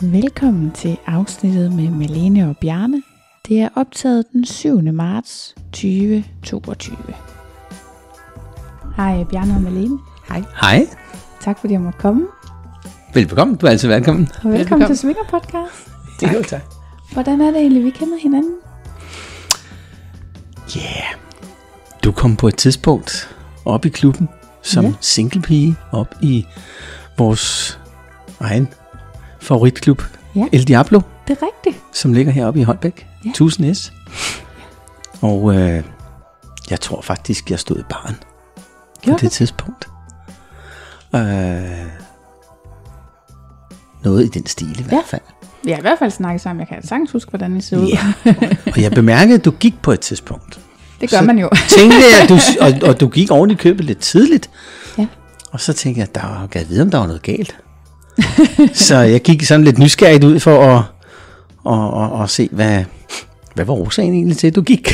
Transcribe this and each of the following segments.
Velkommen til afsnittet med Malene og Bjarne. Det er optaget den 7. marts 2022. Hej Bjarne og Malene. Hej. Hej. Tak fordi jeg måtte komme. Velbekomme, du er altid velkommen. Og velkommen, velkommen. til Svinger Podcast. Tak. Jo, tak. Hvordan er det egentlig, vi kender hinanden? Ja, yeah. du kom på et tidspunkt op i klubben som ja. single pige op i vores egen favoritklub, ja. El Diablo. Det er rigtigt. Som ligger heroppe i Holbæk, ja. 1000 S. Og øh, jeg tror faktisk, jeg stod i barn på det, det tidspunkt. Øh, noget i den stil i hvert fald. Ja, ja i hvert fald snakket sammen. Jeg kan sagtens huske, hvordan I så ud. Ja, og jeg bemærkede, at du gik på et tidspunkt. Det gør så man jo. tænkte jeg, at du, og, og du gik oven i købet lidt tidligt. Ja. Og så tænkte jeg, at der var, vide, om der var noget galt. så jeg gik sådan lidt nysgerrigt ud for at, at, at, at se, hvad, hvad var årsagen egentlig til, at du gik?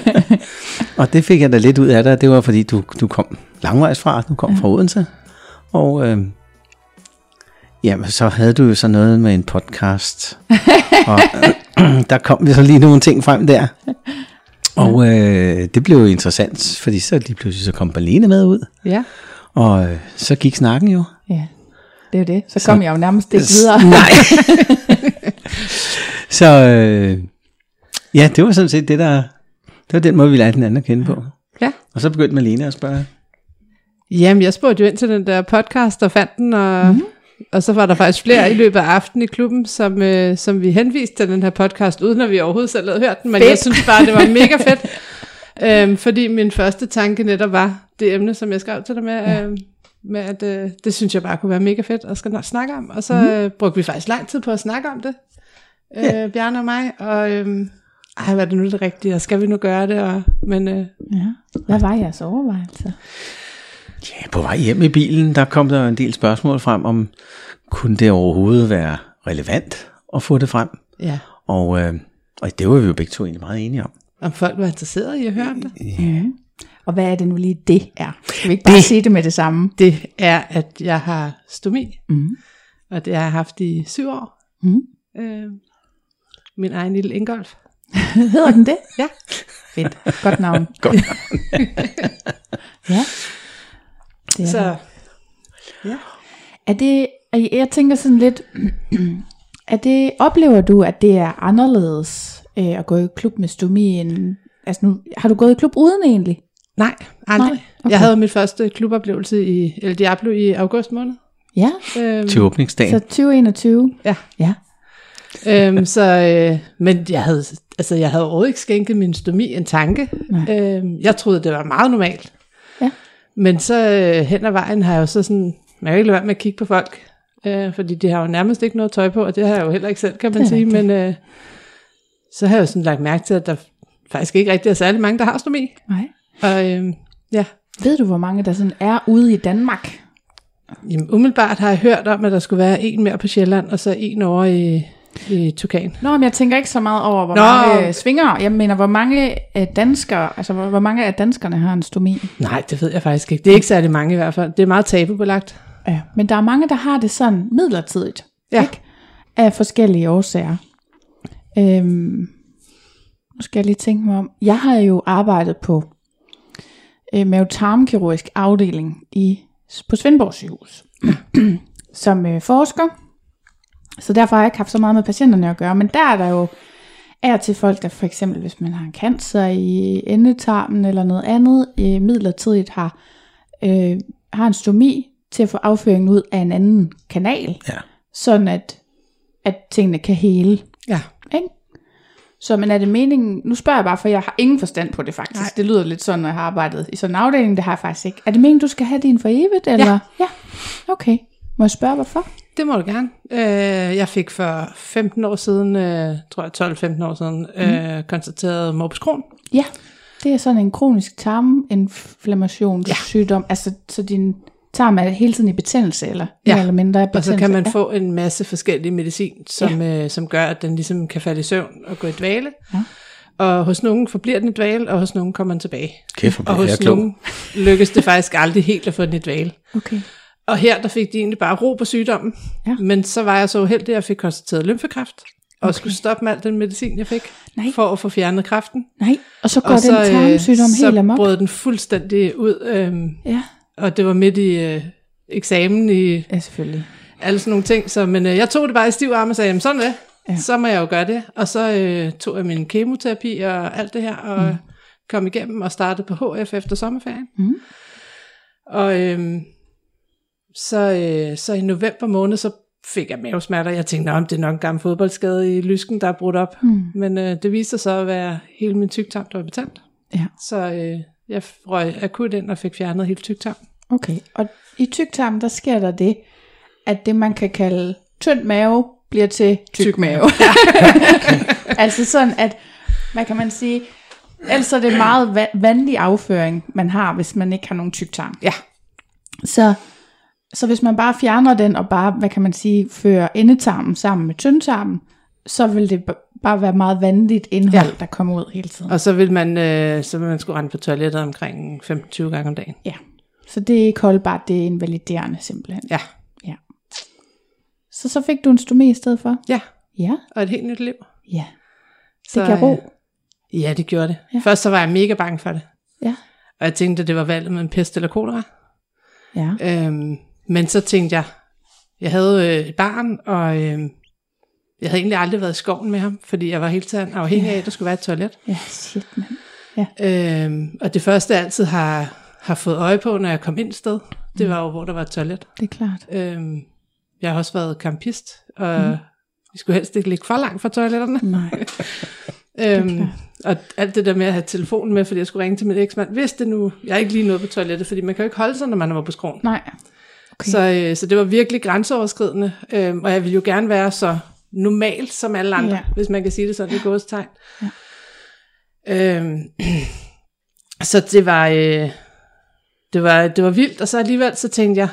og det fik jeg da lidt ud af dig. Det var fordi, du, du kom langvejs fra. Du kom ja. fra Odense. Og øh, jamen, så havde du jo så noget med en podcast. og øh, der kom vi så lige nogle ting frem der. Og øh, det blev jo interessant, fordi så lige pludselig så kom Berlene med ud. Ja. Og øh, så gik snakken jo. Ja, det er jo det. Så, så kom jeg jo nærmest ikke videre. Nej. så øh, ja, det var sådan set det, der... Det var den måde, vi lærte den anden at kende på. Ja. Og så begyndte Malene at spørge. Jamen, jeg spurgte jo ind til den der podcast og fandt den, og, mm-hmm. og så var der faktisk flere i løbet af aftenen i klubben, som, øh, som vi henviste til den her podcast, uden at vi overhovedet selv havde hørt den, men fedt. jeg synes bare, det var mega fedt. øhm, fordi min første tanke netop var det emne, som jeg skrev til dig med, ja. øhm, med at øh, det synes jeg bare kunne være mega fedt at skal snakke om. Og så mm-hmm. øh, brugte vi faktisk lang tid på at snakke om det, øh, ja. Bjarne og mig, og øh, ej, hvad er det nu det rigtige, og skal vi nu gøre det? Og, men, øh, ja. Hvad var jeres overvejelse? Ja, på vej hjem i bilen, der kom der en del spørgsmål frem om, kunne det overhovedet være relevant at få det frem? Ja. Og, øh, og det var vi jo begge to egentlig meget enige om. Om folk var interesseret i at høre om det? Ja. Mm. Og hvad er det nu lige, det er? Skal vi ikke bare det, sige det med det samme? Det er, at jeg har stomi, mm. og det har jeg haft i syv år. Mm. Øh, min egen lille Ingolf. Hedder den det? Ja. Fedt. Godt navn. Godt navn. ja. Det er Så, ja. Er det, jeg tænker sådan lidt, er det, oplever du, at det er anderledes øh, at gå i klub med stomi end, altså nu, har du gået i klub uden egentlig? Nej, aldrig. Nej? Okay. Jeg havde min første kluboplevelse i El Diablo i august måned. Ja. Øhm, til åbningsdagen. Så 2021. Ja. Ja. øhm, så, øh, men jeg havde, altså, jeg havde overhovedet ikke skænket min stomi en tanke. Øhm, jeg troede, det var meget normalt. Ja. Men så øh, hen ad vejen har jeg jo så sådan, man kan ikke lade være med at kigge på folk, øh, fordi de har jo nærmest ikke noget tøj på, og det har jeg jo heller ikke selv, kan man sige. Men øh, så har jeg jo sådan lagt mærke til, at der faktisk ikke rigtig er særlig mange, der har stomi. Nej. Og øh, ja. Ved du, hvor mange der sådan er ude i Danmark? Jamen, umiddelbart har jeg hørt om, at der skulle være en mere på Sjælland, og så en over i, i Tukan. Nå, men jeg tænker ikke så meget over, hvor Nå. mange svinger. Jeg mener, hvor mange øh, danskere, altså hvor, hvor mange af danskerne har en stomi? Nej, det ved jeg faktisk ikke. Det er ikke særlig mange i hvert fald. Det er meget tabubelagt. Ja. Men der er mange, der har det sådan midlertidigt. Ja. Ikke? Af forskellige årsager. Øhm, nu skal jeg lige tænke mig om. Jeg har jo arbejdet på øh, mavetarmkirurgisk afdeling i, på Svendborg sygehus. som øh, forsker. Så derfor har jeg ikke haft så meget med patienterne at gøre. Men der er der jo er til folk, der for eksempel, hvis man har en cancer i endetarmen eller noget andet, øh, midlertidigt har, øh, har en stomi til at få afføringen ud af en anden kanal, Ja. sådan at, at tingene kan hele. Ja. Så men er det meningen, nu spørger jeg bare, for jeg har ingen forstand på det faktisk. Nej. Det lyder lidt sådan, når jeg har arbejdet i sådan en afdeling, det har jeg faktisk ikke. Er det meningen, du skal have din for evigt? Eller? Ja. ja. Okay. Må jeg spørge, hvorfor? Det må du gerne. Øh, jeg fik for 15 år siden, øh, tror jeg 12-15 år siden, øh, konstateret morbus Crohn. Ja, det er sådan en kronisk tarminflammationssygdom. Ja. Altså, så din tarm er hele tiden i betændelse, eller Ja. eller mindre Og så kan man ja. få en masse forskellige medicin, som, ja. øh, som gør, at den ligesom kan falde i søvn og gå i dvale. Ja. Og hos nogen forbliver den i dvale, og hos nogen kommer den tilbage. Kæft, Og hos klog. nogen lykkes det faktisk aldrig helt at få den i dvale. Okay. Og her der fik de egentlig bare ro på sygdommen. Ja. Men så var jeg så uheldig, at jeg fik konstateret lymfekræft. Og skulle stoppe med al den medicin, jeg fik, Nej. for at få fjernet kræften. Nej, og så går og den så, øh, tarmsygdom så helt amok. brød den fuldstændig ud. Øhm, Ja. Og det var midt i øh, eksamen i ja, selvfølgelig. alle sådan nogle ting. Så, men øh, jeg tog det bare i stiv arm og sagde, jamen sådan det. Ja. Så må jeg jo gøre det. Og så øh, tog jeg min kemoterapi og alt det her, og mm. kom igennem og startede på HF efter sommerferien. Mm. Og øhm, så, øh, så i november måned, så fik jeg mavesmerter. Jeg tænkte, om det er nok en gammel fodboldskade i lysken, der er brudt op. Mm. Men øh, det viste sig så at være hele min tyktarm, der var betændt. Ja. Så øh, jeg røg akut ind og fik fjernet hele tyktarm. Okay, og i tyktarmen, der sker der det, at det man kan kalde tynd mave, bliver til tyk, Tyk mave. altså sådan, at, hvad kan man sige, ellers er det meget va- vandig afføring, man har, hvis man ikke har nogen tyktarm. Ja. Så, så hvis man bare fjerner den, og bare, hvad kan man sige, fører endetarmen sammen med tyndtarmen, så vil det bare være meget vandigt indhold, ja. Der kommer ud hele tiden. Og så vil man, øh, så vil man skulle rende på toilettet omkring 15-20 gange om dagen. Ja, så det er ikke holdbart, det er invaliderende simpelthen. Ja. ja. Så så fik du en stomi i stedet for? Ja, Ja, og et helt nyt liv. ja. Det Så, gav ro. øh, Ja, det gjorde det. Ja. Først så var jeg mega bange for det. Ja. Og jeg tænkte, at det var valget med en pest eller kolera. Ja. Øhm, men så tænkte jeg, jeg havde øh, et barn, og øh, jeg havde egentlig aldrig været i skoven med ham, fordi jeg var hele tiden afhængig af, at der skulle være et toilet. Ja, shit, mand. Øhm, og det første, jeg altid har, har fået øje på, når jeg kom ind sted, det Mm. var jo, hvor der var et toilet. Det er klart. Øhm, jeg har også været campist, og mm. vi skulle helst ikke ligge for langt fra toiletterne. Nej. Øhm, og alt det der med at have telefonen med, fordi jeg skulle ringe til min eksmand, hvis det nu, jeg er ikke lige nået på toilettet, fordi man kan jo ikke holde sig, når man er på skroen. Nej. Okay. Så, øh, så det var virkelig grænseoverskridende, øh, og jeg ville jo gerne være så normal som alle andre, Ja. hvis man kan sige det sådan i gåstegn. Ja. Øhm, så det var, øh, det var, det var vildt, og så alligevel så tænkte jeg,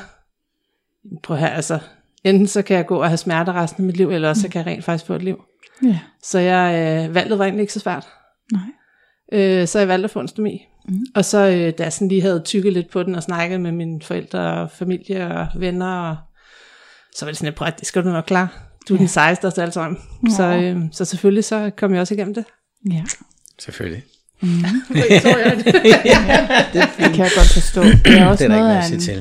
prøv her, altså, enten så kan jeg gå og have smerter resten af mit liv, eller også så kan jeg rent faktisk få et liv. Ja. Så jeg, øh, valget var egentlig ikke så svært. Nej. Øh, så jeg valgte at få en stomi. Mm. Mm. Og så øh, da jeg sådan lige havde tykket lidt på den og snakket med mine forældre og familie og venner, og, så var det sådan, at det skal du nok klare. Du er Ja. den sejeste af os alle sammen. Så, øh, så selvfølgelig så kom jeg også igennem det. Ja. Selvfølgelig. Det kan jeg godt forstå. Det er også Det er ikke noget sige en, til.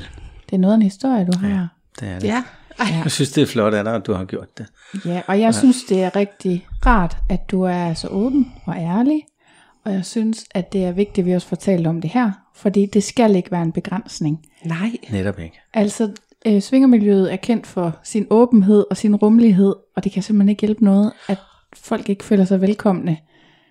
det er noget af en historie, du har. Det er det. ja. Ej, Jeg synes, det er flot af dig, at du har gjort det. Ja, og jeg synes, det er rigtig rart, at du er så åben og ærlig. Og jeg synes, at det er vigtigt, at vi også talt om det her. Fordi det skal ikke være en begrænsning. nej. Netop ikke. Altså, øh, svingermiljøet er kendt for sin åbenhed og sin rummelighed. Og det kan simpelthen ikke hjælpe noget, at folk ikke føler sig velkomne.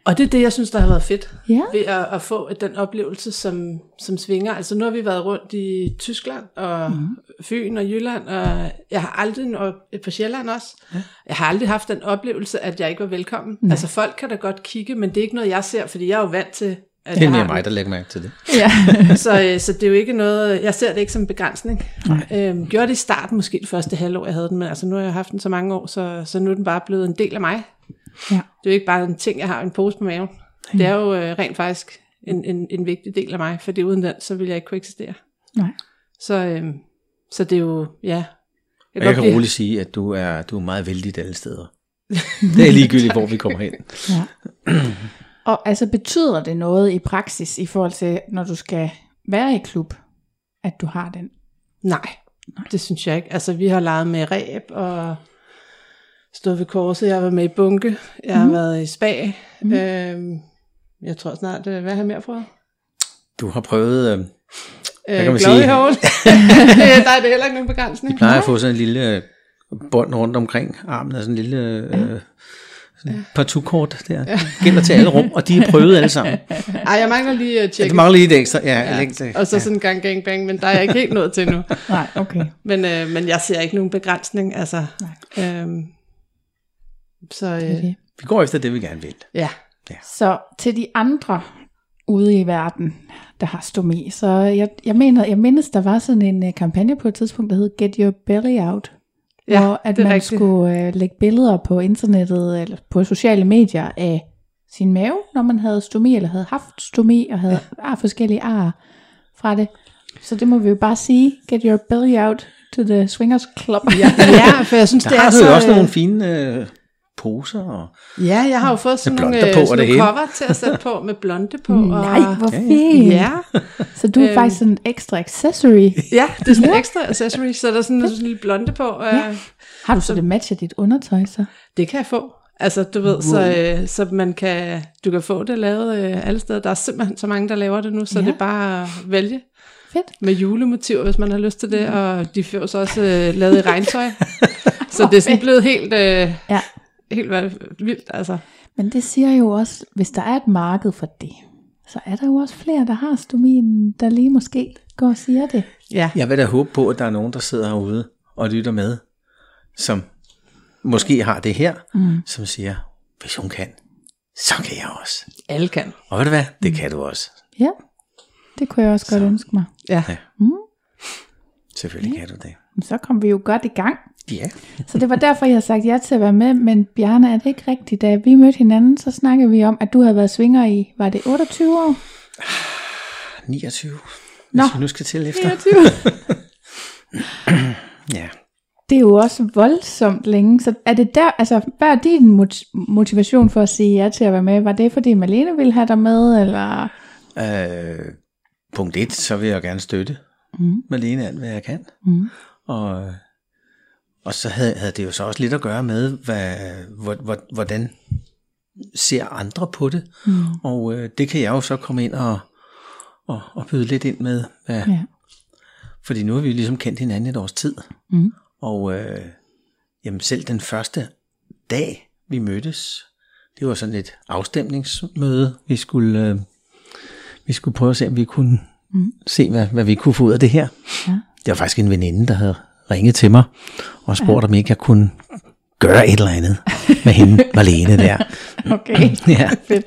Og det er det, jeg synes, der har været fedt Ja. ved at, at få den oplevelse, som, som svinger. Altså nu har vi været rundt i Tyskland og mm. Fyn og Jylland, og jeg har aldrig, og på Sjælland også, ja. jeg har aldrig haft den oplevelse, at jeg ikke var velkommen. Nej. Altså folk kan da godt kigge, men det er ikke noget, jeg ser, fordi jeg er jo vant til at Det er jeg mere mig, der lægger mærke til det. Ja. så, øh, så det er jo ikke noget, jeg ser det ikke som en begrænsning. Øhm, gjorde det i starten, måske det første halvår, jeg havde den, men altså nu har jeg haft den så mange år, så, så nu er den bare blevet en del af mig. ja. Det er jo ikke bare en ting, jeg har en pose på maven. Det er jo øh, rent faktisk en, en, en vigtig del af mig, fordi uden den, så ville jeg ikke kunne eksistere. Nej. Så, øhm, så det er jo, ja. Og godt jeg kan blive- roligt sige, at du er, du er meget vældig alle steder. Det er ligegyldigt, hvor vi kommer hen. Ja. Og altså betyder det noget i praksis i forhold til, når du skal være i klub, at du har den? Nej, det synes jeg ikke. Altså, vi har leget med ræb og stået ved korset. Jeg har været med i bunke. Jeg har været i spa. Mm. Øhm, jeg tror snart, øh, hvad har jeg mere prøvet? Du har prøvet, øh, Øh, kan man glory sige? hole. der er det heller ikke nogen begrænsning. vi plejer at få sådan en lille øh, bånd rundt omkring armen, og sådan en lille øh, sådan partutkort der. Det gælder til alle rum, og de er prøvet alle sammen. Ej, jeg mangler lige at Ja, tjekke. det mangler lige et ekstra. Ja, ja. Ekstra, og så sådan en gang gang bang, men der er jeg ikke helt nået til nu. Nej, okay. Men, øh, men jeg ser ikke nogen begrænsning, altså. Øhm, så øh, Okay. Vi går efter det, vi gerne vil. ja, Så til de andre ude i verden, der har stomi, så jeg, jeg mener, jeg mindes, der var sådan en uh, kampagne på et tidspunkt, der hed Get Your Belly Out, Ja, hvor at man rigtigt. skulle uh, lægge billeder på internettet eller på sociale medier af sin mave, når man havde stomi eller havde haft stomi og havde ja. forskellige ar fra det. Så det må vi jo bare sige, get your belly out to the swingers club. ja, ja, for jeg synes, Der det har er så... jo også øh, nogle fine øh, poser. Og, Ja, jeg har jo fået sådan nogle, øh, på og sådan nogle cover til at sætte på med blonde på. Nej, og, hvor fint. Ja, Så du er Øhm. faktisk sådan en ekstra accessory. ja, det er sådan en ekstra accessory, så der er sådan en sådan en lille blonde på. Øh, Ja. Har du så det matcher dit undertøj så? Det kan jeg få. Altså, du ved, så, øh, så man kan, du kan få det lavet øh, alle steder. Der er simpelthen så mange, der laver det nu, så Ja. det er bare at vælge Fedt. med julemotiver, hvis man har lyst til det, og de får så også øh, lavet i regntøj. så det er sådan blevet helt, øh, Ja. Helt vildt, altså. Men det siger jo også, hvis der er et marked for det, så er der jo også flere, der har stomien, der lige måske går og siger det. Ja, jeg vil da håbe på, at der er nogen, der sidder herude og lytter med, som måske har det her, mm. som siger, hvis hun kan, så kan jeg også. alle kan. Og ved du hvad, det kan du også. Ja, det kunne jeg også godt ønske mig. Ja. Ja. Mm. Selvfølgelig kan du det. Så kom vi jo godt i gang. Ja. Så det var derfor, jeg har sagt ja til at være med. Men Bjarne, er det ikke rigtigt? Da vi mødte hinanden, så snakkede vi om, at du havde været svinger i, var det 28 år? 29, hvis Nå. vi nu skal til efter. 29. Ja. Det er jo også voldsomt længe. Så er det der, altså, hvad er din mot- motivation for at sige ja til at være med? Var det, fordi Malene ville have dig med, eller? Øh, punkt 1, så vil jeg gerne støtte Mm. Malene alt, hvad jeg kan. Mm. Og, og så havde, havde det jo så også lidt at gøre med, hvad, hvor, hvor, hvordan ser andre på det. Mm. Og øh, det kan jeg jo så komme ind og, og, og byde lidt ind med. Hvad, Ja. Fordi nu har vi ligesom kendt hinanden et års tid. Mm. Og øh, jamen selv den første dag, vi mødtes, det var sådan et afstemningsmøde. Vi skulle, øh, vi skulle prøve at se, om vi kunne Mm. se, hvad, hvad vi kunne få ud af det her. Ja. Det var faktisk en veninde, der havde ringet til mig og spurgt, om ikke jeg kunne gøre et eller andet med hende, Marlene der. Okay, Ja. fedt.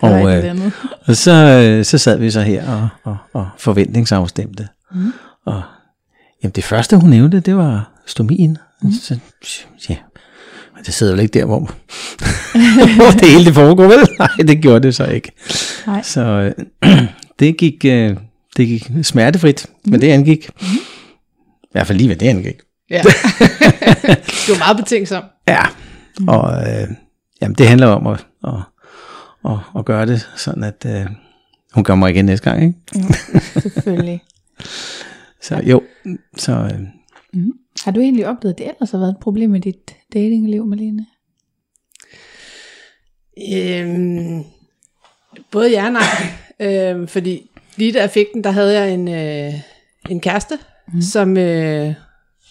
Og, øh, Og så, øh, så sad vi så her og, og, og forventningsafstemte. Mm. Og jamen, det første, hun nævnte, det var stomien. Mm. Så, ja, men det sidder jo ikke der, hvor, hvor det hele det foregår, vel? Nej, det gjorde det så ikke. Nej. Så øh, det, gik, øh, det gik smertefrit, mm. men det angik. Mm. I hvert fald lige hvad det angik. Ja. du er meget betænksom. Ja, mm. og øh, jamen, det handler om at, at, at, at gøre det sådan, at øh, hun gør mig igen næste gang, ikke? ja, selvfølgelig. Så jo, så øh, Mm. Har du egentlig oplevet, at det ellers har været et problem med dit datingliv, Malene? Øhm, både ja og nej. øhm, fordi lige da jeg fik den, der havde jeg en, øh, en kæreste, mm. som, øh,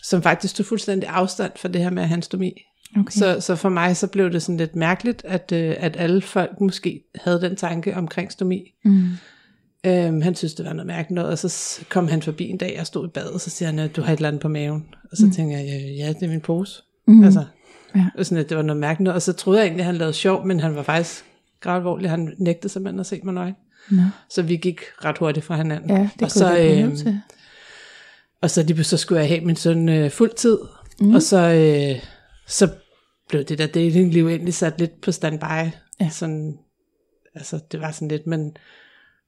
som faktisk tog fuldstændig afstand for det her med at have en stomi. Okay. Så, så for mig så blev det sådan lidt mærkeligt, at, øh, at alle folk måske havde den tanke omkring stomi. Mm. Øhm, han synes, det var noget mærkeligt noget, og så kom han forbi en dag, og jeg stod i badet, og så siger han, at du har et eller andet på maven. Og så mm. tænker jeg, ja, ja, det er min pose. Mm. Altså, Ja. og sådan, at det var noget mærkeligt noget. Og så troede jeg egentlig, at han lavede sjov, men han var faktisk gravalvorlig. Han nægtede simpelthen at se mig nøgen. Nå. Så vi gik ret hurtigt fra hinanden. Ja, det og kunne så, så, blive øh, til. Og så, lige, så skulle jeg have min søn øh, fuld tid, mm. og så, øh, så blev det der datingliv egentlig sat lidt på standby. Ja. Sådan, altså, det var sådan lidt, men,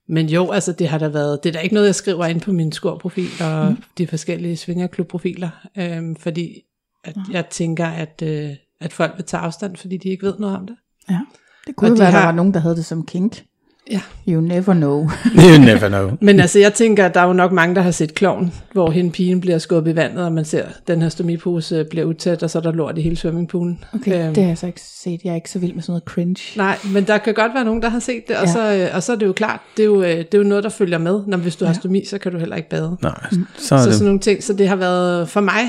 men jo, altså, det har der været, det er da ikke noget, jeg skriver ind på min skorprofil og mm. de forskellige svingerklubprofiler, øh, fordi at jeg tænker, at, øh, at folk vil tage afstand, fordi de ikke ved noget om det. Ja. Det kunne Og jo de være, at der har- var nogen, der havde det som kink. Ja. You never know. You never know. Men altså, jeg tænker, at der er jo nok mange, der har set kloven, hvor hende pigen bliver skubbet i vandet, og man ser, at den her stomipose øh, bliver utæt, og så er der lort i hele swimmingpoolen. Okay, Øhm, det har jeg så ikke set. Jeg er ikke så vild med sådan noget cringe. Nej, men der kan godt være nogen, der har set det, og, Ja. så, øh, og så er det jo klart, det er jo, øh, det er jo noget, der følger med. Når hvis du har stomi, så kan du heller ikke bade. Nej, så er Så det... sådan nogle ting, så det har været, for mig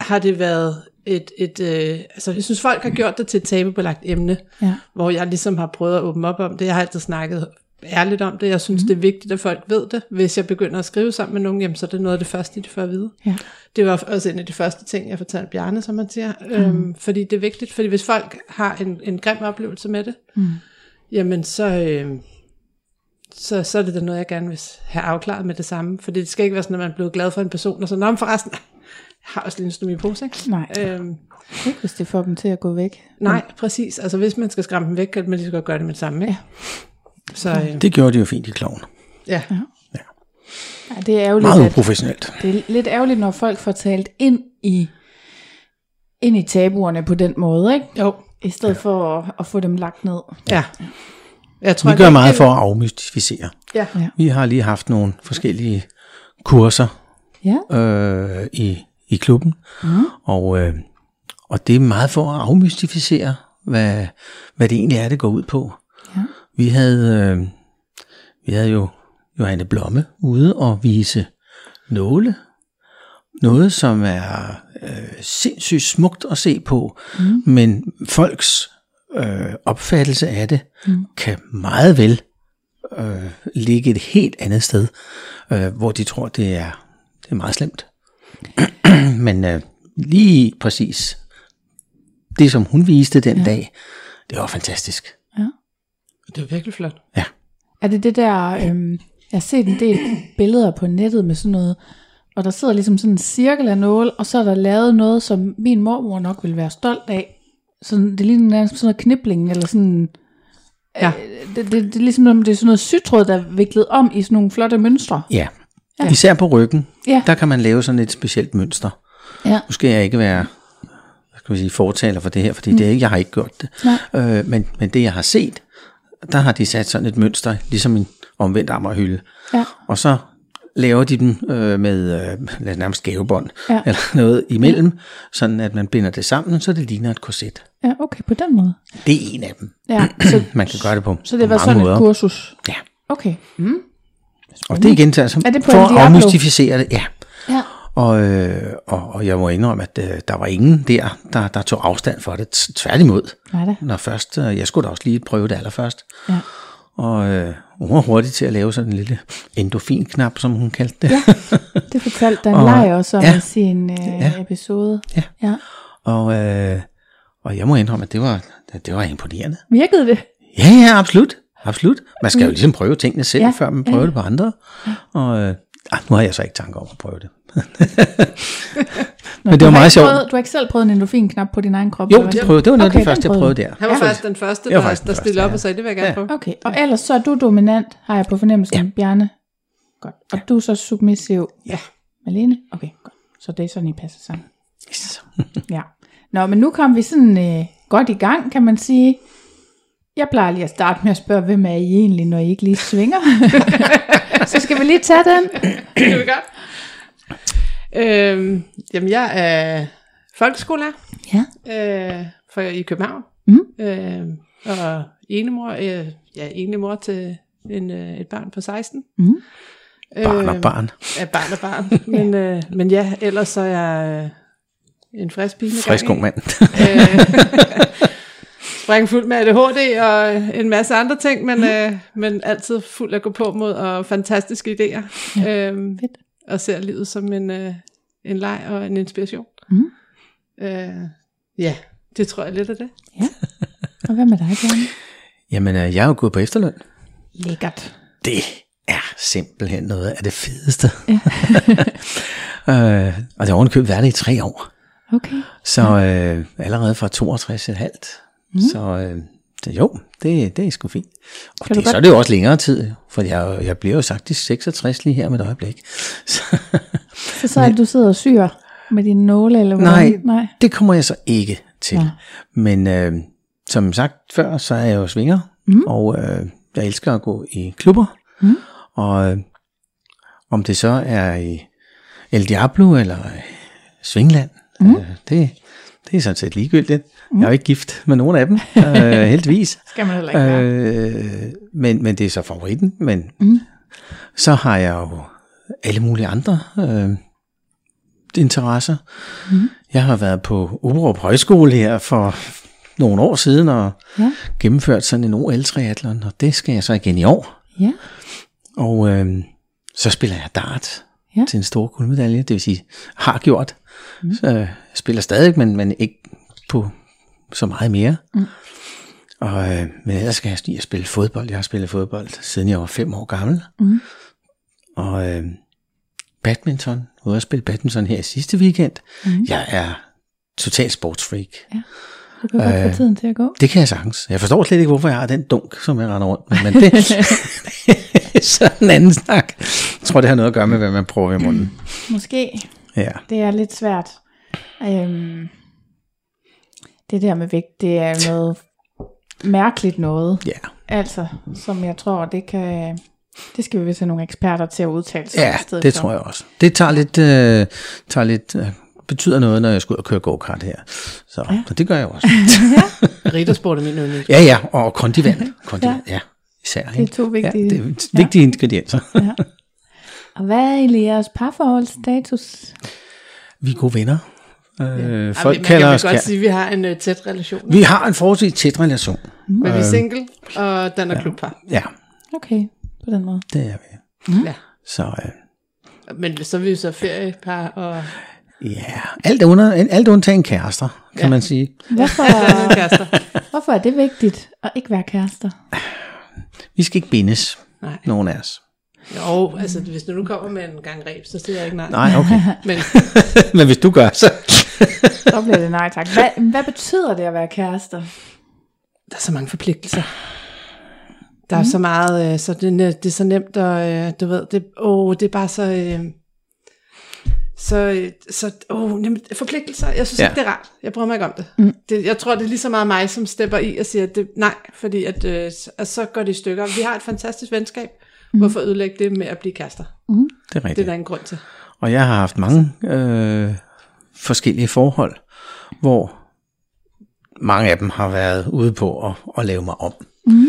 har det været et, et øh, altså jeg synes folk har gjort det til et tabubelagt emne, Ja. hvor jeg ligesom har prøvet at åbne op om det. Jeg har altid snakket ærligt om det. Jeg synes, mm. det er vigtigt, at folk ved det. Hvis jeg begynder at skrive sammen med nogen, jamen, så er det noget af det første, de får at vide. Ja. Det var også en af de første ting, jeg fortalte Bjarne, som man siger. Mm. Øhm, fordi det er vigtigt, fordi hvis folk har en, en grim oplevelse med det, Mm. jamen så, øh, så, så er det da noget, jeg gerne vil have afklaret med det samme. For det skal ikke være sådan, at man bliver glad for en person, og så, nå, forresten, har også lige en stomi pose, ikke? Nej, Øhm, ikke hvis det får dem til at gå væk. nej, præcis. Altså hvis man skal skræmme dem væk, kan man lige så godt gøre det med det samme, ikke? Ja. Så øh, Det gjorde de jo fint i kloven. ja. Ja, det er ærgerligt, Meget at, uprofessionelt. det er lidt ærgerligt, når folk får talt ind i, ind i tabuerne på den måde, ikke? Jo, I stedet ja. for at, at få dem lagt ned. ja. Jeg tror, Vi det gør meget for at afmystificere. Ja. Ja. Vi har lige haft nogle forskellige kurser Ja. øh, i, i klubben, mm. og, øh, og det er meget for at afmystificere, hvad, hvad det egentlig er, det går ud på. Ja. Vi havde, øh, vi havde jo Johanne Blomme ude og vise nåle. Noget, som er øh, sindssygt smukt at se på, mm. men folks øh, opfattelse af det mm. kan meget vel øh, ligge et helt andet sted, øh, hvor de tror, det er, det er meget slemt. Men øh, lige præcis det, som hun viste den ja. dag, det var fantastisk. Det er virkelig flot. Ja. Er det det der, øhm, jeg har set en del billeder på nettet med sådan noget, og der sidder ligesom sådan en cirkel af nåle, og så er der lavet noget, som min mormor nok ville være stolt af. Sådan, det ligner nærmest sådan noget knibling, eller sådan, Ja. øh, det, det, det, er ligesom det er sådan noget sygtråd, der er viklet om i sådan nogle flotte mønstre. Ja. Ja. Især på ryggen, Ja. der kan man lave sådan et specielt mønster. Ja. Nu skal jeg ikke være skal man sige, fortaler for det her, fordi mm. det er ikke, jeg har ikke gjort det. Nej. Øh, men, men det, jeg har set, der har de sat sådan et mønster, ligesom en omvendt ammerhylde. Ja. Og så laver de dem øh, med øh, lad os nærmest gavebånd, Ja. eller noget imellem, sådan at man binder det sammen, så det ligner et korset. Ja, okay, på den måde. Det er en af dem. Ja, så, Man kan gøre det på, så det var sådan måder. et kursus. Ja. Okay. Mm. Og det igen altså, Er det på for at afmystificere det. Ja. Ja. Og, øh, og, og jeg må indrømme, at øh, der var ingen der, der, der tog afstand for det. Tværtimod. Nej da. Når først, øh, jeg skulle da også lige prøve det allerførst. Ja. Og øh, hun var hurtig til at lave sådan en lille endorfinknap, som hun kaldte det. Ja. Det fortalte Dan Og- Lej også om ja. i sin øh, Ja. episode. Ja. ja. Og, øh, og jeg må indrømme, at det var, det var imponerende. Virkede det? Ja, ja, absolut. Absolut. Man skal jo ligesom prøve tingene selv, Ja, ja, før man ja. prøver det på andre. Og øh, ah, nu har jeg så ikke tanker om at prøve det. Nå, Men det du var har meget ikke sjovt. Prøvet, du har ikke selv prøvet en endorfinknap på din egen krop? Jo, det, prøvede, det var noget af Okay, det første, jeg prøvede der. Han var Ja. faktisk den første, der, faktisk der første, stillede op ja. og sagde, det vil jeg gerne Ja. prøve. Okay, og ellers så er du dominant, har jeg på fornemmelsen, ja. Bjarne. Godt. Og du er så submissiv. Ja. Malene? Okay, godt. Så det er sådan, I passer sammen. Yes. Ja. Nå, men nu kom vi sådan øh, godt i gang, kan man sige. Jeg plejer lige at starte med at spørge, hvem er I egentlig, når I ikke lige svinger? så skal vi lige tage den. det vil godt. Øhm, jamen, jeg er folkeskolelærer Ja. øh, for i København. Mhm. Øh, og enemor, øh, ja, enemor til en, øh, et barn på 16. Mhm. Barn og barn. Ja, barn og barn. men, øh, men ja, ellers så er jeg øh, en frisk pige. Frisk ung mand. Øh, spring fuld med ADHD og en masse andre ting, men, øh, men altid fuld at gå på mod og fantastiske idéer. Ja, øhm, fedt. Og ser livet som en, øh, en leg og en inspiration. Mhm. Øh, ja, det tror jeg lidt af det. Og hvad med dig, Bjarne? Jamen, øh, jeg er jo gået på efterløn. Lækkert. det er simpelthen noget af det fedeste. øh, og det har ovenikøbet været det i tre år. Okay. Så øh, allerede fra 62,5. Mm. Så øh, jo, det, det er sgu fint. Og Kan det, så er det jo også længere tid, for jeg, jeg bliver jo faktisk 66 lige her med et øjeblik. Så, Så så er det, du sidder og syr med dine nåle, eller hvordan? nej, Nej. det kommer jeg så ikke til. Nå. Men øh, som sagt før, så er jeg jo svinger, mm. og øh, jeg elsker at gå i klubber. Mm. Og øh, om det så er i El Diablo eller Svingland, mm. øh, det, det er sådan set ligegyldigt. Mm. Jeg er jo ikke gift med nogen af dem, øh, heldigvis. Skal man heller ikke være. Øh, men, men det er så favoritten. Men mm. så har jeg jo alle mulige andre øh, interesser. Mm. Jeg har været på Uberup Højskole her for nogle år siden og Ja. gennemført sådan en OL-triathlon, og det skal jeg så igen i år. Ja. Og øh, så spiller jeg dart Ja. til en stor guldmedalje, det vil sige, har gjort. Mm. Så jeg spiller stadig, men, men ikke på så meget mere. Mm. Og, øh, men ellers skal jeg og spille fodbold. Jeg har spillet fodbold, siden jeg var fem år gammel. Mm. Og øh, badminton. Jeg var ude at spille badminton her i sidste weekend. Mm. Jeg er total sportsfreak. Du kan godt få tiden til at gå. Det kan jeg sagtens. Jeg forstår slet ikke, hvorfor jeg har den dunk, som jeg render rundt med. Men det, det er sådan en anden snak. Jeg tror, det har noget at gøre med, hvad man prøver i munden. Måske. Ja. Det er lidt svært. Øhm, det der med vægt, det er noget mærkeligt noget. Ja. Altså, som jeg tror, det kan... Det skal vi vist have nogle eksperter til at udtale sig Ja, i stedet det for. tror jeg også. Det tager lidt, øh, tager lidt øh, betyder noget, når jeg skal ud og køre go-kart her. Så, ja. så det gør jeg også. Riddersport er min yndling. Ja, ja, og kondivand. kondivand ja. ja, især. Det er to vigtige- Ja, det er vigtige ingredienser. Og hvad er egentlig jeres parforholdsstatus? Vi er gode venner. Øh, Folk man kalder kan os godt kær- sige, at vi har en uh, tæt relation. Vi har en forholdsvis tæt relation. Men vi er single, og den er klubpar. Ja, Okay, på den måde. det er vi. Ja. Så øh, Men så er vi jo så feriepar, og ja, alt, er under, alt undtagen kærester, kan Ja. man sige. Hvorfor, kærester. hvorfor er det vigtigt at ikke være kærester? Vi skal ikke bindes, Nej. nogen af os. Jo, altså hvis du nu kommer med en gang reb, så siger jeg ikke nej. Nej, okay. Men Men hvis du gør, så... Så bliver det nej tak. Hvad, hvad betyder det at være kærester? der er så mange forpligtelser. Der er så meget, øh, så det, er- det er så nemt, og øh, du ved, det, åh, det er bare så, øh, så, øh, så åh, nemt, forpligtelser, jeg synes Ja. ikke, det er rart. Jeg bryder mig ikke om det. Mm. det. Jeg tror, det er lige så meget mig, som stepper i og siger, at det, nej, fordi at, øh, så- at så går det i stykker. Vi har et fantastisk venskab. Mm. Hvorfor ødelægge det med at blive kærester? Det er Det er rigtigt. der ingen grund til. Og jeg har haft mange øh, forskellige forhold, hvor mange af dem har været ude på at, at lave mig om. Mm.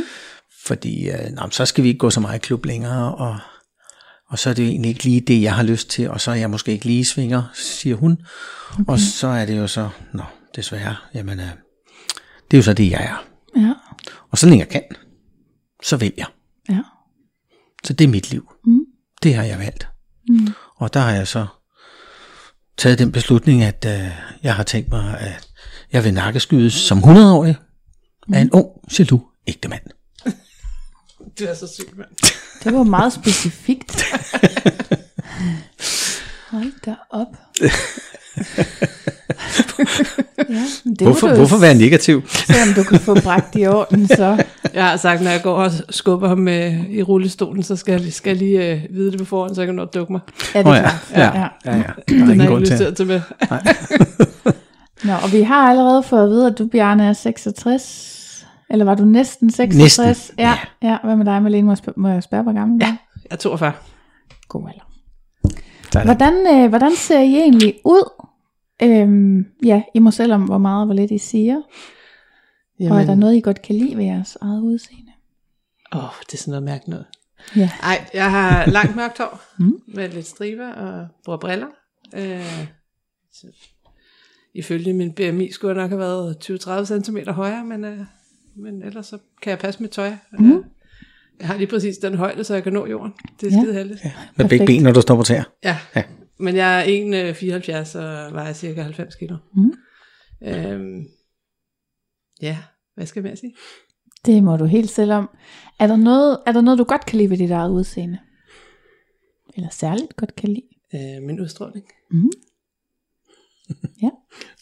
Fordi øh, nå, men så skal vi ikke gå så meget i klub længere, og, og så er det jo egentlig ikke lige det, jeg har lyst til, og så er jeg måske ikke lige svinger, siger hun. Okay. Og så er det jo så, nå, desværre, jamen, øh, det er jo så det, jeg er. Ja. Og så længe jeg kan, så vælger jeg. Så det er mit liv. Mm. Det har jeg valgt. Mm. Og der har jeg så taget den beslutning, at øh, jeg har tænkt mig, at jeg vil nakkeskydes som 100-årig mm. af en ung, jaloux ægtemand. Du er så syg, mand. Det var meget specifikt. Hold da op. ja, det Hvorfor, du hvorfor være negativ? se, om du kan få bragt i orden, så. Jeg har sagt, når jeg går og skubber ham øh, i rullestolen, så skal jeg, skal jeg lige øh, vide det på forhånd, så jeg kan nå at dukke mig. Ja, det er ja, klart. ja, ja, ja, ja. Der er ingen grund til. til med. Nå, og vi har allerede fået at vide, at du, Bjarne, er 66. Eller var du næsten 66? Næsten, Ja, ja. Hvad med dig, Malene? Må jeg spørge, må jeg spørge hvor gammel du er? Jeg er 42. God alder. Hvordan, øh, hvordan ser I egentlig ud? Øhm, ja, I må selv om, hvor meget og hvor lidt I siger. Jamen. Og er der noget, I godt kan lide ved jeres eget udseende? Åh, oh, det er sådan noget mærkeligt noget. Ja. Ej, jeg har langt mørkt hår, mm. med lidt striber og bruger briller. Øh, så, ifølge min BMI skulle jeg nok have været 20-30 cm højere, men, øh, men ellers så kan jeg passe mit tøj. Mm. Øh, jeg har lige præcis den højde, så jeg kan nå jorden. Det er Ja. skide heldigt. Ja. Med begge Perfekt. ben, når du står på tæer. ja. Ja. Men jeg er 1,74 og vejer cirka 90 kilo. Mm. Øhm, ja, hvad skal jeg mere sige? Det må du helt selv om. Er der noget, er der noget du godt kan lide ved dit eget udseende? Eller særligt godt kan lide? Øh, min udstråling. Ja.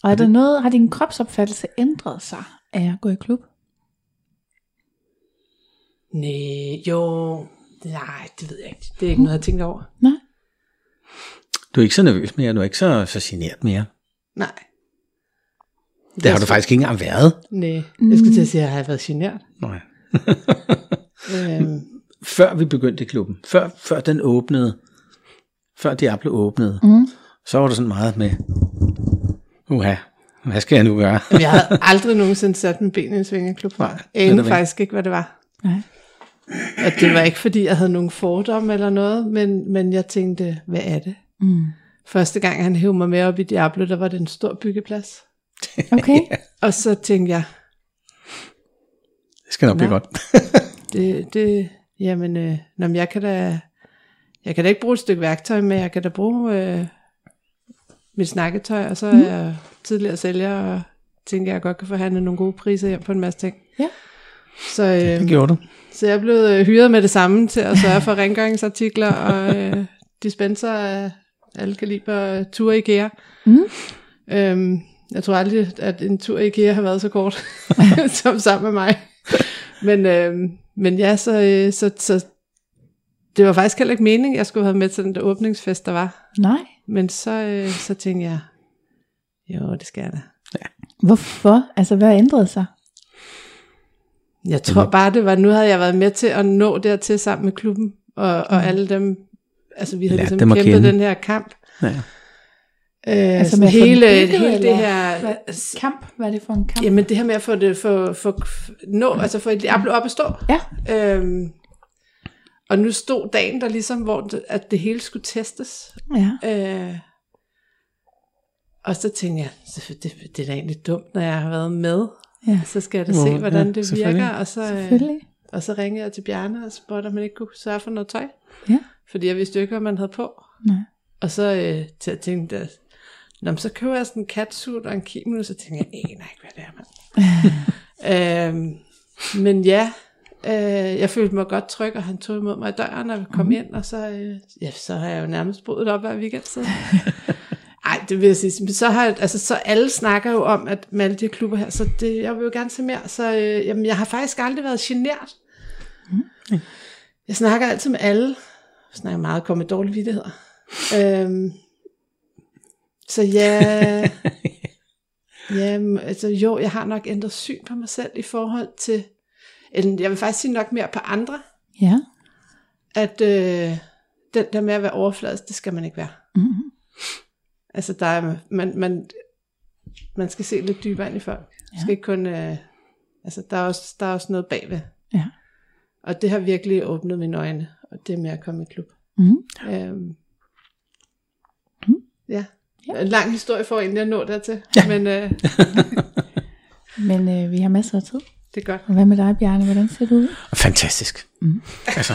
Og er der noget, har din kropsopfattelse ændret sig af at gå i klub? Nej, jo, nej, det ved jeg ikke. Det er ikke noget, jeg har tænkt over. Nej. Du er ikke så nervøs mere, du er ikke så, så genert mere. Nej. Det har du faktisk ikke engang været. Nej, jeg skulle til at sige, at jeg har været genert. Nej. Øhm, Før vi begyndte i klubben, før, før den åbnede, før Diablo åbnede, Mm. så var du sådan meget med, uha, hvad skal jeg nu gøre? jeg havde aldrig nogensinde sat min ben i en svingerklub. Nej, Jeg anede faktisk ikke, hvad det var. Nej. Og det var ikke, fordi jeg havde nogen fordomme eller noget, men, men jeg tænkte, hvad er det? Mm. Første gang han hævde mig med op i Diablo, der var det en stor byggeplads. Okay. Og så tænkte jeg, Det skal nok blive godt. det, det jamen, øh, nå, men jeg kan da, jeg kan da ikke bruge et stykke værktøj, men jeg kan da bruge øh, mit snakketøj, og så er jeg tidligere sælger, og tænker, jeg godt kan forhandle nogle gode priser hjem på en masse ting. Ja. Så, øh, Det gjorde du. så jeg er blevet øh, hyret med det samme til at sørge for rengøringsartikler og øh, dispenser af alle kaliber tur i IKEA. Mm. Øhm, jeg tror aldrig, at en tur i IKEA har været så kort som sammen med mig. Men, øhm, men ja, så, øh, så, så det var faktisk heller ikke meningen, jeg skulle have med til den der åbningsfest, der var. Nej. Men så, øh, så tænkte jeg, jo, det skal jeg da. Hvorfor? Altså, hvad ændrede sig? Jeg tror bare, det var, nu havde jeg været med til at nå dertil sammen med klubben, og, og alle dem, altså vi havde Lærte ligesom kæmpet kende. den her kamp. Ja. Øh, Altså med hele, bygget, hele det her, Hvad, kamp? Hvad er det for en kamp? jamen det her med at få det, få, få, nå, altså få et Diablo op at stå. Ja. Øhm, og nu stod dagen der ligesom, hvor det, at det hele skulle testes. Ja. Øh, og så tænkte jeg, så det, det er da egentlig dumt, når jeg har været med. Ja. Så skal jeg da se, hvordan ja, det virker. Og så, øh, og så ringede jeg til Bjarne og spurgte, om man ikke kunne sørge for noget tøj. Ja. Fordi jeg vidste jo ikke, hvad man havde på. Nej. Og så øh, til at tænke, at Nå, så køber jeg sådan en catsuit og en kimono, så tænker jeg, jeg aner ikke, hvad det er, mand. øhm, men ja, øh, jeg følte mig godt tryg, og han tog imod mig i døren, og vi kom mm. ind, og så, øh, ja, så har jeg jo nærmest boet op hver weekend siden. Ej, det vil jeg sige. Men så har altså, så alle snakker jo om, at med alle de klubber her, så det, jeg vil jo gerne se mere. Så øh, jamen, jeg har faktisk aldrig været genert. Mm. Jeg snakker altid med alle. Snakker meget om med dårlige vidtigheder. øhm, så ja, ja, altså jo, jeg har nok ændret syn på mig selv i forhold til, eller jeg vil faktisk sige nok mere på andre, Ja. at øh, den der med at være overfladisk, det skal man ikke være. Mm. Altså der er, man, man, man skal se lidt dybere ind i folk. Ja. Ja. skal ikke kun, øh, altså der er, også, der er også noget bagved. Ja. Og det har virkelig åbnet mine øjne, og det med at komme i klub. Mm. Øhm, Mm. ja. Ja. En lang historie for egentlig at nå dertil, ja. men øh, Men øh, vi har masser af tid. det er godt. Og hvad med dig, Bjarne? Hvordan ser du ud? Fantastisk. Mm. Altså,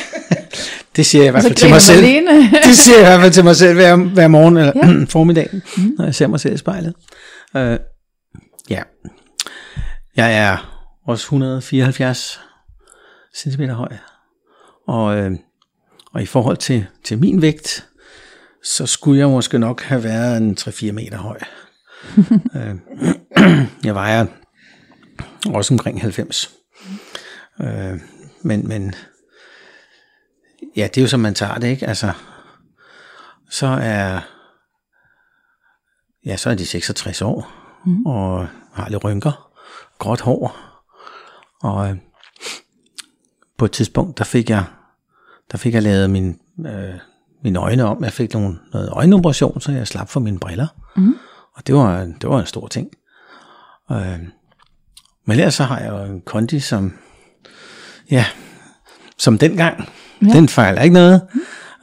det siger jeg i hvert Så fald til mig selv. Malene. Det siger jeg i hvert fald til mig selv hver, hver morgen eller Ja. formiddag, Mm. når jeg ser mig selv i spejlet. Uh, ja, jeg er også 174 cm høj. Og, øh, og i forhold til, til min vægt, så skulle jeg måske nok have været en 3-4 meter høj. øh, jeg vejer også omkring 90. Øh, men, men ja, det er jo som man tager det, ikke? Altså, så er ja, så er de 66 år, mm. og har lidt rynker, gråt hår, og øh, på et tidspunkt, der fik jeg, der fik jeg lavet min, øh, mine øjne om. Jeg fik nogle, noget øjenoperation, så jeg slap for mine briller. Mm. Og det var, det var en stor ting. Øh, men ellers så har jeg jo en kondi, som, ja, som dengang. Ja. Den fejler ikke noget.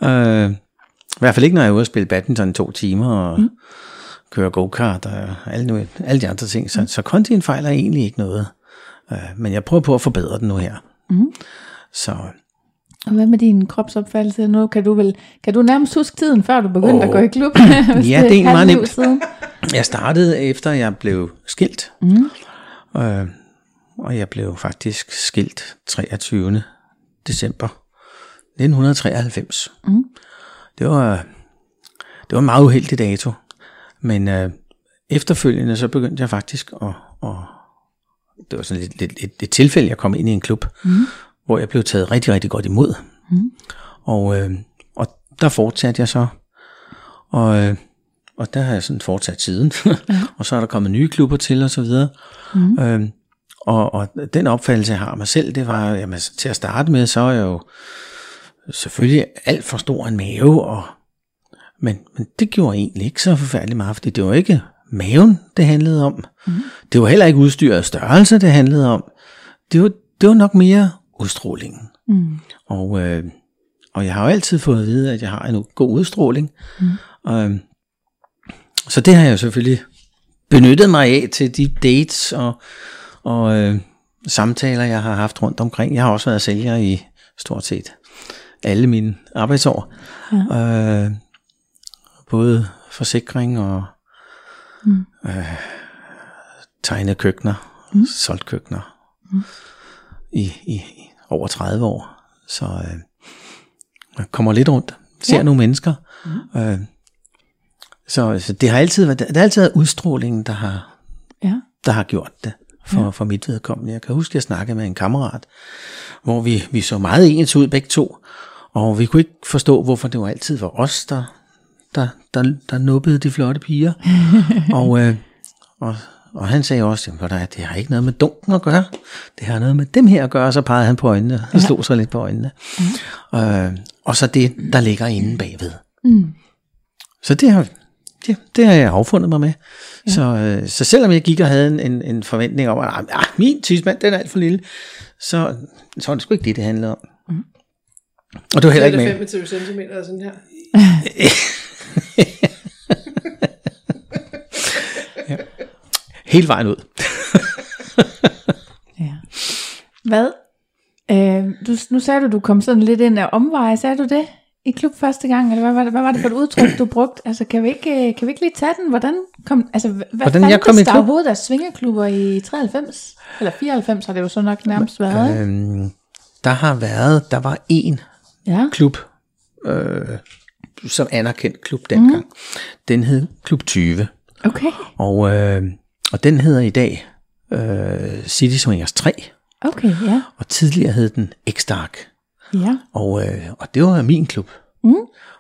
Mm. Øh, I hvert fald ikke, når jeg er ude og spille badminton i to timer, og mm. køre go-kart, og alle, alle de andre ting. Så, mm. så kondien fejler egentlig ikke noget. Øh, men jeg prøver på at forbedre den nu her. Mm. Så Og hvad med din kropsopfattelse? Nu kan du vel, kan du nærmest huske tiden, før du begyndte Åh. at gå i klub? Ja, det er meget nemt. Siden. jeg startede efter jeg blev skilt. Mm. Øh, og jeg blev faktisk skilt 23. december 1993. Mm. Det var, det var en meget uheldig dato, men øh, efterfølgende så begyndte jeg faktisk at, at det var sådan et, et, et, et tilfælde, jeg kom ind i en klub, mm. hvor jeg blev taget rigtig, rigtig godt imod. Mm. Og, øh, og der fortsatte jeg så, og, øh, og der har jeg sådan fortsat siden, ja. og så er der kommet nye klubber til og så videre. Mm. Øh, og, og den opfattelse, jeg har af mig selv, det var, jamen, til at starte med, så er jeg jo selvfølgelig alt for stor en mave, og, men, men det gjorde egentlig ikke så forfærdeligt meget, fordi det var ikke maven, det handlede om. Mm. Det var heller ikke udstyret størrelse, det handlede om. Det var, det var nok mere udstrålingen. Mm. Og, øh, og jeg har jo altid fået at vide, at jeg har en god udstråling. Mm. Og, øh, så det har jeg selvfølgelig benyttet mig af til de dates og, og øh, samtaler, jeg har haft rundt omkring. Jeg har også været sælger i stort set alle mine arbejdsår. Ja. Øh, både forsikring og mm. øh, tegnet køkkener, mm. solgt køkkener mm. i, i, over 30 år. Så øh, jeg kommer lidt rundt, ser ja. nogle mennesker. Mm. Øh, så, så det har altid været, det har altid været udstrålingen, der har, ja. der har gjort det for, ja. for mit vedkommende. Jeg kan huske, at jeg snakkede med en kammerat, hvor vi, vi så meget ens ud begge to, og vi kunne ikke forstå, hvorfor det var altid var os, der, der, der, der nubbede de flotte piger. og, øh, og, og han sagde også, at det har ikke noget med dunken at gøre. Det har noget med dem her at gøre. Så pegede han på øjnene og ja. slog sig lidt på øjnene. Mm. Øh, og så det, der ligger inde bagved. Mm. Så det har, det, det har jeg affundet mig med. Ja. Så, øh, så selvom jeg gik og havde en, en, en forventning om, at ah, min tidsmand, den er alt for lille, så, så var det sgu ikke det, det handlede om. Mm. Og det var heller ikke med. 25 cm sådan her. ja. Hele vejen ud. ja. Hvad? Øh, du, nu sagde du, du kom sådan lidt ind af omveje. Sagde du det i klub første gang? Eller hvad var det, hvad var det for et udtryk, du brugte? Altså, kan vi ikke, øh, kan vi ikke lige tage den? Hvordan kom, altså, hvad Hvordan jeg kom i der overhovedet af svingeklubber i 93? Eller 94 har det jo så nok nærmest været, øhm, Der har været, der var en ja. klub, øh, som anerkendt klub dengang. Mm. Den hed Klub 20. Okay. Og, øh, og den hedder i dag øh, City Swingers 3. Okay, ja. Og tidligere hed den X-Dark. Ja. Og, øh, og det var min klub. Mm.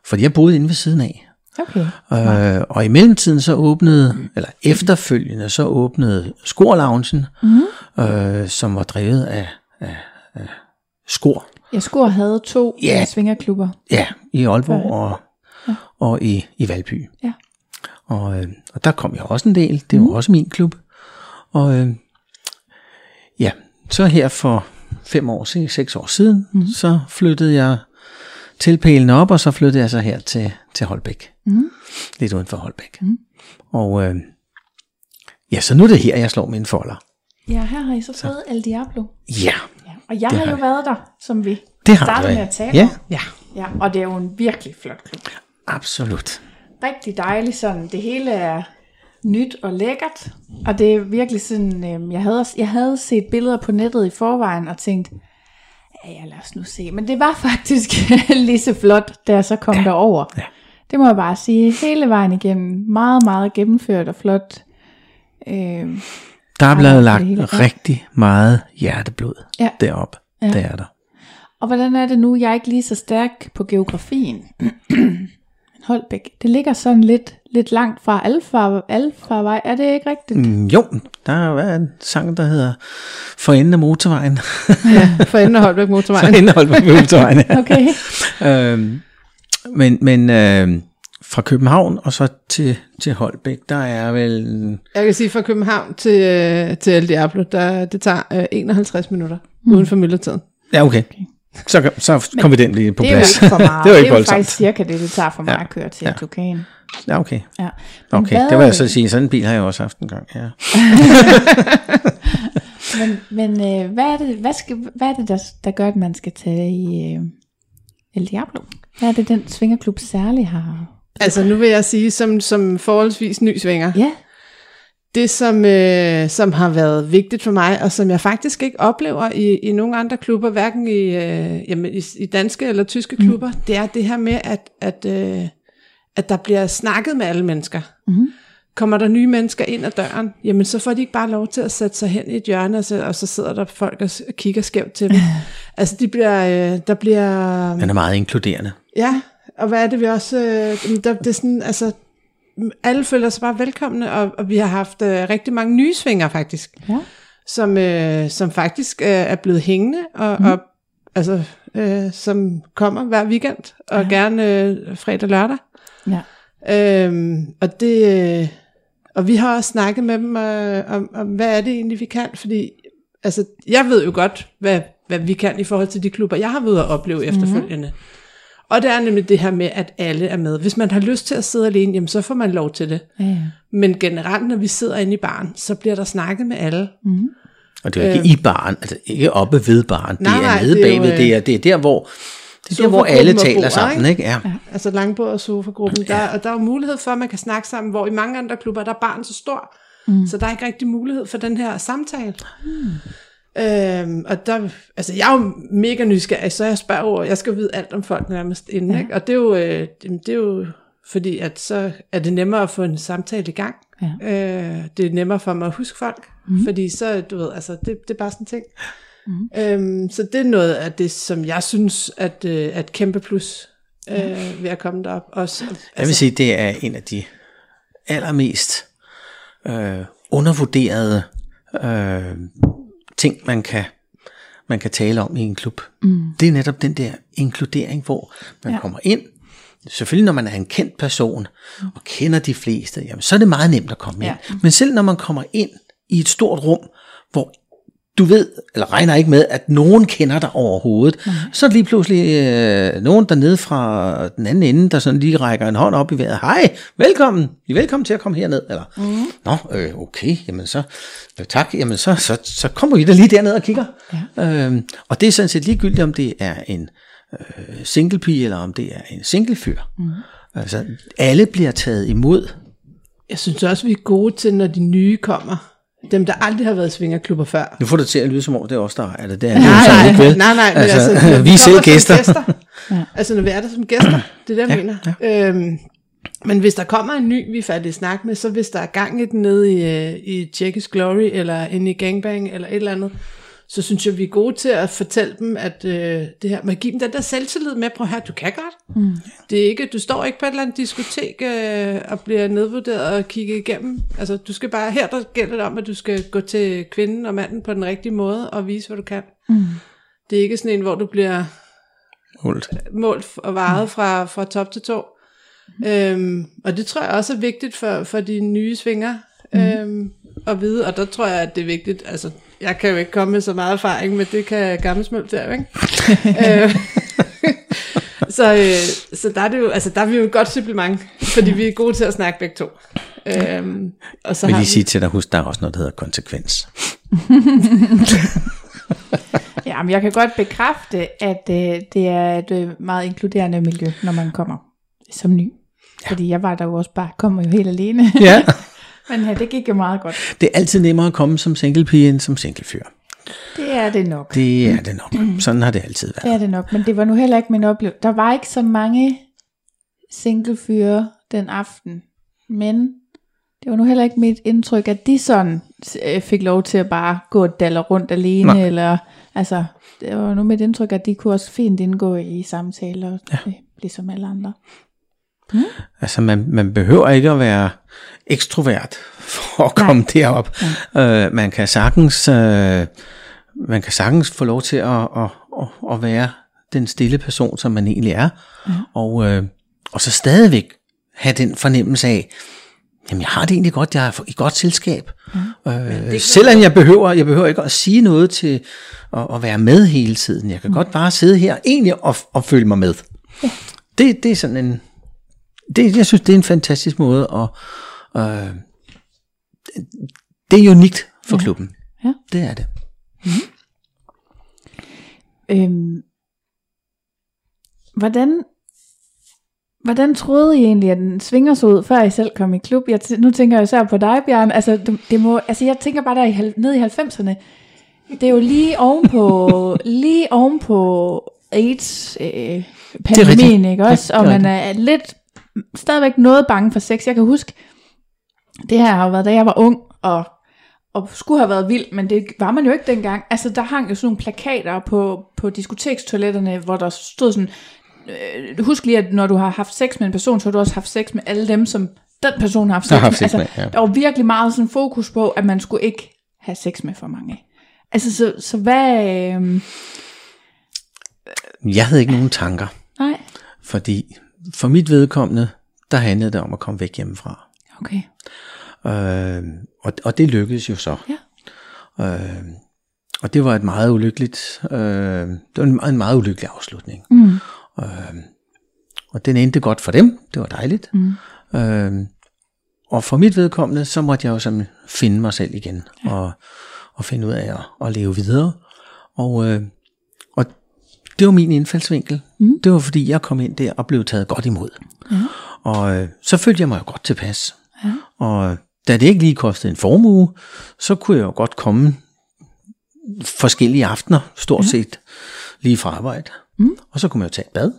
Fordi jeg boede inde ved siden af. Okay. Øh, og i mellemtiden så åbnede, eller efterfølgende så åbnede Skor mm. øh, som var drevet af, af, af Skor. Ja, Skor havde to ja, svingerklubber. Ja, i Aalborg og, ja. og i, i Valby. Ja. Og, øh, og der kom jeg også en del. Det var mm. også min klub. Og øh, ja, så her for fem år, seks år siden, mm. så flyttede jeg til pælen op, og så flyttede jeg så her til, til Holbæk. Mm. Lidt uden for Holbæk. Mm. Og øh, ja, så nu er det her, jeg slår mine folder. Ja, her har I så fået El Diablo. Ja. ja. Og jeg har jo været der, som vi det har startede med at tale ja. om. Ja. ja. Og det er jo en virkelig flot klub. Absolut. Rigtig dejligt sådan. Det hele er nyt og lækkert. Og det er virkelig sådan, øh, jeg, havde, jeg havde set billeder på nettet i forvejen og tænkt, ja, ja lad os nu se. Men det var faktisk lige så flot, da jeg så kom ja. derover. Ja. Det må jeg bare sige. Hele vejen igennem. Meget, meget gennemført og flot. Øh, der er blevet lagt rigtig meget hjerteblod ja. derop. Ja. Det er der. Og hvordan er det nu? Jeg er ikke lige så stærk på geografien. Holbæk, det ligger sådan lidt, lidt langt fra Alfa, Alfa-vej. Er det ikke rigtigt? Mm, jo, der er en sang, der hedder For enden af motorvejen. ja, for enden af Holbæk motorvejen. for enden af Holbæk motorvejen, ja. okay. øhm, men men øh, fra København og så til, til Holbæk, der er vel... Jeg kan sige, fra København til, øh, til El Diablo, der, det tager øh, 51 minutter mm. uden for myldretiden. Ja, okay. okay. Så, så kom vi den lige på plads. Det er jo ikke for meget. det, var ikke det er jo faktisk cirka det, det tager for mig ja. at køre til ja. Tukan. Ja, okay. Ja. okay, hvad, det vil jeg så sige. Sådan en bil har jeg også haft en gang, ja. men men øh, hvad er det, hvad, skal, hvad er det der, der gør, at man skal tage i øh, El Diablo? Hvad er det, den svingerklub særligt har? Altså nu vil jeg sige, som, som forholdsvis ny svinger, ja. Det, som, øh, som har været vigtigt for mig, og som jeg faktisk ikke oplever i, i nogle andre klubber, hverken i, øh, jamen, i, i danske eller tyske klubber, mm. det er det her med, at, at, øh, at der bliver snakket med alle mennesker. Mm. Kommer der nye mennesker ind ad døren, jamen så får de ikke bare lov til at sætte sig hen i et hjørne, og så, og så sidder der folk og kigger skævt til dem. altså de bliver, øh, der bliver... Den er meget inkluderende. Ja, og hvad er det vi også... Øh, der, det er sådan, altså, alle føler sig bare velkomne, og, og vi har haft øh, rigtig mange nye svinger faktisk, Ja. som, øh, som faktisk øh, er blevet hængende, og, mm. og altså, øh, som kommer hver weekend, og ja. gerne øh, fredag og lørdag. Ja. Øhm, og det... Øh, og vi har også snakket med dem øh, om, om, hvad er det egentlig, vi kan, fordi altså, jeg ved jo godt, hvad, hvad vi kan i forhold til de klubber, jeg har ved at opleve mm-hmm. efterfølgende. Og det er nemlig det her med, at alle er med. Hvis man har lyst til at sidde alene, jamen, så får man lov til det. Ja, ja. Men generelt, når vi sidder inde i baren, så bliver der snakket med alle. Mm. Og det er jo ikke i baren, altså ikke oppe ved baren. Det Nej, er nede det er jo, bagved. øh, Det er, det er der, hvor, det er der, hvor alle taler bordet, sammen. ikke? Ikke? Ja. Altså langbord og sofagruppen. Der, og der er jo mulighed for, at man kan snakke sammen, hvor i mange andre klubber, der er barn så stor. Mm. Så der er ikke rigtig mulighed for den her samtale. Mm. Øhm, og der, altså jeg er jo mega nysgerrig, så jeg spørger over, jeg skal vide alt om folk nærmest inden, ja. ikke? og det er, jo, øh, det er jo fordi, at så er det nemmere at få en samtale i gang. Ja. Øh, det er nemmere for mig at huske folk, mm. fordi så, du ved, altså det, det er bare sådan en ting. Mm. Øhm, så det er noget af det, som jeg synes, at, øh, at kæmpe plus øh, ved at komme derop. Også, altså, Jeg vil sige, det er en af de allermest øh, undervurderede øh, ting, man kan, man kan tale om i en klub. Mm. Det er netop den der inkludering, hvor man ja. Kommer ind. Selvfølgelig når man er en kendt person og kender de fleste, jamen, så er det meget nemt at komme ind. Ja. Men selv når man kommer ind i et stort rum, hvor du ved, eller regner ikke med, at nogen kender dig overhovedet, mm. så er lige pludselig øh, nogen dernede fra den anden ende, der sådan lige rækker en hånd op i vejret. Hej, velkommen, I er velkommen til at komme herned. Eller, mm. Nå, øh, okay, jamen så, øh, tak, jamen så, så, så kommer I da lige derned og kigger. Ja. Øhm, og det er sådan set ligegyldigt, om det er en øh, singlepige, eller om det er en singlefyr. Mm. Altså, alle bliver taget imod. Jeg synes også, vi er gode til, når de nye kommer. Dem, der aldrig har været svingerklubber før. Nu får det til at lyde som om, det er os, der er det. Det er Nej, nej, ikke, vel? nej, nej, men altså, altså, vi er selv gæster. gæster. ja. Altså, når vi er der som gæster, det er det, jeg ja, mener. Ja. Øhm, men hvis der kommer en ny, vi er færdige at snakke med, så hvis der er gang i den nede i, øh, i Tjekkisk Glory, eller inde i Gangbang, eller et eller andet, så synes jeg, vi er gode til at fortælle dem, at øh, det her, man giver dem den der selvtillid med, prøv her, du kan godt. Mm. Det er ikke, du står ikke på et eller andet diskotek øh, og bliver nedvurderet og kigget igennem. Altså, du skal bare, her der gælder det om, at du skal gå til kvinden og manden på den rigtige måde og vise, hvad du kan. Mm. Det er ikke sådan en, hvor du bliver Hult. målt og varet fra, fra top til to. Mm. Øhm, og det tror jeg også er vigtigt for, for de nye svinger mm. øhm, at vide, og der tror jeg, at det er vigtigt, altså jeg kan jo ikke komme med så meget erfaring, men det kan gammelsmøl der, ikke? Øh, så, øh, så der er det jo, altså der er vi jo et godt supplement, fordi vi er gode til at snakke begge to. Øhm, og så vil lige vi, sige til dig, husk, der er også noget, der hedder konsekvens. Ja, men jeg kan godt bekræfte, at øh, det er et øh, meget inkluderende miljø, når man kommer som ny. Ja. Fordi jeg var der jo også bare, kommer jo helt alene. Ja. Men ja, det gik jo meget godt. Det er altid nemmere at komme som singlepige end som singlefyr. Det er det nok. Det er det nok. Sådan har det altid Det været. er det nok, men det var nu heller ikke min oplevelse. Der var ikke så mange singlefyre den aften, men det var nu heller ikke mit indtryk, at de sådan øh, fik lov til at bare gå og dalle rundt alene, Nej. eller altså, det var nu mit indtryk, at de kunne også fint indgå i samtaler, ja. ligesom alle andre. Altså, man, man behøver ikke at være ekstrovert for at Nej. komme derop. Øh, man kan sagtens... Øh, man kan sagtens få lov til at, at, at, at være den stille person, som man egentlig er, ja. og, øh, og så stadigvæk have den fornemmelse af, jamen jeg har det egentlig godt, jeg er i godt selskab. Ja. Øh, selvom jeg behøver, jeg behøver ikke at sige noget til at, at være med hele tiden. Jeg kan mm. godt bare sidde her egentlig og, og følge mig med. Ja. Det, det er sådan en, det, jeg synes, det er en fantastisk måde, og øh, det er unikt for Ja. klubben. Ja. Det er det. Øhm, hvordan, hvordan troede I egentlig, at den svinger så ud, før I selv kom i klub? Jeg t- nu tænker jeg især på dig, Bjørn. Altså, du- det må, altså jeg tænker bare der i, ned i 90'erne. Det er jo lige ovenpå, lige ovenpå AIDS øh, pandemien, ikke også? Det- Og det man er lidt stadigvæk noget bange for sex. Jeg kan huske, det her har jo været, da jeg var ung, og, og skulle have været vild, men det var man jo ikke dengang. Altså, der hang jo sådan nogle plakater på, på diskotekstoiletterne, hvor der stod sådan, øh, husk lige, at når du har haft sex med en person, så har du også haft sex med alle dem, som den person har haft sex, Har haft sex altså, med, ja. Der var virkelig meget sådan fokus på, at man skulle ikke have sex med for mange. Altså, så, så hvad... Øh, Jeg havde ikke nogen tanker, nej, fordi for mit vedkommende, der handlede det om at komme væk hjemmefra. okay. Øh, og, og det lykkedes jo så. Ja. Øh, og det var et meget ulykkeligt, øh, det var en meget, en meget ulykkelig afslutning. Mm. Øh, og den endte godt for dem, det var dejligt. Mm. Øh, og for mit vedkommende, så måtte jeg jo sådan finde mig selv igen, ja. og, og finde ud af at, at leve videre. Og, øh, det var min indfaldsvinkel. Mm. Det var fordi, jeg kom ind der og blev taget godt imod. Ja. Og øh, så følte jeg mig jo godt tilpas. Ja. Og da det ikke lige kostede en formue, så kunne jeg jo godt komme forskellige aftener, stort set lige fra arbejde. Mm. Og så kunne man jo tage et bad.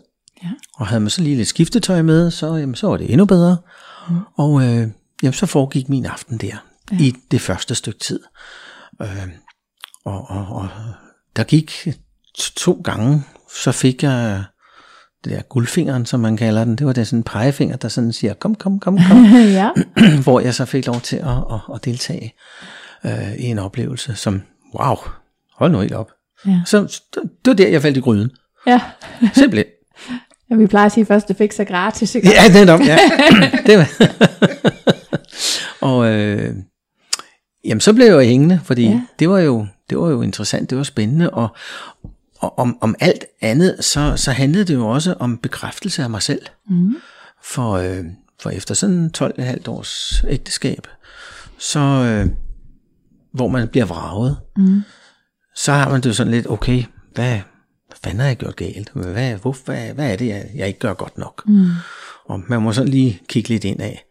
Ja. Og havde man så lige lidt skiftetøj med, så, jamen, så var det endnu bedre. Mm. Og øh, jamen, så foregik min aften der, ja. i det første stykke tid. Øh, og, og, og der gik to gange, så fik jeg det der guldfingeren, som man kalder den. Det var der sådan en pegefinger, der sådan siger, kom, kom, kom, kom. ja. hvor jeg så fik lov til at, at, at deltage øh, i en oplevelse, som, wow, hold nu helt op. Ja. Så det var der, jeg faldt i gryden. ja. Simpelthen. ja. Vi plejer at sige, at første fik sig gratis, ikke? Ja, det er ja. det var. og øh, jamen, så blev jeg jo hængende, fordi ja. det, var jo, det var jo interessant, det var spændende, og, og om, om alt andet, så, så handlede det jo også om bekræftelse af mig selv. Mm. For, øh, for efter sådan 12,5 års ægteskab, så øh, hvor man bliver vraget, Mm. så har man det jo sådan lidt, okay, hvad, hvad fanden har jeg gjort galt? Hvad, hvor, hvad, hvad er det, jeg, jeg ikke gør godt nok? Mm. Og man må sådan lige kigge lidt ind af.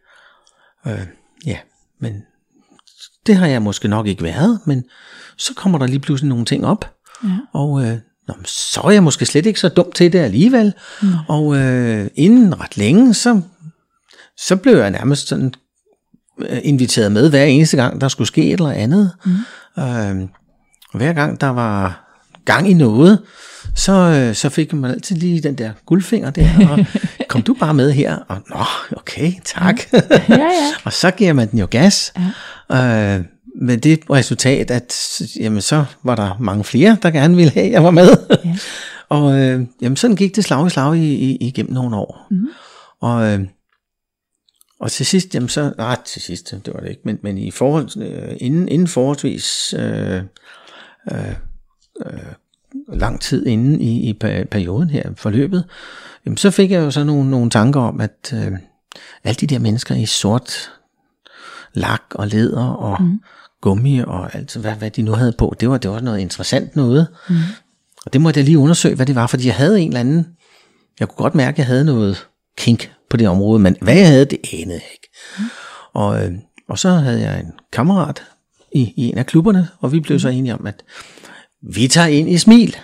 Øh, ja, men det har jeg måske nok ikke været, men så kommer der lige pludselig nogle ting op, Ja. og øh, nå, så er jeg måske slet ikke så dum til det alligevel. Mm. Og øh, inden ret længe, så, så blev jeg nærmest sådan øh, inviteret med hver eneste gang, der skulle ske et eller andet. Mm. Øh, hver gang der var gang i noget, så, øh, så fik man altid lige den der guldfinger der, og kom du bare med her, og nå, okay, tak. Ja, ja. og så giver man den jo gas. Ja. Øh, med det resultat, at jamen, så var der mange flere, der gerne ville have, at jeg var med. Ja. og øh, jamen, sådan gik det slag i slag i, i, igennem nogle år. Mhm. Og, øh, og til sidst, jamen så, nej, til sidst, det var det ikke, men, men i forhold, øh, inden, inden forholdsvis øh, øh, øh, lang tid inden i, i per- perioden her, forløbet, jamen, så fik jeg jo så nogle, nogle tanker om, at øh, alle de der mennesker i sort lak og læder og mm. Gummi og alt, hvad, hvad de nu havde på, det var, det var noget interessant noget. Mm. Og det måtte jeg lige undersøge, hvad det var, fordi jeg havde en eller anden, jeg kunne godt mærke, at jeg havde noget kink på det område, men hvad jeg havde, det anede jeg ikke. Mm. Og, øh, og så havde jeg en kammerat i, i en af klubberne, og vi blev så enige om, at vi tager ind i Smil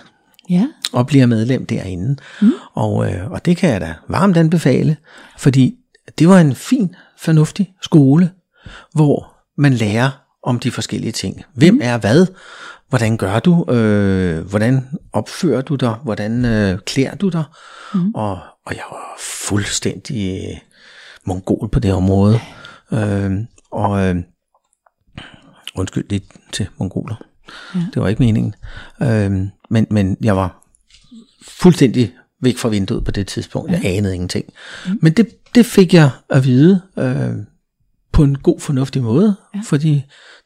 Ja. og bliver medlem derinde. Mm. Og, øh, og det kan jeg da varmt anbefale, fordi det var en fin, fornuftig skole, hvor man lærer om de forskellige ting. Hvem er hvad? Hvordan gør du? Øh, hvordan opfører du dig? Hvordan øh, klæder du dig? Mm. Og, og jeg var fuldstændig øh, mongol på det område. Øh, og øh, undskyld lidt til mongoler. Ja. Det var ikke meningen. Øh, men, men jeg var fuldstændig væk fra vinduet på det tidspunkt. Jeg anede ingenting. Mm. Men det, det fik jeg at vide øh, på en god, fornuftig måde, ja. for de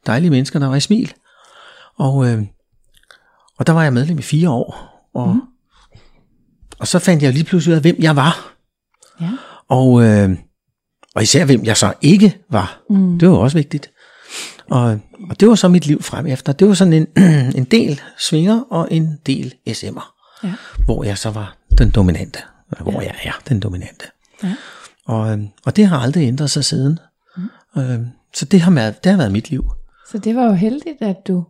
dejlige mennesker, der var i smil. Og, øh, og der var jeg medlem i fire år. Og, mm. og så fandt jeg lige pludselig ud af, hvem jeg var. Ja. Og, øh, og især hvem jeg så ikke var. Mm. Det var også vigtigt. Og, og det var så mit liv frem efter. Det var sådan en, en del svinger og en del SM'er. Ja. Hvor jeg så var den dominante. Hvor ja. jeg er den dominante. Ja. Og, øh, og det har aldrig ændret sig siden. Øh, så det har, været, det har været mit liv. Så det var jo heldigt, at du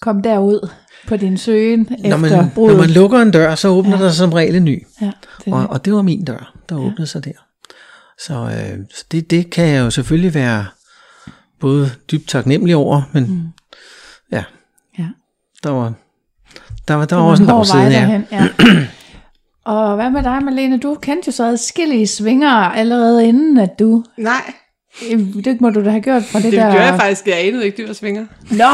kom derud på din søgen Når efter man, når man lukker en dør, så åbner Ja. ja. der som regel en ny. ja, det, Og, og det var min dør, der åbnede sig der. Så, øh, så det, det kan jeg jo selvfølgelig være både dybt taknemmelig over, men mm. ja, ja. der var, der var, der Det var også en bagside, ja. derhen, ja. Og hvad med dig, Malene? Du kendte jo så adskillige svinger allerede inden, at du... Nej, Det må du da have gjort fra det, det der... gjorde jeg faktisk. Jeg anede ikke, det var svinger. Nå,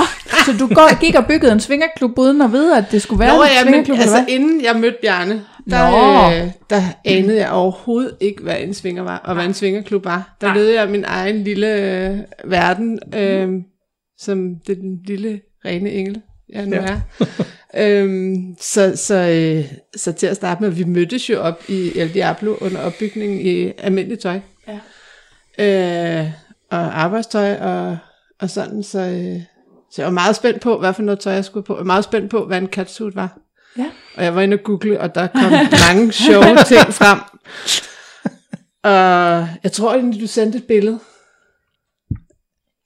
så du går, gik og byggede en svingerklub uden at vide, at det skulle være Nå, en ja, men svingerklub, altså eller hvad? inden jeg mødte Bjarne, der, Nå. øh, der anede jeg overhovedet ikke, hvad en svinger var, og hvad en svingerklub var. Der Nej. levede jeg min egen lille øh, verden, øh, som den lille rene engel, jeg nu er. øhm, så, så, øh, så til at starte med, vi mødtes jo op i El Diablo under opbygningen i almindeligt tøj. Ja. Øh, og arbejdstøj og, og sådan, så, øh, så jeg var meget spændt på, hvad for noget tøj jeg skulle på. Jeg var meget spændt på, hvad en catsuit var. Ja. Og jeg var inde og google, og der kom mange sjove ting frem. Og jeg tror egentlig, du sendte et billede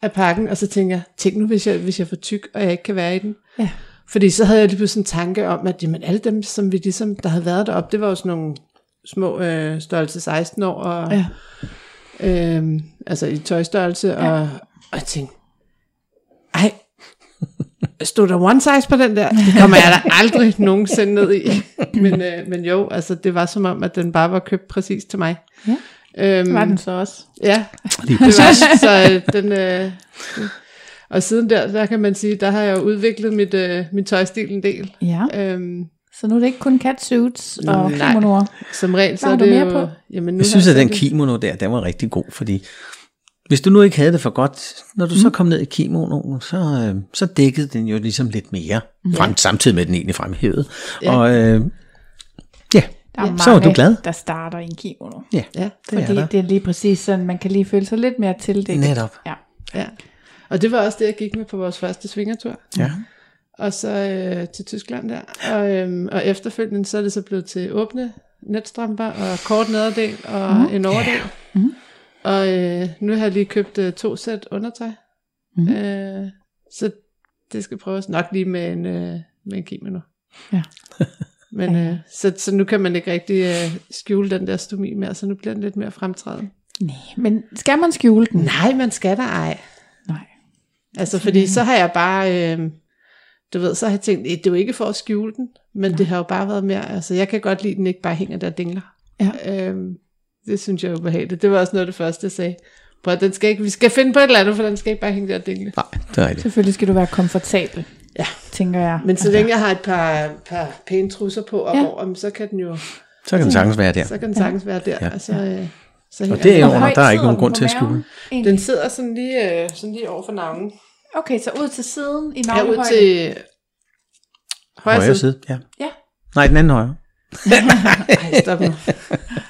af pakken, og så tænkte jeg, tænk nu, hvis jeg, hvis jeg får tyk, og jeg ikke kan være i den. Ja. Fordi så havde jeg lige pludselig en tanke om, at jamen, alle dem, som vi ligesom, der havde været deroppe, det var jo sådan nogle små øh, størrelse 16 år, og, Ja. Øhm, altså i tøjstørrelse, ja. og, og jeg tænkte, ej, stod der one size på den der? Det kommer jeg da aldrig nogensinde ned i. Men, øh, men jo, altså det var som om, at den bare var købt præcis til mig. Ja. Øhm, Det var den så også. Ja, det var så øh, den... Øh, og siden der, der kan man sige, der har jeg udviklet mit, øh, min tøjstil en del. Ja, Øhm, så nu er det ikke kun catsuits og Nej. kimonoer. som regel, så er det du mere jo... på? Jamen, nu Jeg synes, at den kimono der, den var rigtig god, fordi hvis du nu ikke havde det for godt, når du mm. så kom ned i kimonoen, så, øh, så dækkede den jo ligesom lidt mere, frem, samtidig med den egentlig fremhævede. Ja. Og øh, ja, Der er Ja, så var du glad. der starter i en kimono. ja, Ja, det Fordi er der. det er lige præcis sådan, man kan lige føle sig lidt mere tildækket. Netop. Ja. ja. Og det var også det, jeg gik med på vores første svingertur. Ja. Og så øh, til Tyskland der. Og, øhm, og efterfølgende, så er det så blevet til åbne netstrømper og kort nederdel og mm. en overdel. Mhm. Og øh, nu har jeg lige købt øh, to sæt undertøj. Mhm. Øh, så det skal prøves nok lige med en, øh, med en kimono. Ja. Men øh, så, så nu kan man ikke rigtig øh, skjule den der stomi mere, så nu bliver den lidt mere fremtræden. Nej, men skal man skjule den? Nej, man skal da ej. Nej. Altså, fordi så har jeg bare, øh, du ved, så har jeg tænkt, "Eh, det er jo ikke for at skjule den, men det har jo bare været mere, altså jeg kan godt lide, at den ikke bare hænger der og dingler. Ja. Øhm, det synes jeg er ubehageligt. Det var også noget af det første, jeg sagde. Prøv, at den skal ikke, vi skal finde på et eller andet, for den skal ikke bare hænge der og dingle. Nej, det er rigtigt. Selvfølgelig skal du være komfortabel, Ja. tænker jeg. Men så længe jeg har et par, par pæne trusser på op Ja. ja. over, så kan den jo, Så kan den sagtens være der. så kan den sagtens være der. Ja. Og så, øh, så Og det er jo under, der er ikke nogen grund til at skjule. Den sidder sådan lige, øh, sådan lige over for navnen. Okay, så ud til siden i Her ud navlehøjde. til højre, Højre side. side, ja. Ja, Nej, den anden højre. Ej, stop nu.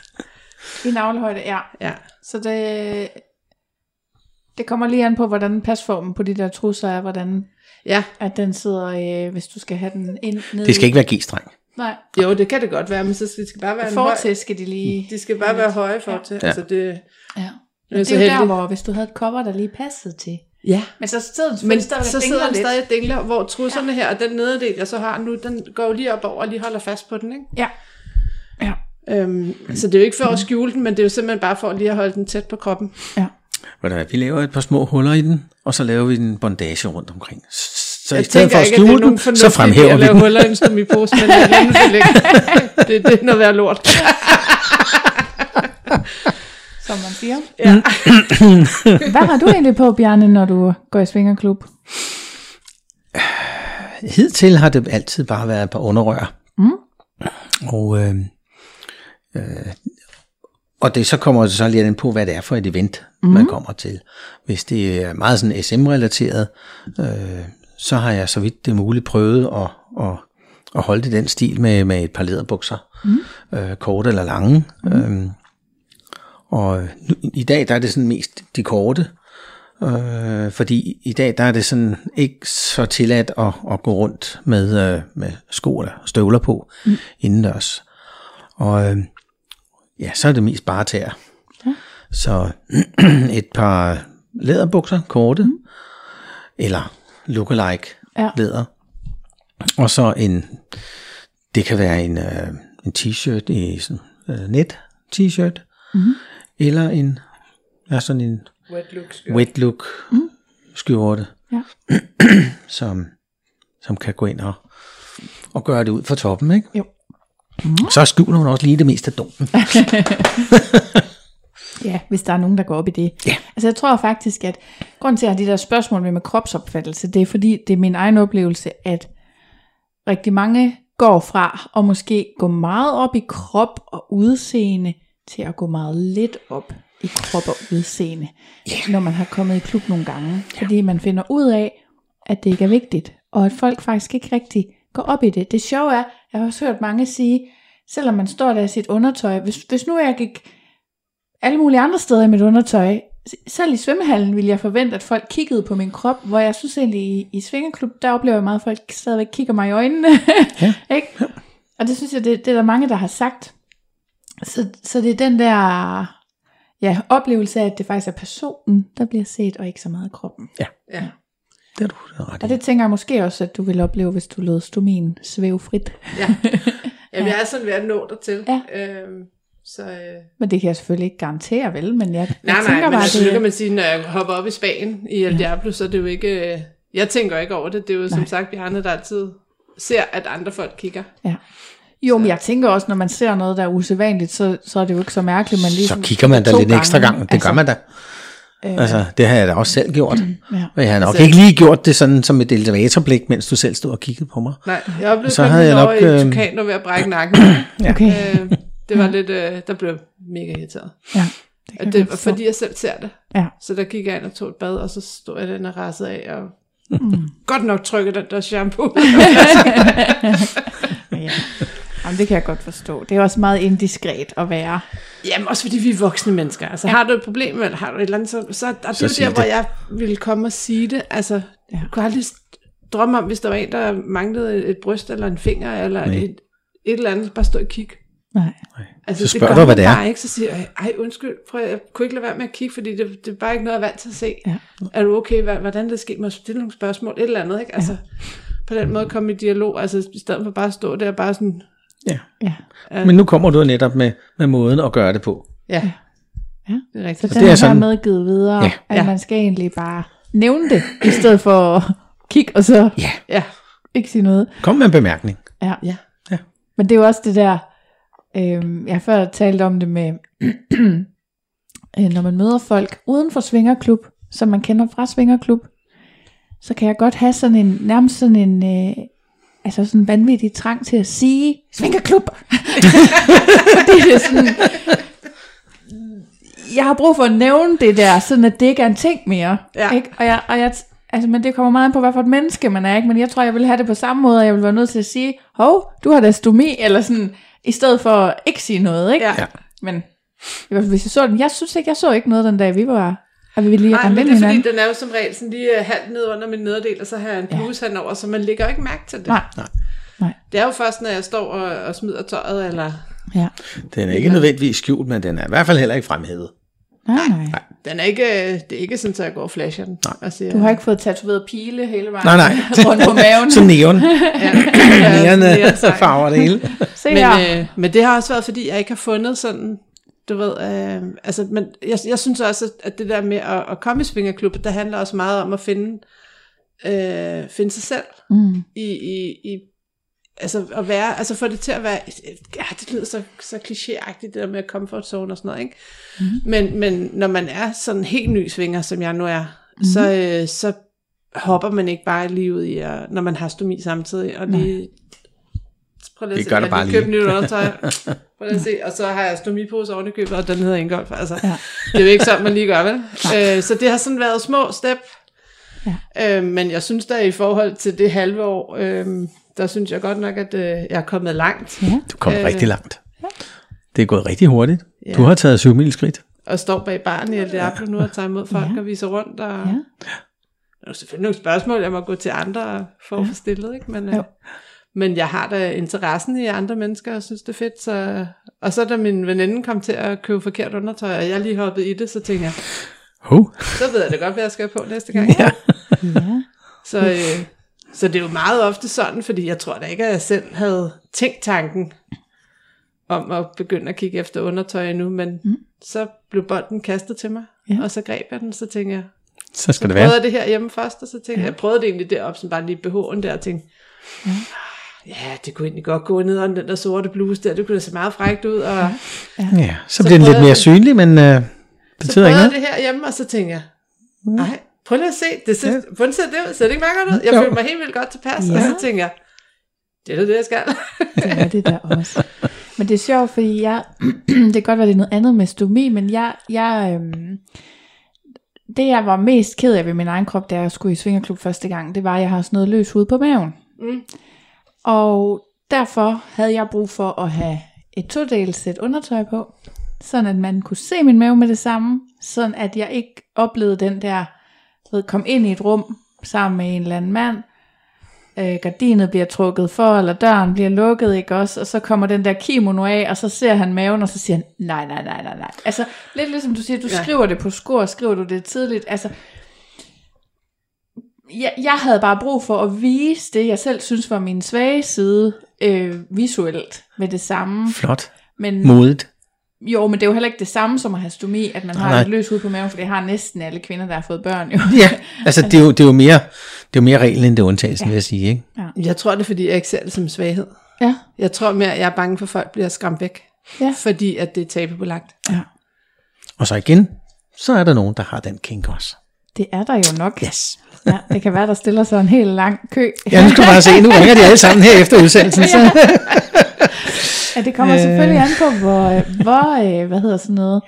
i navlehøjde, ja. Ja. Så det, det kommer lige an på, hvordan pasformen på de der trusser er, hvordan ja, at den sidder, øh, hvis du skal have den ind ned Det skal ikke være G-streng. Nej, jo, det kan det godt være, men så skal det skal bare være en høj, fortil skal de lige... de skal bare være høje for til. Ja. Altså det, Ja. Er Men det er så jo der, hvor hvis du havde et cover, der lige passede til. Ja. Men så sidder den Men stadigvæk så sidder den lidt. stadig dingler, hvor trusserne her, og den nederdel, jeg så har nu, den går jo lige op over og lige holder fast på den, ikke? Ja. Ja. Øhm, så det er jo ikke for at skjule den, men det er jo simpelthen bare for lige at holde den tæt på kroppen. Ja. Hvad, Vi laver et par små huller i den, og så laver vi en bondage rundt omkring. Så Jeg i stedet tænker for at ikke, er skjule nogen den, så fremhæver vi den. huller i en stomipose, men det er det, det er noget værd lort. Som man siger. Ja. Hvad har du egentlig på, Bjarne, når du går i svingerklub? Hidtil har det altid bare været et par underrør. Mm. Og, øh, øh, og det så kommer det så lidt ind på, hvad det er for et event, mm. man kommer til. Hvis det er meget sådan SM-relateret, øh, så har jeg så vidt det er muligt prøvet at, at, at holde det den stil med, med et par læderbukser, mm. øh, korte eller lange. Mm. Øh, og nu, i dag der er det sådan mest de korte, Øh, fordi i dag der er det sådan ikke så tilladt at, at gå rundt med, øh, med sko eller støvler på mm. indendørs. Og øh, ja, så er det mest bare tæer. Ja. Så et par læderbukser, korte, mm. eller lookalike Ja. læder. Og så en, det kan være en, øh, en t-shirt i sådan øh, net t-shirt, mm. Eller en, ja, sådan en Wet look. wet look mm. skjorte, Ja. som, som kan gå ind og, og gøre det ud fra toppen, ikke? Jo. Så skjuler hun også lige det meste af dumpen. Ja, hvis der er nogen, der går op i det. Ja. Altså jeg tror faktisk, at grunden til, at jeg har de der spørgsmål med, med kropsopfattelse, det er fordi, det er min egen oplevelse, at rigtig mange går fra at måske gå meget op i krop og udseende, til at gå meget lidt op i krop og udseende, yeah. når man har kommet i klub nogle gange. Yeah. Fordi man finder ud af, at det ikke er vigtigt, og at folk faktisk ikke rigtig går op i det. Det sjove er, jeg har også hørt mange sige, selvom man står der i sit undertøj, hvis, hvis nu jeg gik alle mulige andre steder i mit undertøj. Selv i svømmehallen ville jeg forvente, at folk kiggede på min krop, hvor jeg synes egentlig i, i svingerklub, der oplever jeg meget, at folk stadigvæk kigger mig i øjnene. Ja. ikke? Og det synes jeg, det, det er der mange, der har sagt. Så, så det er den der ja, oplevelse af, at det faktisk er personen, der bliver set, og ikke så meget kroppen. Ja. Det er du ret Og det tænker jeg måske også, at du vil opleve, hvis du lod stomin svæve frit. ja. Jamen, jeg er sådan ved at nå dig til. Ja. Øhm, så, øh, Men det kan jeg selvfølgelig ikke garantere, vel? Men jeg, nej, jeg nej, tænker men bare, altså, det, kan man sige, når jeg hopper op i Spanien i El Diablo, så er det jo ikke... Øh, jeg tænker ikke over det. Det er jo som Nej. sagt Bjarne, der altid ser, at andre folk kigger. Ja. Jo, men jeg tænker også, når man ser noget, der er usædvanligt, så, så er det jo ikke så mærkeligt, man lige Så kigger man da lidt en ekstra gange. gang. Det gør man da. Øh, Altså, det har jeg da også selv gjort. ja. Og jeg har nok Altså- ikke lige gjort det sådan som et elevatorblik, mens du selv stod og kiggede på mig. Nej, jeg oplevede Så så havde jeg over nok, i øh, Tucano ved at brække nakken. Okay, øh, det var lidt... Øh, der blev mega irriteret. ja. Det kan Og det godt var fordi, jeg selv ser det. Ja. Så der gik jeg ind og tog et bad, og så stod jeg den og rassede af, og mm. godt nok trykke den der shampoo. ja. Jamen, det kan jeg godt forstå. Det er også meget indiskret at være. Jamen også fordi vi er voksne mennesker. Altså ja. har du et problem, eller har du et eller andet, så, så og det Så er jo der, hvor det. jeg ville komme og sige det. Altså, ja. jeg kunne aldrig drømme om, hvis der var en, der manglede et bryst, eller en finger, eller Nej. et, et eller andet, bare stå og kigge. Nej. Altså, Så det spørger gør du, hvad det er. Bare ikke, så siger jeg, ej undskyld, prøv, jeg kunne ikke lade være med at kigge, fordi det, det er bare ikke noget, jeg er vant til at se. Ja. Er du okay, hvordan det sker, må jeg stille nogle spørgsmål, et eller andet, ikke? Altså, på den måde komme i dialog, altså i stedet for bare at stå der, bare sådan, Ja. Ja. Men nu kommer du netop med, med måden at gøre det på. ja, Ja. det er Så rigtigt. den det er sådan- sådan... medgivet videre, Ja. ja. at Ja. man skal egentlig bare nævne det, i stedet for at kigge og så Ja, Ja, ikke sige noget. kom med en bemærkning. Ja. ja. Men det er jo også det der, øh, jeg har før talt om det med, øh, når man møder folk uden for svingerklub, som man kender fra svingerklub, så kan jeg godt have sådan en, nærmest sådan en, øh, altså sådan vanvittig trang til at sige, svingerklub! Fordi det er sådan, jeg har brug for at nævne det der, sådan at det ikke er en ting mere. Ja. Ikke? Og jeg, og jeg, altså, men det kommer meget an på, hvad for et menneske man er, ikke? men jeg tror, jeg vil have det på samme måde, og jeg vil være nødt til at sige, hov, du har da stomi, eller sådan, i stedet for at ikke sige noget, ikke? Ja. Ja. Men i hvert fald, hvis jeg så den, jeg synes ikke, jeg så ikke noget den dag, vi var, at vi lige Nej, men det er fordi, hinanden. den er jo som regel sådan lige øh, halvt ned under min nederdel, og så har jeg en bluse ja. henover, så man lægger ikke mærke til det. Nej. Nej. Det er jo først, når jeg står og, og smider tøjet, eller... Ja. Den er ikke nødvendigvis skjult, men den er i hvert fald heller ikke fremhævet. Nej, nej. Den er ikke, det er ikke sådan, at jeg går og flasher den. Nej. Og siger, Du har ikke fået tatoveret pile hele vejen Nej, nej. rundt på maven. Så neon. ja, Neon ja, øh, farver det hele. Se men, her. øh, men det har også været, fordi jeg ikke har fundet sådan, du ved, øh, altså, men jeg, jeg synes også, at- det der med at, at komme i svingerklub, der handler også meget om at finde, øh, finde sig selv Mm. i, i, i altså at være, altså få det til at være, ja, det lyder så, så klichéagtigt, det der med comfort zone og sådan noget, ikke? Mm. Men, men når man er sådan helt ny svinger, som jeg nu er, mm. så, øh, så hopper man ikke bare lige ud i, at, når man har stomi samtidig, og lige, prøv lige at Det se, gør jeg det har bare lige købt nyt undertøj, prøv lige at se, og så har jeg stomipose oven i købet, og den hedder Ingolf, altså, Ja. det er jo ikke sådan, man lige gør, vel? Øh, så det har sådan været små step, Øh, men jeg synes da i forhold til det halve år, øh, der synes jeg godt nok, at øh, jeg er kommet langt. Ja. Du kom Øh, rigtig langt. Det er gået rigtig hurtigt. Ja. Du har taget syv mil skridt. Og står bag baren i El Diablo nu og tager imod folk Ja. og viser rundt. Og, Ja. Der er selvfølgelig nogle spørgsmål, jeg må gå til andre og få ja. stillet, ikke? Men, øh, Jo. Men jeg har da interessen i andre mennesker, og synes det er fedt. Så... Og så da min veninde kom til at købe forkert undertøj, og jeg lige hoppede i det, så tænkte jeg, Ho. så ved jeg da godt, hvad jeg skal på næste gang. Ja. Ja. Så, øh, så det er jo meget ofte sådan, fordi jeg tror da ikke, at jeg selv havde tænkt tanken om at begynde at kigge efter undertøj endnu, men mm. så blev bolden kastet til mig, Ja. og så greb jeg den, så tænkte jeg, Så skal så det prøvede være. jeg det her hjemme først, og så tænkte ja. jeg, jeg prøvede det egentlig deroppe, som bare lige BH'en der, og tænkte, ja. Ja, det kunne egentlig godt gå ned under den der sorte bluse der, det kunne da se meget frækt ud, og ja. Ja, så, Så bliver den lidt mere synlig, men øh, så betyder prøvede ikke jeg noget. det her hjemme, og så tænkte jeg, nej, prøv lige at se, det ser, hvordan ser det ud? Ser det ikke meget godt ud? Jeg Jo. følte mig helt vildt godt tilpas, Ja. og så tænkte jeg, det er det, jeg skal. Det er det der også. Men det er sjovt, fordi jeg, det kan godt være, det er noget andet med stomi, men jeg, jeg øhm, det jeg var mest ked af ved min egen krop, da jeg skulle i svingerklub første gang, det var, at jeg har sådan noget løs hud på maven. Mm. Og derfor havde jeg brug for at have et todelt sæt undertøj på, sådan at man kunne se min mave med det samme, sådan at jeg ikke oplevede den der, ved, kom ind i et rum sammen med en eller anden mand, øh, gardinet bliver trukket for, eller døren bliver lukket, ikke også, og så kommer den der kimono af, og så ser han maven, og så siger han, nej, nej, nej, nej, nej. Altså, lidt ligesom du siger, du Ja. skriver det på skor, skriver du det tidligt, altså, jeg, jeg havde bare brug for at vise det, jeg selv synes var min svage side, øh, visuelt, med det samme. Flot. Men, Modigt. jo, men det er jo heller ikke det samme som at have stomi, at man har Nej. et løs hud på maven, for det har næsten alle kvinder, der har fået børn jo. Ja, altså det er jo, det er jo mere, det er jo mere reglen end det er undtagelsen, ja. vil jeg sige. Ikke? Jeg tror det er, fordi jeg ikke ser det som svaghed. Ja, Jeg tror mere, at jeg er bange for, at folk bliver skræmt væk. Ja. Fordi at det er tabubelagt. ja. Og så igen, så er der nogen, der har den kink også. Det er der jo nok. Yes. Ja, det kan være, der stiller sig en helt lang kø. Ja, nu skal bare se, nu ringer de alle sammen her efter udsendelsen. Så. Ja, det kommer selvfølgelig an på, hvor, hvor øh, hvad hedder sådan noget,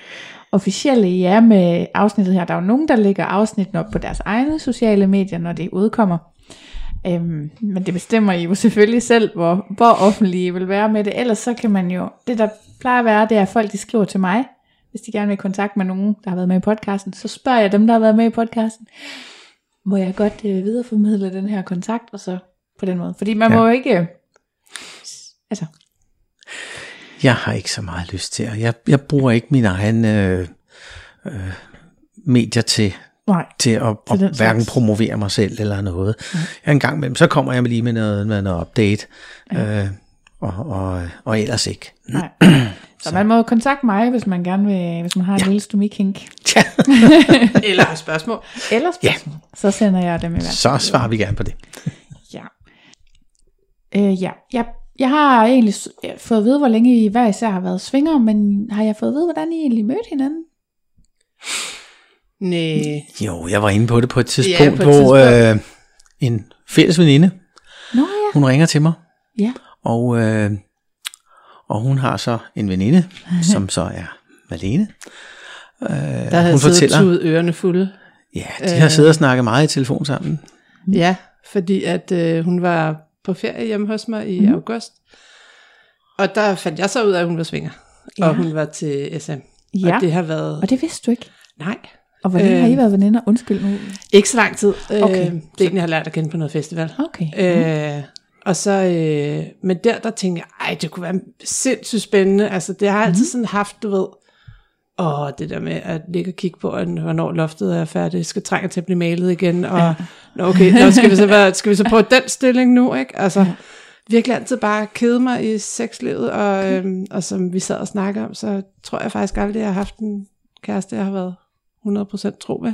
officielle er med afsnittet her. Der er jo nogen, der lægger afsnitten op på deres egne sociale medier, når det udkommer. Øhm, men det bestemmer I jo selvfølgelig selv, hvor, hvor offentlige I vil være med det. Ellers så kan man jo, det der plejer at være, det er, at folk de skriver til mig, hvis de gerne vil i kontakt med nogen, der har været med i podcasten. Så spørger jeg dem, der har været med i podcasten, må jeg godt øh, videreformidle den her kontakt, og så på den måde. Fordi man Ja. ja. må jo ikke, øh, altså, Jeg har ikke så meget lyst til at. Jeg, jeg bruger ikke min egen øh, øh, medier til, nej, til at, Til at hverken slags. promovere mig selv eller noget. Jeg en gang imellem, så kommer jeg lige med noget, med noget update, øh, og, og, og ellers ikke. Nej. Så man må kontakte mig, hvis man gerne vil, hvis man har en Ja. lille stomikink. Ja, Eller har spørgsmål. Eller spørgsmål. Så sender jeg dem i hvert fald. så svarer vi gerne på det. Ja. Øh, ja. Jeg, jeg har egentlig fået at vide, hvor længe I hver især har været svinger, men har jeg fået at vide, hvordan I egentlig mødte hinanden? Nej. Jo, jeg var inde på det på et tidspunkt, Ja, på et hvor tidspunkt. øh, en fælles veninde, Nå ja. hun ringer til mig, Ja. og, øh, og hun har så en veninde, som så er Malene. Øh, Der havde hun fortæller, tudet ørerne fulde. ja, de har siddet og snakket meget i telefon sammen. Ja, fordi at øh, hun var på ferie hjemme hos mig i mm. august. Og der fandt jeg så ud af, at hun var svinger. Ja. Og hun var til SM. Ja. Og det har været... Og det vidste du ikke. Nej, Og hvor længe Øh. har I været veninder? Undskyld nu. ikke så lang tid. Okay. Øh, det er en, jeg har lært at kende på noget festival. Okay. Øh, og så, øh, men der, der tænkte jeg, ej, det kunne være sindssygt spændende. Altså, det har jeg altid sådan haft, du ved, og det der med at ligge og kigge på, at hvornår loftet er færdigt, skal trænge til at blive malet igen, og ja. nå, okay, nå, skal, vi så være, skal vi så prøve den stilling nu, ikke? Altså, ja. virkelig altid bare kede mig i sexlivet, og, okay. øhm, og som vi sad og snakkede om, så tror jeg faktisk aldrig, at jeg har haft en kæreste, jeg har været 100% tro ved.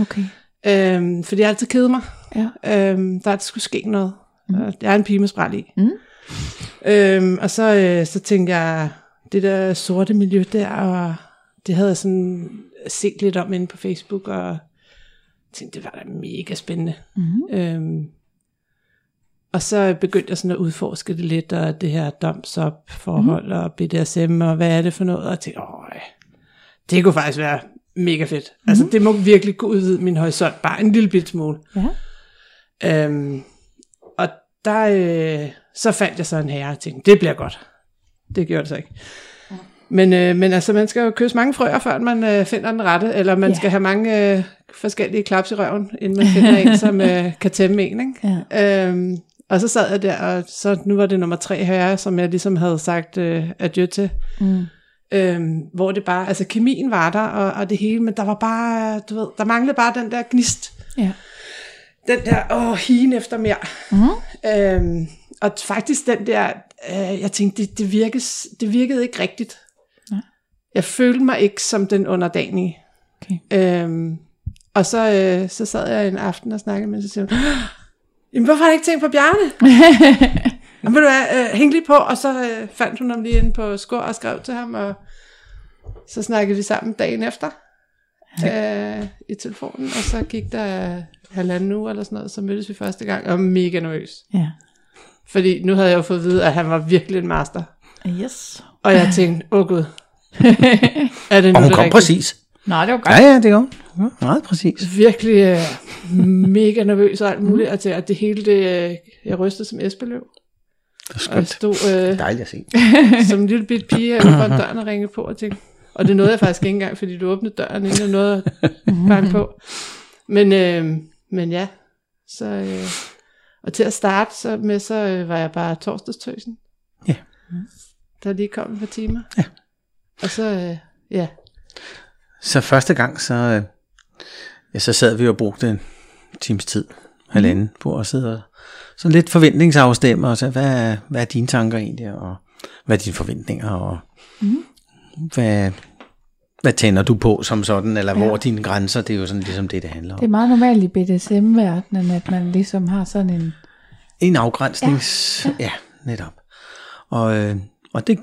Okay. Øhm, fordi jeg altid kede mig. Ja. Øhm, der altid skulle ske noget. Mm. Jeg er en pige med spræl i. Mm. Øhm, og så, øh, så tænkte jeg, det der sorte miljø der, og det havde jeg sådan set lidt om inde på Facebook, og tænkte, det var da mega spændende. Mm. Øhm, og så begyndte jeg sådan at udforske det lidt, og det her dumps up forhold mm. og BDSM, og hvad er det for noget, og jeg tænkte, åh, det kunne faktisk være mega fedt. Mm. Altså, det må virkelig kunne udvide min horisont, bare en lille bit smule. Ja. Øhm, og der, øh, så fandt jeg så en herre og tænkte, det bliver godt. Det gjorde det så ikke. Men, øh, men altså, man skal jo kysse mange frøer, før man øh, finder den rette, eller man Ja. skal have mange øh, forskellige klaps i røven, inden man finder en, som øh, kan tæmme en. Ikke? Ja. Øhm, og så sad jeg der, og så nu var det nummer tre herre, som jeg ligesom havde sagt øh, adieu til. Mm. Øhm, hvor det bare, altså kemien var der, og, og det hele, men der var bare, du ved, der manglede bare den der gnist. Ja. Den der, åh, higen efter mere. Mm. Øhm, og faktisk den der, øh, jeg tænkte, det, det, virkes, det virkede ikke rigtigt. Nej. Jeg følte mig ikke som den underdanige. Okay. Øhm, og så, øh, så sad jeg en aften og snakkede med, så siger hun, Jamen, hvorfor har jeg ikke tænkt på Bjarne? Jamen, ved du hvad, øh, hæng lige på, og så øh, fandt hun ham lige inde på skor og skrev til ham, og så snakkede vi sammen dagen efter øh, i telefonen, og så gik der halvanden uge eller sådan noget, så mødtes vi første gang, og jeg var mega nervøs. Ja. Fordi nu havde jeg jo fået at vide, at han var virkelig en master. Yes. Og jeg tænkte, åh oh, gud, er det nu Og hun det kom rigtige? præcis. Nå, det var godt. Ja, ja, det går. Ja, meget præcis. Virkelig øh, mega nervøs og alt muligt, og til at det hele, det, øh, jeg rystede som Esbeløv. Det er Og jeg skønt. stod øh, Dejligt at se. som en lille bit pige her foran døren og ringede på og tænkte, og det nåede jeg faktisk ikke engang, fordi du åbnede døren, inden jeg nåede at banke på. Men, øh, men ja, så, øh, og til at starte så med, så øh, var jeg bare torsdagstøsen. Ja. Der lige kom et par timer. Ja. Og så, øh, ja, Så første gang, så, øh, ja, så sad vi og brugte en times tid, halvanden, på at sidde og sådan lidt forventningsafstemme, og så, hvad, er- hvad er dine tanker egentlig, og hvad er dine forventninger, og hvad, hvad tænder du på som sådan, eller hvor er dine grænser, det er jo sådan ligesom det, det handler om. Det er meget normalt i BDSM-verdenen, at man ligesom har sådan en... En afgrænsnings... Ja, ja netop. Og, øh, og det,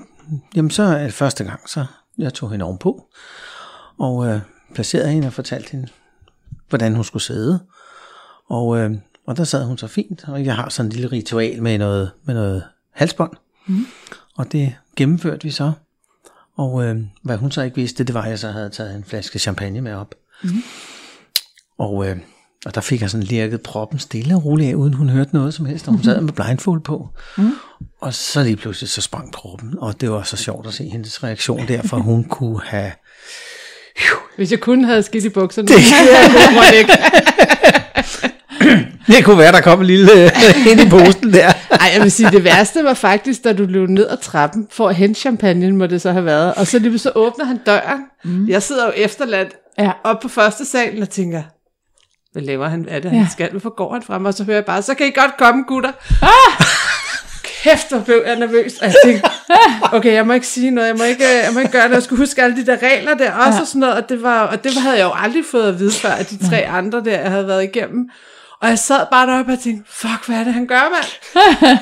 jamen så er det første gang, så jeg tog hende ovenpå, og øh, placerede hende og fortalte hende, hvordan hun skulle sidde. Og, øh, og der sad hun så fint, og jeg har sådan en lille ritual med noget, med noget halsbånd. Mm. Og det gennemførte vi så. Og øh, hvad hun så ikke vidste, det var, at jeg så havde taget en flaske champagne med op. Mm. Og, øh, og der fik jeg sådan lirket proppen stille og roligt af, uden hun hørte noget som helst, og hun sad med blindfold på. Mm. Og så lige pludselig så sprang proppen, og det var så sjovt at se hendes reaktion der, for hun kunne have... hvis jeg kun havde skidt i bukserne, det kunne jeg ikke. Det kunne være, der kom en lille øh, ind i posten der. Ej, jeg vil sige, det værste var faktisk, da du løb ned ad trappen for at hente champagne, må det så have været. Og så lige så åbner han døren. Mm. Jeg sidder jo efterladt Ja. op på første salen og tænker, hvad laver han? Hvad er det, han Ja. skal? Hvorfor går han frem? Og så hører jeg bare, så kan I godt komme, gutter. Ah! Kæft, hvor blev jeg nervøs. Og jeg tænkte, okay, jeg må ikke sige noget, jeg må ikke, jeg må ikke gøre det. Jeg skulle huske alle de der regler der også, ja. og sådan noget. Og det, var, og det havde jeg jo aldrig fået at vide før, at de tre andre der, jeg havde været igennem. Og jeg sad bare deroppe og tænkte, fuck, hvad er det, han gør, mand?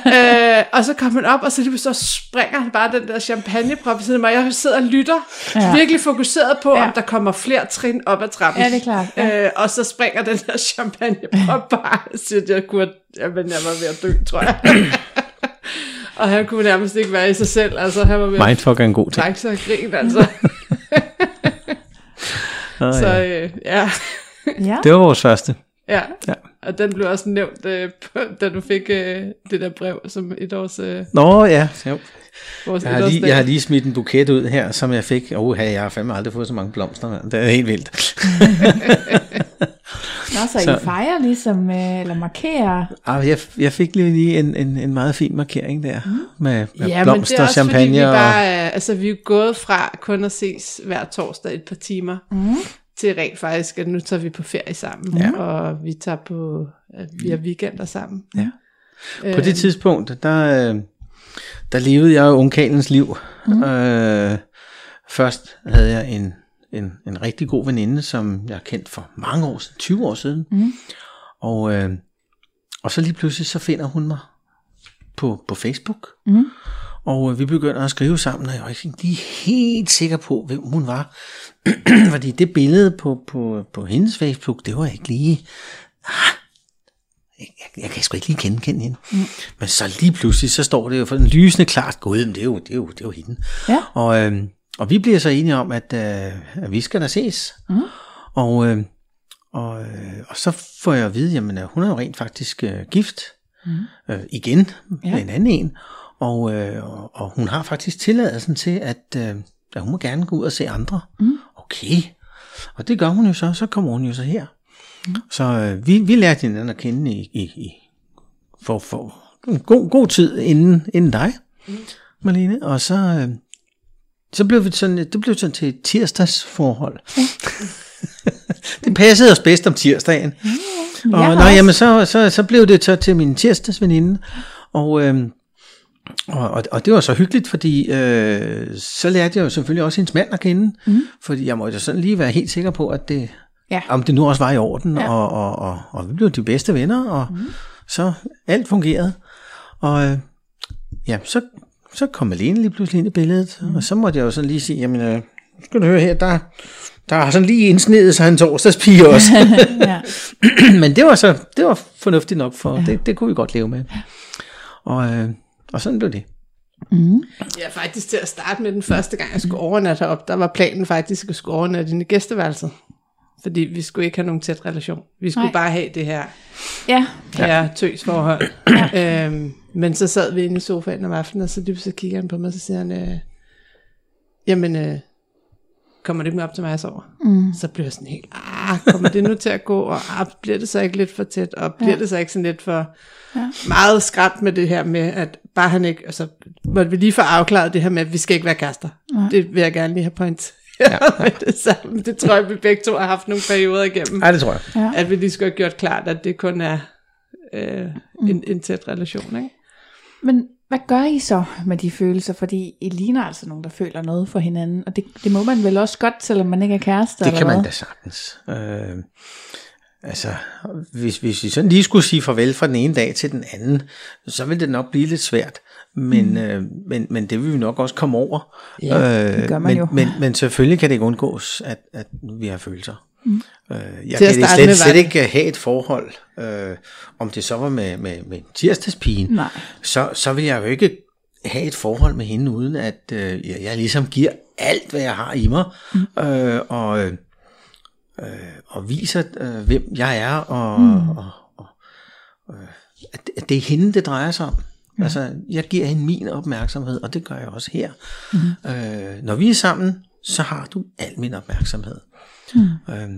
øh, og så kom han op, og så, lige så springer han bare den der champagneprop ved siden af mig. Jeg sidder og lytter, Ja. virkelig fokuseret på, Ja. om der kommer flere trin op ad trappen. Ja, det er klart, ja. Øh, og så springer den der champagneprop bare. At jeg kunne, jamen, jeg var ved at dø, tror jeg. og han kunne nærmest ikke være i sig selv. Altså, han var ved Mindfuck er en god ting. trække sig og grine, altså. Oh, så ja. øh, ja. Ja. Det var vores første. Ja. Ja. Og den blev også nævnt, øh, da du fik øh, det der brev som et års, øh, Nå ja, jo. vores Jeg har, lige, jeg har lige smidt en buket ud her, som jeg fik. Åh, oh, jeg har fandme aldrig fået så mange blomster. mand. Det er helt vildt. Nå, så, Så- I fejrer ligesom, øh, eller markerer. Ah, jeg, jeg fik lige, en, en, en meget fin markering der. Mm. Med, med Ja, men det blomster, er også champagne fordi, vi og... bare, er, altså vi er gået fra kun at ses hver torsdag et par timer, Mm. Til rent faktisk, at nu tager vi på ferie sammen, Ja. og vi tager på, at vi har weekender sammen. Ja. Øh, På det tidspunkt, der, øh, der levede jeg jo ungkalens liv. Mm. Øh, først havde jeg en, en, en rigtig god veninde, som jeg har kendt for mange år siden, 20 år siden. Mm. Og, øh, og så lige pludselig, så finder hun mig på, på Facebook. Mm. Og øh, vi begynder at skrive sammen, og jeg var ikke lige helt sikker på, hvem hun var. Fordi det billede på, på, på hendes Facebook, det var ikke lige... Ah, jeg, jeg, kan sgu ikke lige kende, kende hende. Mm. Men så lige pludselig, så står det jo for en lysende klart, gud, det er jo, det er jo, det er jo hende. Ja. Og, øh, og vi bliver så enige om, at, øh, at vi skal da ses. Mm. Og, øh, og, øh, og så får jeg at vide, jamen øh, hun er jo rent faktisk øh, gift. Mm. Øh, igen Ja. med en anden en. Og, øh, og, hun har faktisk tilladelsen til, at, øh, at hun må gerne gå ud og se andre. Mm. Okay. Og det gør hun jo så, så kommer hun jo så her. Mm. Så øh, vi, vi lærte hinanden at kende i, i, i for, for en god, god tid inden, inden dig, Marlene. Og så, øh, så blev vi sådan, det blev sådan til et tirsdagsforhold. det passede os bedst om tirsdagen. Jeg Og nå, også- jamen, så, så, så blev det så til min tirsdagsveninde, og, øhm, og, og, og det var så hyggeligt, fordi øh, så lærte jeg jo selvfølgelig også hendes mand at kende, mm. fordi jeg måtte jo sådan lige være helt sikker på, at det, Ja. om det nu også var i orden, Ja. og, og, og, og vi blev de bedste venner, og mm. så alt fungerede. Og øh, ja, så, så kom Malene lige pludselig ind i billedet, mm. og så måtte jeg jo sådan lige sige, jamen, øh, skal du høre her, der, der har sådan lige indsnedet sig en torsdagspige også. ja. Men det var så det var fornuftigt nok for, ja. det, det kunne vi godt leve med. Og, øh, og sådan blev det. Ja, faktisk til at starte med den første gang, jeg skulle overnatte herop, der var planen faktisk, at jeg skulle overnatte i gæsteværelset. Fordi vi skulle ikke have nogen tæt relation. Vi skulle Nej. Bare have det her ja. ja. tøs forhold. øhm, men så sad vi inde i sofaen om aftenen, og så lige så kigger han på mig, og så siger han, øh, jamen, øh, kommer det ikke med op til mig, jeg sover? Mm. Så blev jeg sådan helt, ah, kommer det nu til at gå, og ah, bliver det så ikke lidt for tæt, og bliver ja. det så ikke sådan lidt for ja. meget skræmt med det her med, at bare han ikke, altså, måtte vi lige få afklaret det her med, at vi skal ikke være kærester. Nej. Det vil jeg gerne lige have point. Ja, ja. det, samme. det tror jeg, vi begge to har haft nogle perioder igennem Nej, det tror jeg. Ja. at vi lige skulle have gjort klart, at det kun er øh, en, en tæt relation. Ikke? Men hvad gør I så med de følelser? Fordi I ligner altså nogen, der føler noget for hinanden. Og det, det må man vel også godt, selvom man ikke er kærester, Det eller kan man hvad? da sagtens. Øh, altså, hvis, hvis vi sådan lige skulle sige farvel fra den ene dag til den anden, så vil det nok blive lidt svært. Men, mm. øh, men, men det vil vi nok også komme over. Ja, det gør man men, jo. Men, men selvfølgelig kan det ikke undgås, at, at vi har følelser. Mm. Øh, jeg Til kan slet, slet ikke have et forhold, øh, om det så var med, med, med tirsdagspigen, Nej. så, så vil jeg jo ikke have et forhold med hende, uden at øh, jeg, jeg ligesom giver alt, hvad jeg har i mig, mm. øh, og, øh, og viser, øh, hvem jeg er, og, mm. og, og øh, at, at det er hende, det drejer sig om. Mm. Altså, jeg giver hende min opmærksomhed, og det gør jeg også her. Mm. Øh, når vi er sammen, så har du al min opmærksomhed. Mm. Øh,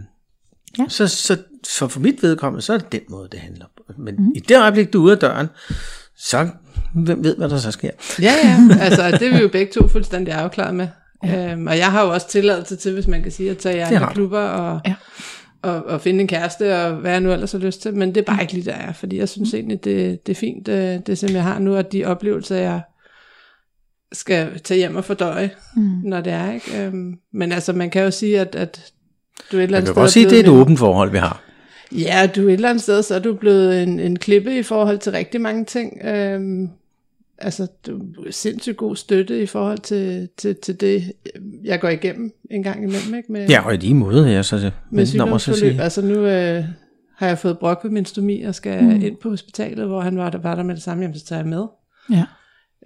Ja. så, så, så for mit vedkommende, så er det den måde, det handler om. Men mm. i det øjeblik, du er ude af døren, så hvem ved, hvad der så sker. Ja, ja. Altså, det er vi jo begge to fuldstændig afklaret med. Ja. Øhm, og jeg har jo også tilladelse til, hvis man kan sige, at tage i klubber og, Ja. og, og finde en kæreste, og hvad jeg nu ellers har lyst til. Men det er bare ikke lige der er, fordi jeg synes egentlig, det, det er fint, det, det som jeg har nu, og de oplevelser, jeg skal tage hjem og fordøje, mm. når det er. ikke. Øhm, men altså, man kan jo sige, at, at du er et eller Jeg andet kan sted godt sige, at det er et åbent forhold, vi har. Ja, du er et eller andet sted, så er du blevet en, en klippe i forhold til rigtig mange ting. Øhm, altså, du er sindssygt god støtte i forhold til, til, til det, jeg går igennem en gang imellem, ikke? Med, Ja, og i lige måde, jeg så med sygdomsforløb. Altså nu øh, har jeg fået brok ved min stomi og skal mm. ind på hospitalet, hvor han var der, var der med det samme, jamen så tager jeg med. Ja.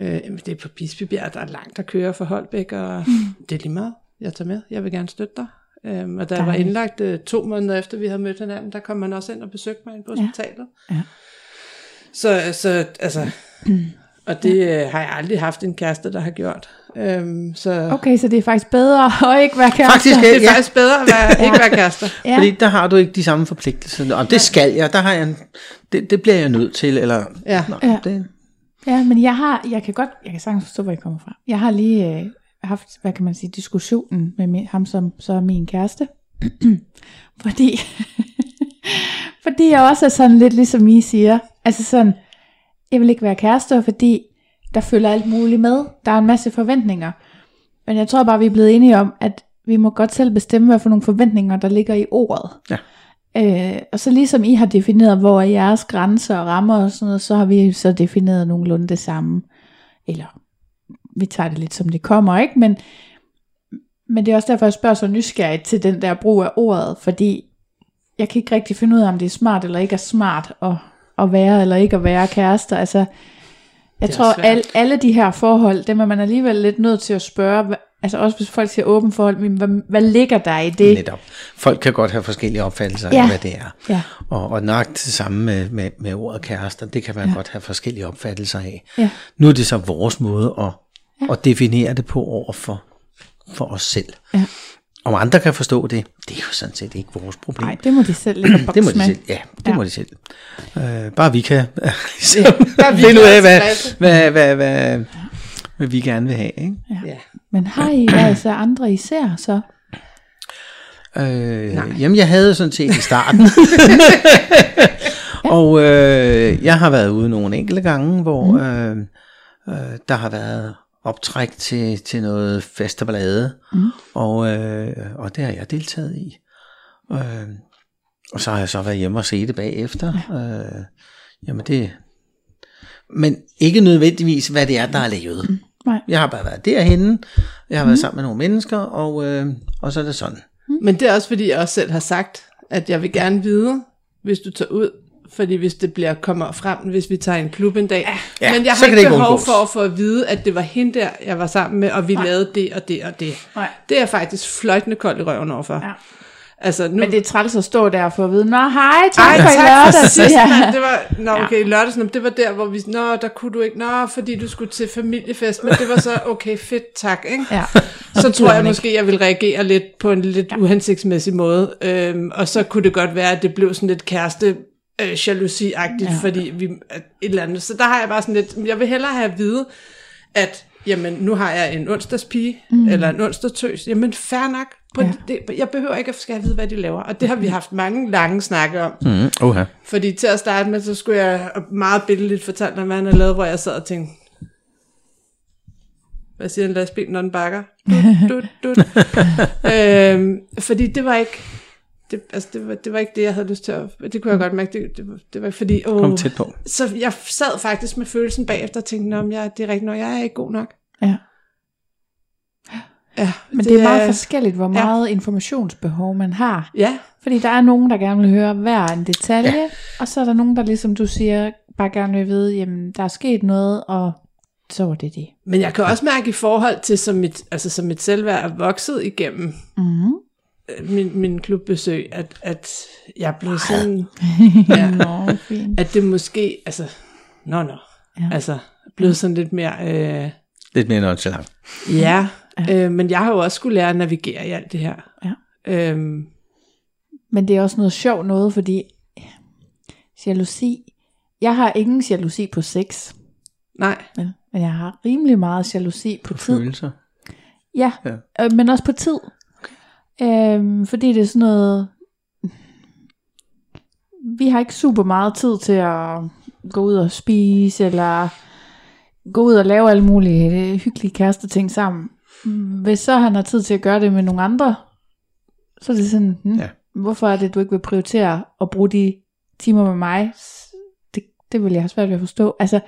Øh, jamen, det er på Bispebjerg, der er langt at køre fra Holbæk, og mm. det er lige meget. Jeg tager med. Jeg vil gerne støtte dig. Øhm, og da jeg var indlagt øh, to måneder efter, vi havde mødt hinanden, der kom man også ind og besøgte mig ind på Ja. hospitalet. Ja. Så, så altså, og det øh, har jeg aldrig haft en kæreste, der har gjort. Øhm, så Okay, så det er faktisk bedre at ikke være kærester. Faktisk det er ja. faktisk bedre at være, ikke være kærester. Ja. Fordi der har du ikke de samme forpligtelser. Om det skal jeg, der har jeg en, det, det bliver jeg nødt til, eller... Ja. Nå, Ja. Det, Ja, men jeg har, jeg kan godt, jeg kan sagtens forstå, hvor I kommer fra. Jeg har lige øh, haft, hvad kan man sige, diskussionen med min, ham, som så er min kæreste. fordi, fordi jeg også er sådan lidt ligesom I siger. Altså sådan, jeg vil ikke være kæreste, fordi der følger alt muligt med. Der er en masse forventninger. Men jeg tror bare, vi er blevet enige om, at vi må godt selv bestemme, hvad for nogle forventninger, der ligger i ordet. Ja. Øh, og så ligesom I har defineret, hvor er jeres grænser og rammer og sådan noget, så har vi så defineret nogenlunde det samme. Eller vi tager det lidt som det kommer, ikke? Men, men det er også derfor, jeg spørger så nysgerrigt til den der brug af ordet, fordi jeg kan ikke rigtig finde ud af, om det er smart eller ikke er smart at, at være eller ikke at være kærester. Altså, jeg tror, svært. al, alle de her forhold, dem er man alligevel lidt nødt til at spørge, altså også hvis folk siger åben forhold, men hvad, hvad ligger der i det? netop. Folk kan godt have forskellige opfattelser Ja. af, hvad det er. Ja. Og, og nok det samme med, med, med ordet kærester, det kan man ja. godt have forskellige opfattelser af. Ja. Nu er det så vores måde at, ja. at definere det på over for, for os selv. Ja. Om andre kan forstå det, det er jo sådan set ikke vores problem. Nej, det må de selv ligge og det må de med. selv. Ja, det Ja. ja. må de selv. Øh, bare vi kan ligesom, bare vi finde ud kan af, hvad, hvad, hvad, hvad, hvad vi gerne vil have. Ikke? Ja. Men har I været så andre især så? Øh, jamen, jeg havde sådan set i starten. og øh, jeg har været ude nogle enkelte gange, hvor mm. øh, øh, der har været optræk til, til noget fest og ballade. Mm. Og, øh, og det har jeg deltaget i. Øh, og så har jeg så været hjemme og se det bagefter. Ja. Øh, jamen det... Men ikke nødvendigvis, hvad det er, der er lavet. Mm. Nej. Jeg har bare været derhenne. Jeg har været sammen med nogle mennesker, og, øh, og så er det sådan. Men det er også fordi, jeg også selv har sagt, at jeg vil gerne vide, hvis du tager ud, fordi hvis det bliver kommer frem, hvis vi tager en klub en dag. Ja, Men jeg så har ikke ikke behov undgås. for at få at vide, at det var hende der, jeg var sammen med, og vi Nej. lavede det og det og det. Nej. Det er jeg faktisk fløjtende kold i røven overfor. Ja. Altså, nu, Men det er træls at stå der for at vide, Nå hej, tak Ej, for i tak for lørdags. sidst, Ja. Det var, nå, okay, i lørdags, det var der, hvor vi, nå, der kunne du ikke, nå, fordi du skulle til familiefest, men det var så, okay, fedt, tak, ikke? Ja. Så tror jeg måske, jeg vil reagere lidt på en lidt ja. uhensigtsmæssig måde, øhm, og så kunne det godt være, at det blev sådan lidt kæreste øh, jalousi-agtigt, ja. fordi vi, et eller andet. Så der har jeg bare sådan lidt, jeg vil hellere have at vide, at jamen, nu har jeg en onsdagspige, mm. eller en onsdagstøs, jamen fair nok, på Ja. det, jeg behøver ikke at skal vide, hvad de laver, og det har vi haft mange lange snakke om. Mm, okay. Fordi til at starte med, så skulle jeg meget billedligt fortælle dig, hvad han har lavet, hvor jeg sad og tænkte, hvad siger en lastbil, når den bakker? Dut, dut, dut. øhm, fordi det var ikke, det, altså det, var, det var ikke det, jeg havde lyst til at, det kunne jeg godt mærke, det, det, var, det var fordi, åh, Kom tæt på. så jeg sad faktisk med følelsen bagefter og tænkte, om jeg, det er rigtigt, når jeg er ikke god nok. ja. Ja, Men det, det er meget forskelligt, hvor meget ja. informationsbehov man har. Ja, Fordi der er nogen, der gerne vil høre hver en detalje, ja. og så er der nogen, der ligesom du siger, bare gerne vil vide, jamen der er sket noget, og så var det det. men jeg kan også mærke i forhold til, som mit, altså, som mit selvværd er vokset igennem Mm-hmm. Øh, min, min klubbesøg, at, at jeg blev sådan, ja, Nå, fint. at det måske, altså, nå, nå, Ja. ja. altså, blevet sådan lidt mere, øh, Lidt mere nonchalant. ja, øh, men jeg har jo også skulle lære at navigere i alt det her. Ja. Øhm, Men det er også noget sjovt noget, fordi jalousi, jeg har ingen jalousi på sex, nej, vel? men jeg har rimelig meget jalousi på tid. Følelser. Ja, Ja. Øh, men også på tid. Øhm, fordi det er sådan noget... Vi har ikke super meget tid til at gå ud og spise, eller gå ud og lave alle mulige øh, hyggelige kæresteting sammen. Mm, Hvis så han har tid til at gøre det med nogle andre, så er det sådan, hmm, ja. hvorfor er det, du ikke vil prioritere at bruge de timer med mig? Det, det vil jeg have svært ved at forstå. Altså,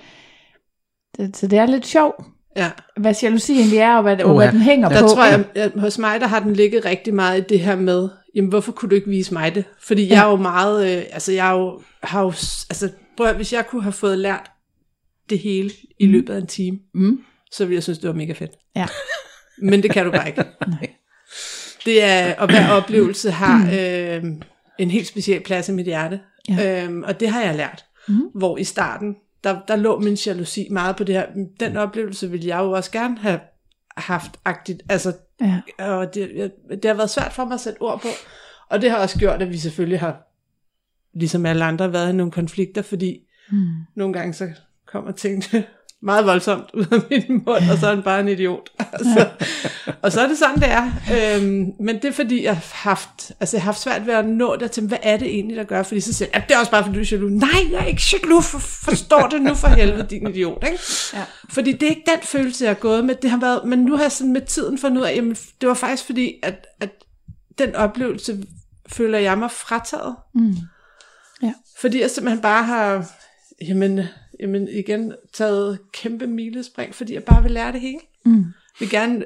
det, så det er lidt sjovt, ja. hvad jalousi egentlig er, og hvad, og Uha. hvad den hænger Der på. tror jeg, at hos mig, der har den ligget rigtig meget i det her med, jamen hvorfor kunne du ikke vise mig det? Fordi ja. jeg er jo meget, øh, altså jeg er jo, har jo, altså prøv at, hvis jeg kunne have fået lært det hele i løbet af en time, Mm. så ville jeg synes, det var mega fedt. Ja. Men det kan du bare ikke. Det er, og hver oplevelse har øh, en helt speciel plads i mit hjerte. Ja. Øhm, og det har jeg lært. Mhm. Hvor i starten, der, der lå min jalousi meget på det her. Den oplevelse ville jeg jo også gerne have haft agtigt. Altså, Ja. og det, det har været svært for mig at sætte ord på. Og det har også gjort, at vi selvfølgelig har, ligesom alle andre, været i nogle konflikter, fordi Mm. nogle gange så kommer ting meget voldsomt ud af min mund, og så er han bare en idiot. altså, og så er det sådan, det er. Øhm, men det er fordi, jeg har haft, altså jeg har haft svært ved at nå der til, hvad er det egentlig, der gør? Fordi så siger jeg, "Ja, det er også bare fordi, du er jaloux. Nej, jeg er ikke jaloux, for, forstår det nu for helvede, din idiot. Ikke? Ja. Fordi det er ikke den følelse, jeg har gået med. Det har været, men nu har jeg sådan med tiden fundet ud af, jamen, det var faktisk fordi, at, at den oplevelse føler jeg mig frataget. Mm. Fordi jeg simpelthen bare har, jamen, jamen igen, taget kæmpe milespring, fordi jeg bare vil lære det hele. Mm. Vil gerne,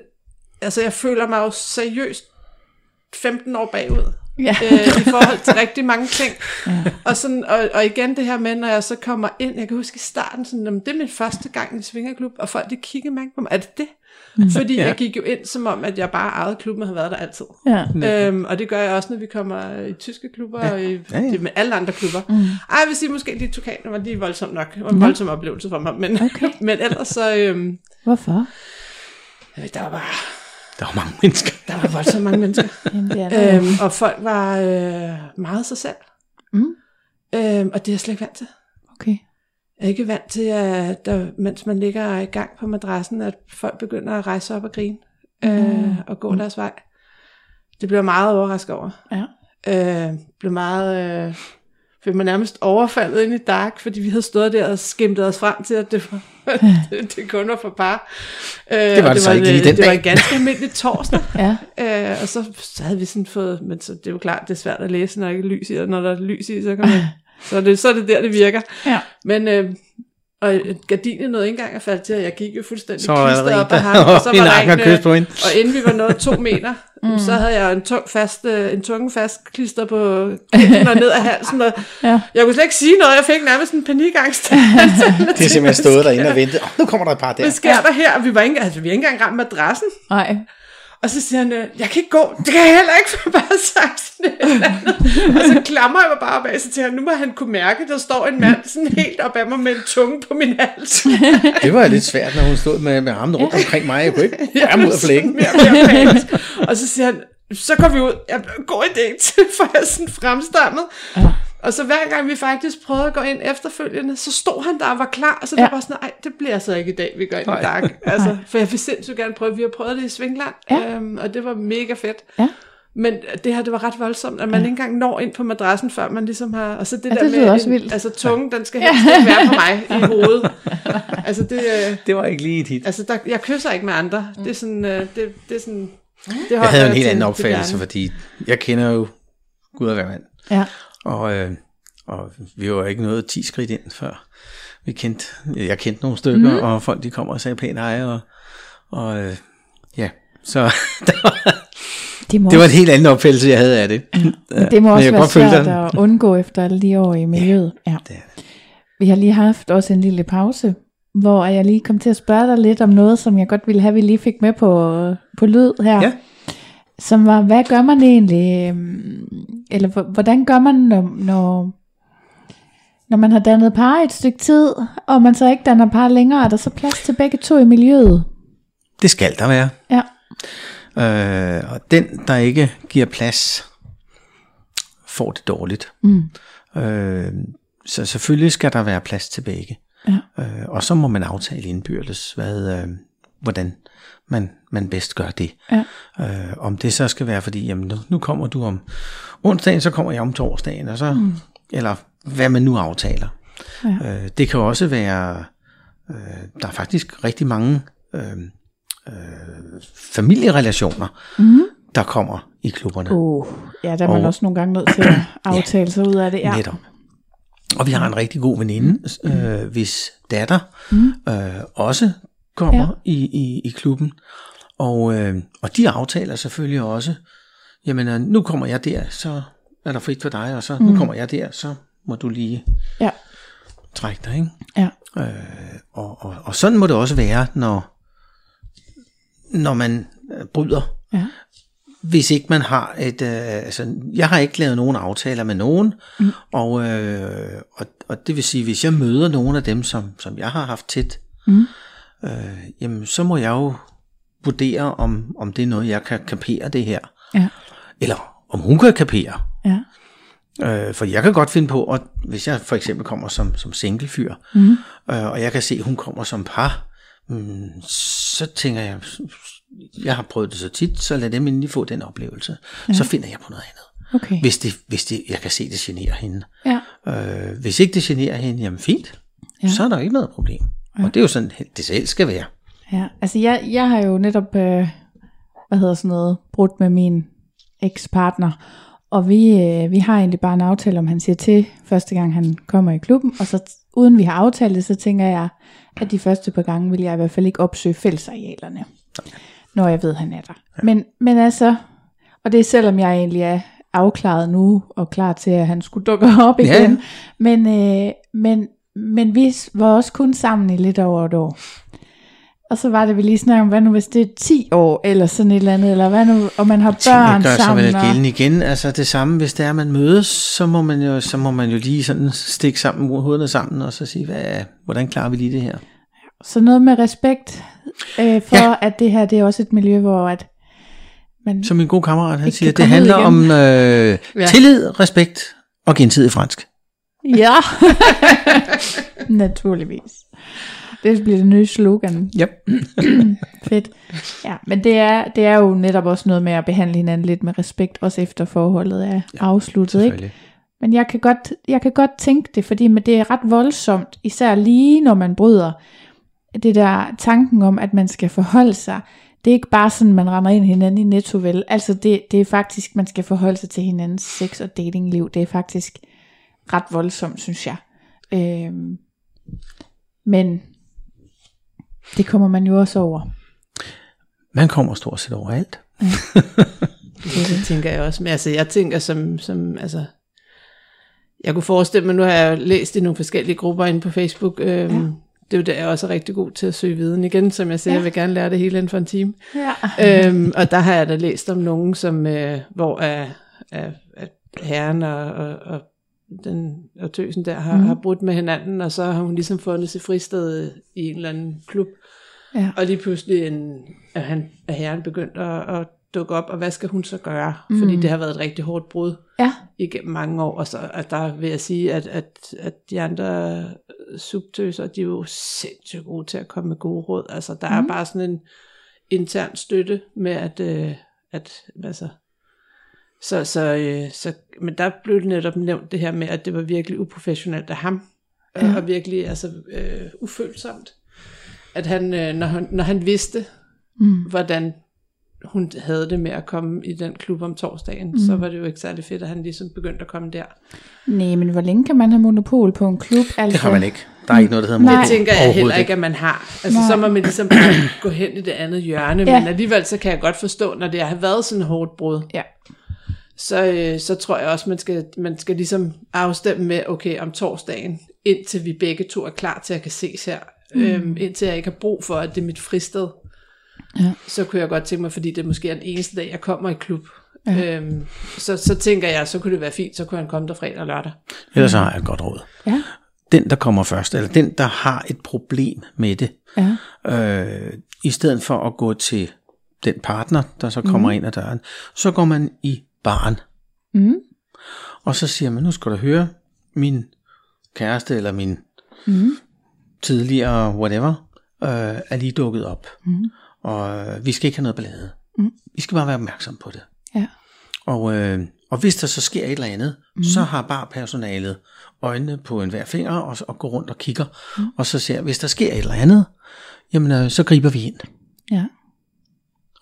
altså jeg føler mig jo seriøst 15 år bagud Ja. øh, i forhold til rigtig mange ting. Ja. Og, sådan, og, og igen det her med, når jeg så kommer ind, jeg kan huske i starten, sådan, jamen, det er min første gang i Svingerklub, og folk de kigger mig på mig, er det det? Fordi Ja. jeg gik jo ind som om, at jeg bare ejede klubben og havde været der altid. Ja. Øhm, og det gør jeg også, når vi kommer i tyske klubber ja. og i, Ja, ja. Med alle andre klubber. Mm. Ej, jeg vil sige, måske de tukaner var lige voldsomt nok. Det var en Nå. voldsom oplevelse for mig. Men, Okay. men ellers så, øhm, Hvorfor? Der var Der var mange mennesker. Der var voldsomt mange mennesker. Jamen, det er der. øhm, og folk var øh, meget sig selv. Mm. Øhm, og det er jeg slet ikke vant til. Okay. Jeg er ikke vant til, at der, mens man ligger i gang på madrassen, at folk begynder at rejse op og grine øh, og gå deres vej. Det bliver jeg meget overrasket over. Ja. Øh, blev meget... Øh, følte mig nærmest overfaldet ind i dark, fordi vi havde stået der og skimtet os frem til, at det, var, det, det kun var for par. Øh, det var og det så ikke lige det, den det var dag. en ganske almindelig torsdag. Ja. Øh, og så, så havde vi sådan fået, men så, det er jo klart, det er svært at læse, når der ikke er lys i, og når der er lys i, så, kan man, så, er det, så er det der, det virker. Ja. Men, øh, og gardinet nåede ikke engang at falde til, og jeg gik jo fuldstændig var klistret en, op af ham, og så en var der en, og kys øh, på hende. og inden vi var nået to meter, mm. så havde jeg en tung fast, øh, en tunge fast klister på kinden og ned af halsen, og Ja. jeg kunne slet ikke sige noget, jeg fik nærmest en panikangst. Det er simpelthen stået derinde og ventet. Oh, nu kommer der et par der. Hvad sker der her? Og vi var ikke, altså, vi har ikke engang ramt madrassen. Nej. Og så siger han, øh, jeg kan ikke gå. Det kan jeg heller ikke, for bare sagt sådan et eller andet. Og så klamrer jeg mig bare af, så til han, nu må han kunne mærke, der står en mand sådan helt op af mig med en tunge på min hals. Det var lidt svært, når hun stod med, med armene rundt omkring mig. Jeg kunne ikke være ud af flækken. Og så siger han, så går vi ud. Jeg god idé for jeg er sådan fremstammet. Ja. Og så hver gang vi faktisk prøvede at gå ind efterfølgende, så stod han der og var klar, og så ja. Ja. det var sådan, nej, det bliver så ikke i dag, vi går ind i dark. Altså, for jeg vil sindssygt gerne prøve, vi har prøvet det i Svingland, Ja. øhm, og det var mega fedt. Ja. Men det her, det var ret voldsomt, at man ikke engang når ind på madrassen, før man ligesom har... Og så det Ja, der det med, også en- vildt. altså tungen, den skal helst ikke være på mig i hovedet. Altså, det, øh, Det var ikke lige et hit. altså der, jeg kysser ikke med andre. Det er sådan... Øh, det, det er sådan det Jeg havde en helt anden opfattelse, fordi jeg kender jo Gud og hver mand. Ja. Og, øh, og vi var ikke nået 10 skridt ind før. Vi kendte, jeg kendte nogle stykker, mm. og folk de kommer og sagde pænt hej, og, og øh, ja, så der var, Det må, det var en helt anden opfattelse, jeg havde af det. men det må også være svært at undgå efter alle de år i miljøet. Ja. Det er det. Vi har lige haft også en lille pause, hvor jeg lige kom til at spørge dig lidt om noget, som jeg godt ville have, vi lige fik med på, på lyd her. Ja. Som var, hvad gør man egentlig, øhm, eller hvordan gør man, når, når, når man har dannet par et stykke tid, og man så ikke danner par længere, er der så plads til begge to i miljøet? Det skal der være. Ja. Øh, og den, der ikke giver plads, får det dårligt. Mm. Øh, så selvfølgelig skal der være plads til begge. Ja. Øh, og så må man aftale indbyrdes, hvad, øh, hvordan man, man bedst gør det. Ja. Øh, om det så skal være, fordi jamen, nu, nu kommer du om onsdagen, så kommer jeg om torsdagen, og så, mm. eller hvad man nu aftaler. Ja. Øh, det kan også være, øh, der er faktisk rigtig mange øh, øh, familierelationer, mm. der kommer i klubberne. Uh, ja, der er man Og- også nogle gange nødt til at aftale sig ud af det. Ja. Netop. Og vi har en rigtig god veninde, øh, hvis datter mm. øh, også kommer Ja. ja. i, i, i klubben. Og, øh, og de aftaler selvfølgelig også, jamen øh, nu kommer jeg der, så er der frit for dig, og så mm. nu kommer jeg der, så må du lige Ja. trække dig. Ikke? Ja. Øh, og, og, og sådan må det også være, når, når man øh, bryder Ja. hvis ikke man har et, øh, altså jeg har ikke lavet nogen aftaler med nogen, mm. og, øh, og, og det vil sige, hvis jeg møder nogen af dem, som, som jeg har haft tæt, Mm. øh, jamen så må jeg jo vurdere, om, om det er noget, jeg kan kapere det her, Ja. eller om hun kan kapere. Ja. Øh, for jeg kan godt finde på, at hvis jeg for eksempel kommer som, som singlefyr, Mm. øh, og jeg kan se, at hun kommer som par, mm, så tænker jeg, jeg har prøvet det så tit, så lad dem endelig få den oplevelse. Ja. Så finder jeg på noget andet. Okay. Hvis, det, hvis det, jeg kan se, det generer hende. Ja. Øh, hvis ikke det generer hende, jamen fint, Ja. så er der ikke noget problem. Ja. Og det er jo sådan, det selv skal være. Ja, altså jeg, jeg har jo netop, øh, hvad hedder sådan noget, brudt med min ekspartner, og vi, øh, vi har egentlig bare en aftale, om han siger til, første gang han kommer i klubben, og så uden vi har aftalt det, så tænker jeg, at de første par gange vil jeg i hvert fald ikke opsøge fællesarealerne, når jeg ved, at han er der. Ja. Men, men altså, og det er selvom jeg egentlig er afklaret nu, og klar til, at han skulle dukke op igen, ja. men, øh, men, men vi var også kun sammen i lidt over et år. Og så var det, vi lige snakkede om, hvad nu hvis det er 10 år, eller sådan et eller andet, eller hvad nu, og man har børn gør sammen. vel og- gældende igen. Altså det samme, hvis det er, man mødes, så må man jo, så må man jo lige sådan stikke sammen, hovederne sammen, og så sige, hvad, hvordan klarer vi lige det her? Så noget med respekt øh, for, ja. Ja. at det her det er også et miljø, hvor at Men, Som min gode kammerat, han siger, det handler om øh, tillid, respekt og gensidig fransk. ja, naturligvis. Det bliver det nye slogan. Yep. Fedt. Ja, men det er, det er jo netop også noget med at behandle hinanden lidt med respekt, også efter forholdet er ja, afsluttet. Ikke? Men jeg kan, godt, jeg kan godt tænke det, fordi men det er ret voldsomt, især lige når man bryder det der tanken om, at man skal forholde sig. Det er ikke bare sådan, man render ind hinanden i netto, vel? Altså det, det er faktisk, man skal forholde sig til hinandens sex- og datingliv. Det er faktisk ret voldsomt, synes jeg. Øhm, men det kommer man jo også over. Man kommer stort set overalt. Det tænker jeg også. Men altså, jeg tænker som, som altså, jeg kunne forestille mig, nu har jeg læst i nogle forskellige grupper inde på Facebook, øhm, ja. det er jo der, jeg også er rigtig god til at søge viden igen, som jeg siger, ja. jeg vil gerne lære det hele inden for en time. Ja. øhm, og der har jeg da læst om nogen, som, øh, hvor er, er, er herren og, og, og den og tøsen der har, mm. har brudt med hinanden, og så har hun ligesom fundet sig fristed i en eller anden klub. Ja. Og lige pludselig en, er, han, er herren begyndt at, at dukke op, og hvad skal hun så gøre? Mm. Fordi det har været et rigtig hårdt brud Ja. igennem mange år, og så at der vil jeg sige, at, at, at de andre subtøser, de er jo sindssygt gode til at komme med gode råd. Altså, der mm. er bare sådan en intern støtte med, at, øh, at altså, så, så, øh, så, men der blev det netop nævnt det her med, at det var virkelig uprofessionelt af ham, ja. Ja. og virkelig altså, øh, ufølsomt. At han, øh, når, han, når han vidste, Mm. hvordan hun havde det med at komme i den klub om torsdagen, mm. så var det jo ikke særlig fedt, at han ligesom begyndte at komme der. Nej, men hvor længe kan man have monopol på en klub? Altså, Det har man ikke. Der er ikke noget, der hedder Nej. Det monopol. tænker jeg heller ikke, at man har. Altså, Nej. så må man ligesom bare gå hen i det andet hjørne, Ja. men alligevel så kan jeg godt forstå, når det har været sådan et hårdt brud, Ja. så, øh, så tror jeg også, man skal, man skal ligesom afstemme med, okay, om torsdagen, indtil vi begge to er klar til at kan ses her, mm. øhm, indtil jeg ikke har brug for, at det er mit fristed, Ja. så kunne jeg godt tænke mig, fordi det måske er den eneste dag, jeg kommer i klub, ja. øhm, så, så tænker jeg, så kunne det være fint, så kunne han komme der fredag og lørdag. Ellers så har jeg et godt råd. Ja. Den, der kommer først, eller den, der har et problem med det, Ja. øh, i stedet for at gå til den partner, der så kommer mm. ind ad døren, så går man i baren. Mm. Og så siger man, nu skal du høre, min kæreste eller min Mm. Tidligere whatever, øh, er lige dukket op. Mm. Og øh, vi skal ikke have noget ballade. Mm. Vi skal bare være opmærksom på det. Ja. Og, øh, og hvis der så sker et eller andet, mm. så har bare personalet øjnene på enhver finger og, og går rundt og kigger. Mm. Og så ser, hvis der sker et eller andet, jamen øh, så griber vi ind. Ja.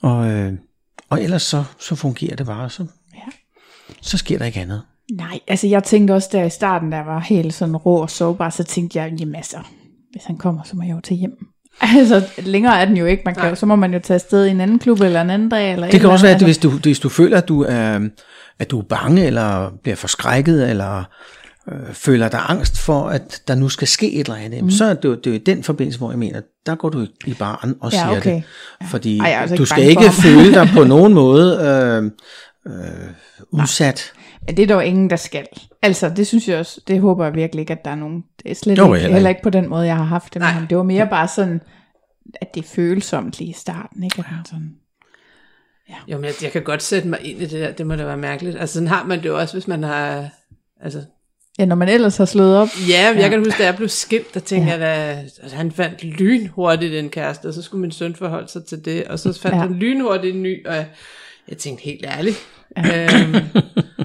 Og, øh, og ellers så, så fungerer det bare, så, Ja. så sker der ikke andet. Nej, altså jeg tænkte også der i starten, der var helt sådan rå og sårbar, så tænkte jeg, jamen altså, hvis han kommer, så må jeg jo tage hjem. Altså, længere er den jo ikke. Man kan, jo- så må man jo tage afsted i en anden klub eller en anden dag. Eller et Det kan også være, at hvis du, hvis du føler, at du er, at du er bange, eller bliver forskrækket, eller øh, føler dig angst for, at der nu skal ske et eller andet, mm. så er det, jo- det er jo den forbindelse, hvor jeg mener, der går du i baren og Ja, siger okay. det. Fordi Ej, altså du skal ikke føle dig på nogen måde øh, øh, udsat. Men det er dog ingen, der skal. Altså, det synes jeg også, det håber jeg virkelig ikke, at der er nogen. Det er slet Jo, ikke, heller heller ikke. på den måde, jeg har haft det med Nej. ham. Det var mere bare sådan, at det er følsomt lige i starten, ikke? At man sådan, Jo, men jeg, jeg kan godt sætte mig ind i det der, det må da være mærkeligt. Altså sådan har man det jo også, hvis man har, altså ja, når man ellers har slået op. Ja, jeg Ja. kan huske, da jeg blev skilt, der tænkte ja. jeg, at altså, han fandt lynhurtigt en kæreste, og så skulle min søn forholde sig til det, og så fandt Ja. ja. han lynhurtigt en ny, og jeg, tænkte helt ærligt, ja. øhm,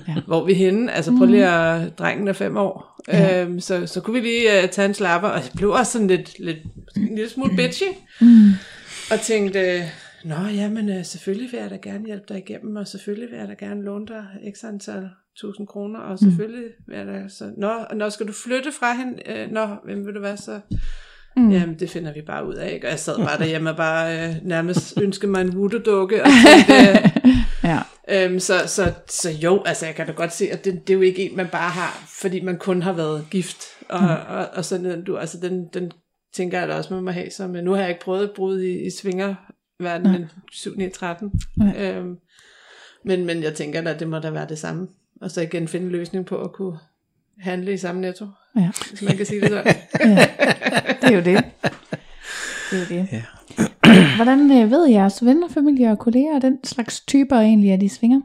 ja. hvor vi henne? Altså prøv lige at, drengen er fem år, ja. øhm, så, så kunne vi lige uh, tage en slapper, og jeg blev også sådan lidt, lidt en lille smule bitchy, Mm. og tænkte, nå jamen øh, selvfølgelig vil jeg da gerne hjælpe dig igennem, og selvfølgelig vil jeg da gerne låne dig x antal tusind kroner, og selvfølgelig vil jeg da så, nå, når skal du flytte fra hende, øh, nå, hvem vil du være så, mm. jamen det finder vi bare ud af, ikke? og jeg sad bare derhjemme og bare øh, nærmest ønskede mig en voodoo-dukke, og tænkte, øh, Ja. Øhm, så, så, så jo, altså jeg kan da godt se, at det, det er jo ikke en, man bare har, fordi man kun har været gift, og, mm. og, og sådan noget. Du, altså den, den tænker jeg da også, man må have som, nu har jeg ikke prøvet at bryde i, i svingerverdenen, men 7 9 13. Nej. Øhm, men, men jeg tænker da, at det må da være det samme. Og så igen finde en løsning på at kunne handle i samme netto, Ja. hvis man kan sige det sådan. ja. Det er jo det. Det er jo det. Ja. hvordan øh, ved jeres venner, familie og kolleger, og den slags typer egentlig, at de svinger?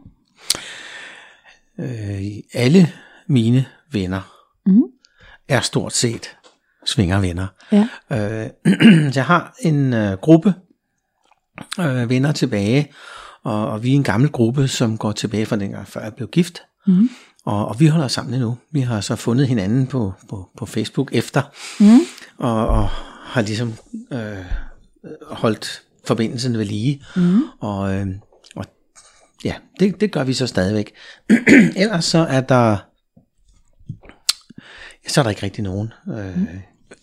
Øh, alle mine venner Mhm. er stort set svingervenner. Ja. Øh, jeg har en øh, gruppe øh, venner tilbage, og, og vi er en gammel gruppe, som går tilbage fra dengang, før jeg blev gift. Mhm. Og, og vi holder sammen endnu. Vi har så fundet hinanden på, på, på Facebook efter, Mhm. og, og har ligesom øh, holdt forbindelsen ved lige. Mhm. Og, øh, og ja, det, det gør vi så stadigvæk. Ellers så er der så er der ikke rigtig nogen. Øh,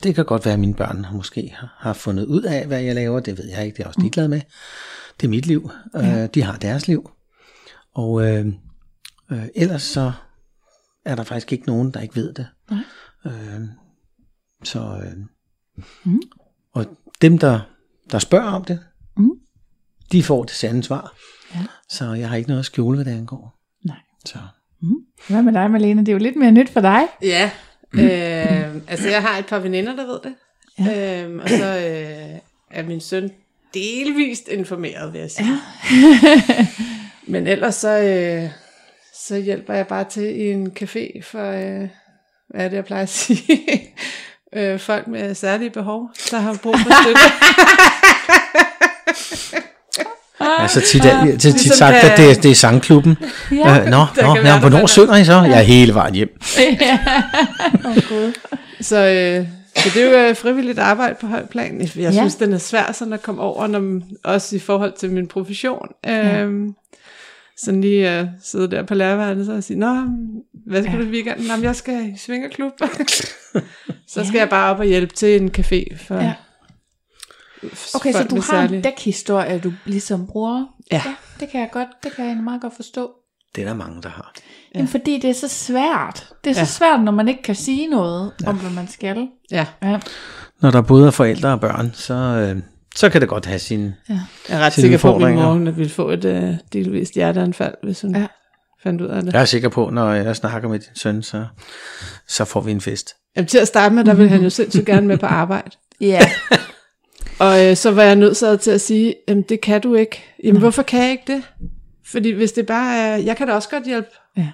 Det kan godt være, at mine børn måske har- har fundet ud af, hvad jeg laver. Det ved jeg ikke. Det er jeg også ligeglad med. Det er mit liv. Ja. Øh, de har deres liv. Og øh, øh, ellers så er der faktisk ikke nogen, der ikke ved det. Nej. Øh, så øh, Mm. og dem, der, der spørger om det, Mm. de får det sande svar. Ja. Så jeg har ikke noget at skjule, hvad det angår. Nej. Så. Hvad med dig, Malene? Det er jo lidt mere nyt for dig. Ja, øh, altså jeg har et par veninder, der ved det. Ja. Øh, og så øh, er min søn delvist informeret, vil jeg sige. Ja. Men ellers så, øh, så hjælper jeg bare til i en café for, øh, hvad er det, jeg plejer at sige? øh, folk med særlige behov, der har brug for støtte. Ja, så tit, jeg, tit, tit Ligesom sagt, at det, er- det er sangklubben. Ja. Øh, nå, nå, nå være, hvornår synger I så? Jeg er hele vejen hjem. Så, øh, så det er jo øh, frivilligt arbejde på højt plan. Jeg Ja. synes, den er svær sådan at komme over, når, også i forhold til min profession. Øh, sådan lige øh, sidde der på lærerværelset og sige, Nå, hvad skal Ja. du i weekenden? Nå, jeg skal i svingerklub. så skal jeg bare op og hjælpe til en café for Ja. Okay, så du har en særlige- dækhistorie, du ligesom bruger. Ja. ja. det kan jeg godt, det kan jeg meget godt forstå. Det er der mange, der har. Ja. Jamen, fordi det er så svært. Det er så Ja. svært, når man ikke kan sige noget ja. om, hvad man skal. Ja, Ja. Når der både er forældre og børn, så, øh, så kan det godt have sin... jeg er ret sikker på, at min mor ville få et øh, delvist hjerteanfald, hvis hun Ja. ja. fandt ud af det. Jeg er sikker på, når jeg snakker med din søn, så, så får vi en fest. Jamen, til at starte med, der ville han jo sindssygt gerne med på arbejde. Ja. Og øh, så var jeg nødt så til at sige, jamen det kan du ikke. Jamen hvorfor kan jeg ikke det? Fordi hvis det bare er, jeg kan da også godt hjælpe. Ja.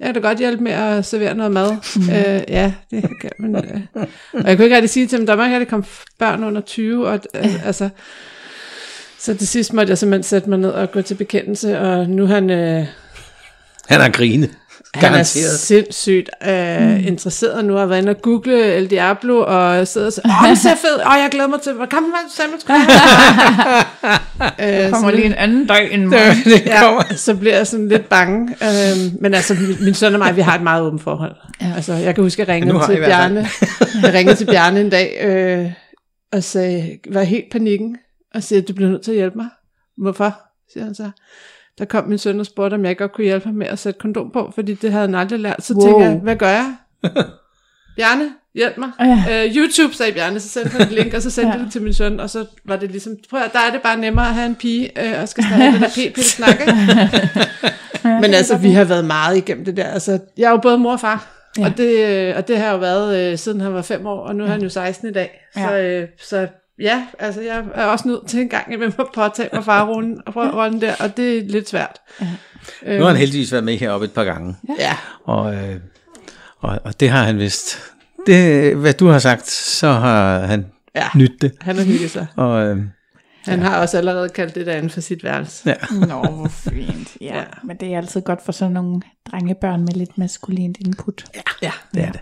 Jeg kan da godt hjælpe med at servere noget mad. Øh, ja, det kan man. Øh. Og jeg kunne ikke rigtig sige til dem, der må ikke rigtig komme børn under 20. Og, øh, altså, så til sidst måtte jeg simpelthen sætte mig ned og gå til bekendelse, og nu han, øh, Han har grinet. Han er Garanteret. sindssygt øh, mm. interesseret nu, og har været inde og google El Diablo, og sidder og siger, åh, den ser fed, åh, jeg glæder mig til, kan man sandwich øh, kommer lige en anden dag end morgen. det ja, så bliver jeg sådan lidt bange. Øhm, men altså, min, min søn og mig, vi har et meget åbent forhold. Ja. Altså, jeg kan huske, at jeg ringede til. Bjarne. Jeg ringede til Bjarne en dag, øh, og sagde, var helt panikken, og sagde, du bliver nødt til at hjælpe mig. Hvorfor? siger han så. Der kom min søn og spurgte, om jeg ikke godt kunne hjælpe ham med at sætte kondom på, fordi det havde han aldrig lært. Så Wow. tænkte jeg, hvad gør jeg? Bjarne, hjælp mig. Ja. Øh, YouTube, sagde Bjarne, så sendte han et link, og så sendte Ja. ja. det til min søn, og så var det ligesom, prøv at, der er det bare nemmere at have en pige, øh, og skal snakke det der. Men altså, vi har været meget igennem det der. Altså, jeg er jo både mor og far, Ja. ja. og, det, øh, og det har jo været, øh, siden han var fem år, og nu er han jo 16 i dag. Ja. Så, øh, så ja, altså, jeg er også nødt til en gang imellem at påtage mig farrollen og rollen der, og det er lidt svært. Ja. Øh, Nu har han heldigvis været med heroppe et par gange. Ja, Og, øh, og, og det har han vist. Det, hvad du har sagt, så har han ja, nyt det. han har hygget sig. Og øh, Han har også allerede kaldt det derinde for sit værelse. ja, Nå, hvor fint. Ja, Ja. men det er altid godt for sådan nogle drengebørn med lidt maskulint input. Ja. det er det.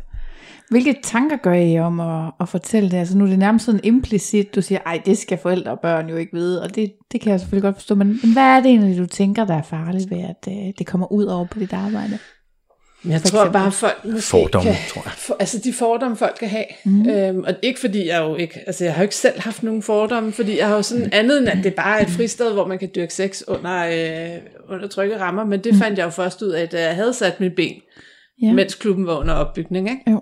Hvilke tanker gør I om at, at fortælle det? Altså nu er det nærmest sådan implicit, du siger, ej, det skal forældre og børn jo ikke vide, og det, det kan jeg selvfølgelig godt forstå, men, men hvad er det egentlig, du tænker, der er farligt ved, at øh, det kommer ud over på dit arbejde? Men jeg tror bare, folk måske Fordomme, kan, tror jeg. For, altså de fordomme, folk kan have. Mm. Øhm, og ikke fordi jeg jo ikke, altså jeg har jo ikke selv haft nogen fordomme, fordi jeg har jo sådan andet end, at det bare er et fristed, hvor man kan dyrke sex under, øh, under trygge rammer, men det fandt jeg jo først ud af, da jeg havde sat mit ben, ja. mens klubben var under opbygning. Ikke? Jo.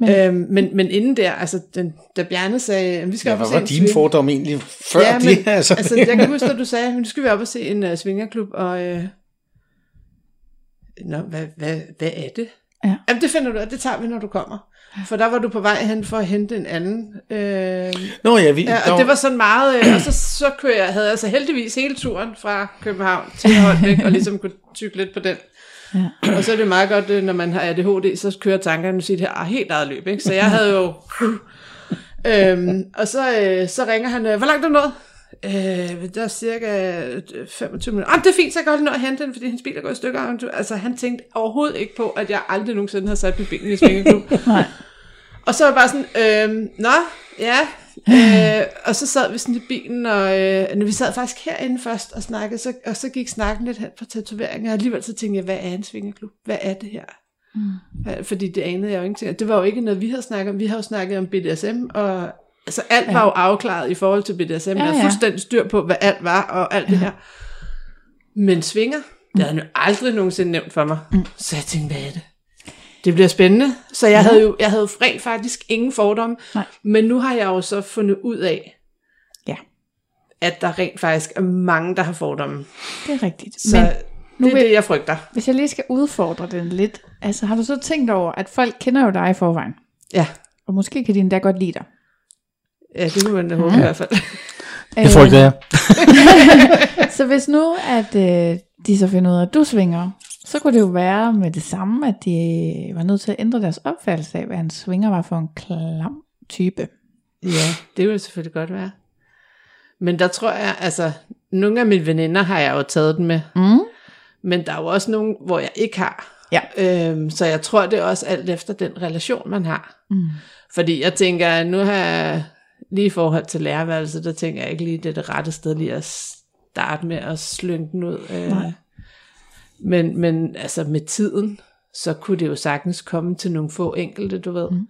Men- Men, øhm, men, men inden der, altså den, da Bjarne sagde, at vi skal Ja, op og hvad se var dine fordomme egentlig før ja, men, det? Altså, altså, jeg kan huske, at du sagde, at nu skal vi op og se en uh, svingerklub, og øh, Nå, hvad, hvad, hvad er det? Jamen, det finder du, det tager vi, når du kommer. For der var du på vej hen for at hente en anden. Øh, Nå ja, vi, ja, og det var sådan meget, øh, og så, så kører jeg, havde jeg altså heldigvis hele turen fra København til Holbæk, og ligesom kunne tykke lidt på den. Ja. Og så er det meget godt, øh, når man har ADHD, så kører tankerne sit her helt eget løb. Ikke? Så jeg havde jo... øhm, og så, øh, så ringer han, øh, hvor langt er du nået? Øh, der er cirka 25 minutter. Ah, det er fint, så jeg kan godt nå at hente den, fordi hendes bil er gået i stykker. Altså, han tænkte overhovedet ikke på, at jeg aldrig nogensinde havde sat mit ben i svingeklub. Nej. Og så var jeg bare sådan, øh, nå, ja. Øh, og så sad vi sådan i bilen, og øh, vi sad faktisk herinde først og snakkede, så, og så gik snakken lidt hen på tatoveringer, og alligevel så tænkte jeg, hvad er en svingerklub? Hvad er det her? Mm. Fordi det anede jeg jo ingenting. Det var jo ikke noget, vi havde snakket om. Vi havde jo snakket om BDSM, og altså alt ja. var jo afklaret i forhold til BDSM. Ja, jeg havde fuldstændig styr på, hvad alt var, og alt ja. det her. Men svinger, det havde han jo aldrig nogensinde nævnt for mig. Mm. Så jeg tænkte, hvad er det? Det bliver spændende. Så jeg, ja. havde jo jeg havde rent faktisk ingen fordomme. Nej. Men nu har jeg jo så fundet ud af, ja. at der rent faktisk er mange, der har fordomme. Det er rigtigt. Så men nu det er det, jeg frygter. Hvis jeg lige skal udfordre den lidt. Altså har du så tænkt over, at folk kender jo dig i forvejen? Ja. Og måske kan de endda godt lide dig. Ja, det kunne man da håbe ja. i hvert fald. Det frygter jeg. så hvis nu, at øh, de så finder ud af, at du svinger, så kunne det jo være med det samme, at de var nødt til at ændre deres opfattelse af, hvad en svinger var for en klam type. Ja, det ville selvfølgelig godt være. Men der tror jeg, altså, nogle af mine veninder har jeg jo taget den med. Mm. Men der er jo også nogle, hvor jeg ikke har. Ja. Øhm, så jeg tror, det er også alt efter den relation, man har. Mm. Fordi jeg tænker, nu har jeg lige i forhold til lærerværelset, der tænker jeg ikke lige, det er det rette sted lige at starte med at slynge den ud. Øh, Nej. Men, men altså med tiden, så kunne det jo sagtens komme til nogle få enkelte, du ved. Mm.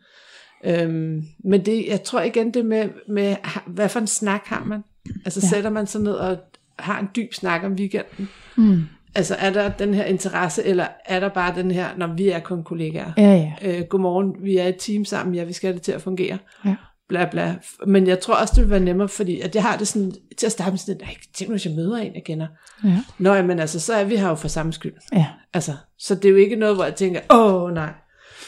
Øhm, men det, jeg tror igen det med, med, hvad for en snak har man? Altså ja. sætter man sig ned og har en dyb snak om weekenden? Mm. Altså er der den her interesse, eller er der bare den her, når vi er kun kollegaer? Ja, ja. Øh, godmorgen, vi er et team sammen, ja, vi skal have det til at fungere. Ja. Bla bla. Men jeg tror også, det vil være nemmere, fordi at jeg har det sådan, til at starte med sådan, nej, tænk nu, hvis jeg møder en, jeg kender. Ja. Nå, men altså, så er vi her jo for samme skyld. Ja. Altså, så det er jo ikke noget, hvor jeg tænker, åh nej.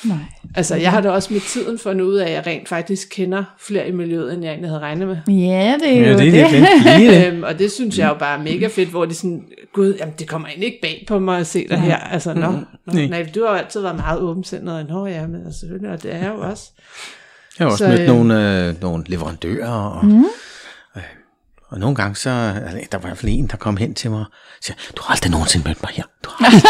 Nej. Altså, jeg har da også med tiden fundet ud af, at jeg rent faktisk kender flere i miljøet, end jeg egentlig havde regnet med. Ja, det er Ja, jo det det. er det. Lige det. Øhm, og det synes jeg jo bare er mega fedt, hvor de sådan, gud, jamen det kommer egentlig ikke bag på mig at se dig her. Altså, nå, nå, Nej. nej, du har jo altid været meget åbensindet, og nå ja, men altså, selvfølgelig, og det er jeg jo også. Jeg har også Så, mødt øh, nogle, øh, nogle leverandører, og, mm. øh, og nogle gange så, altså, der var i hvert fald en, der kom hen til mig og siger, du har aldrig nogensinde mødt mig her. Du har aldrig.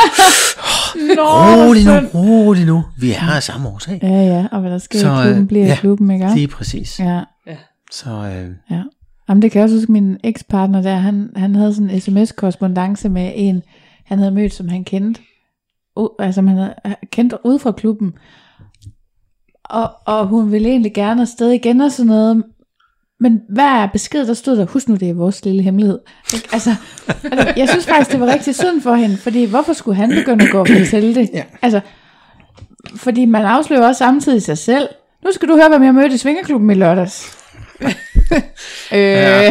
Nå, rolig nu, rolig nu. Vi er her af samme årsag. Ja, ja, og hvad der sker Så, i klubben, øh, bliver i ja, klubben, ikke? Lige præcis. Ja, Så øh, ja. Jamen, det kan jeg også huske, min ekspartner der, han, han havde sådan en sms-korrespondence med en, han havde mødt, som han kendte, u- altså som han havde kendt ude fra klubben. Og, og hun ville egentlig gerne afsted igen og sådan noget, men hvad er besked, der stod der, husk nu, det er vores lille hemmelighed. Ikke? Altså, altså, jeg synes faktisk, det var rigtig synd for hende, fordi hvorfor skulle han begynde at gå og fortælle det? Ja. Altså, fordi man afslører også samtidig sig selv. Nu skal du høre, hvem jeg mødte i Svingerklubben i lørdags. øh, Ja.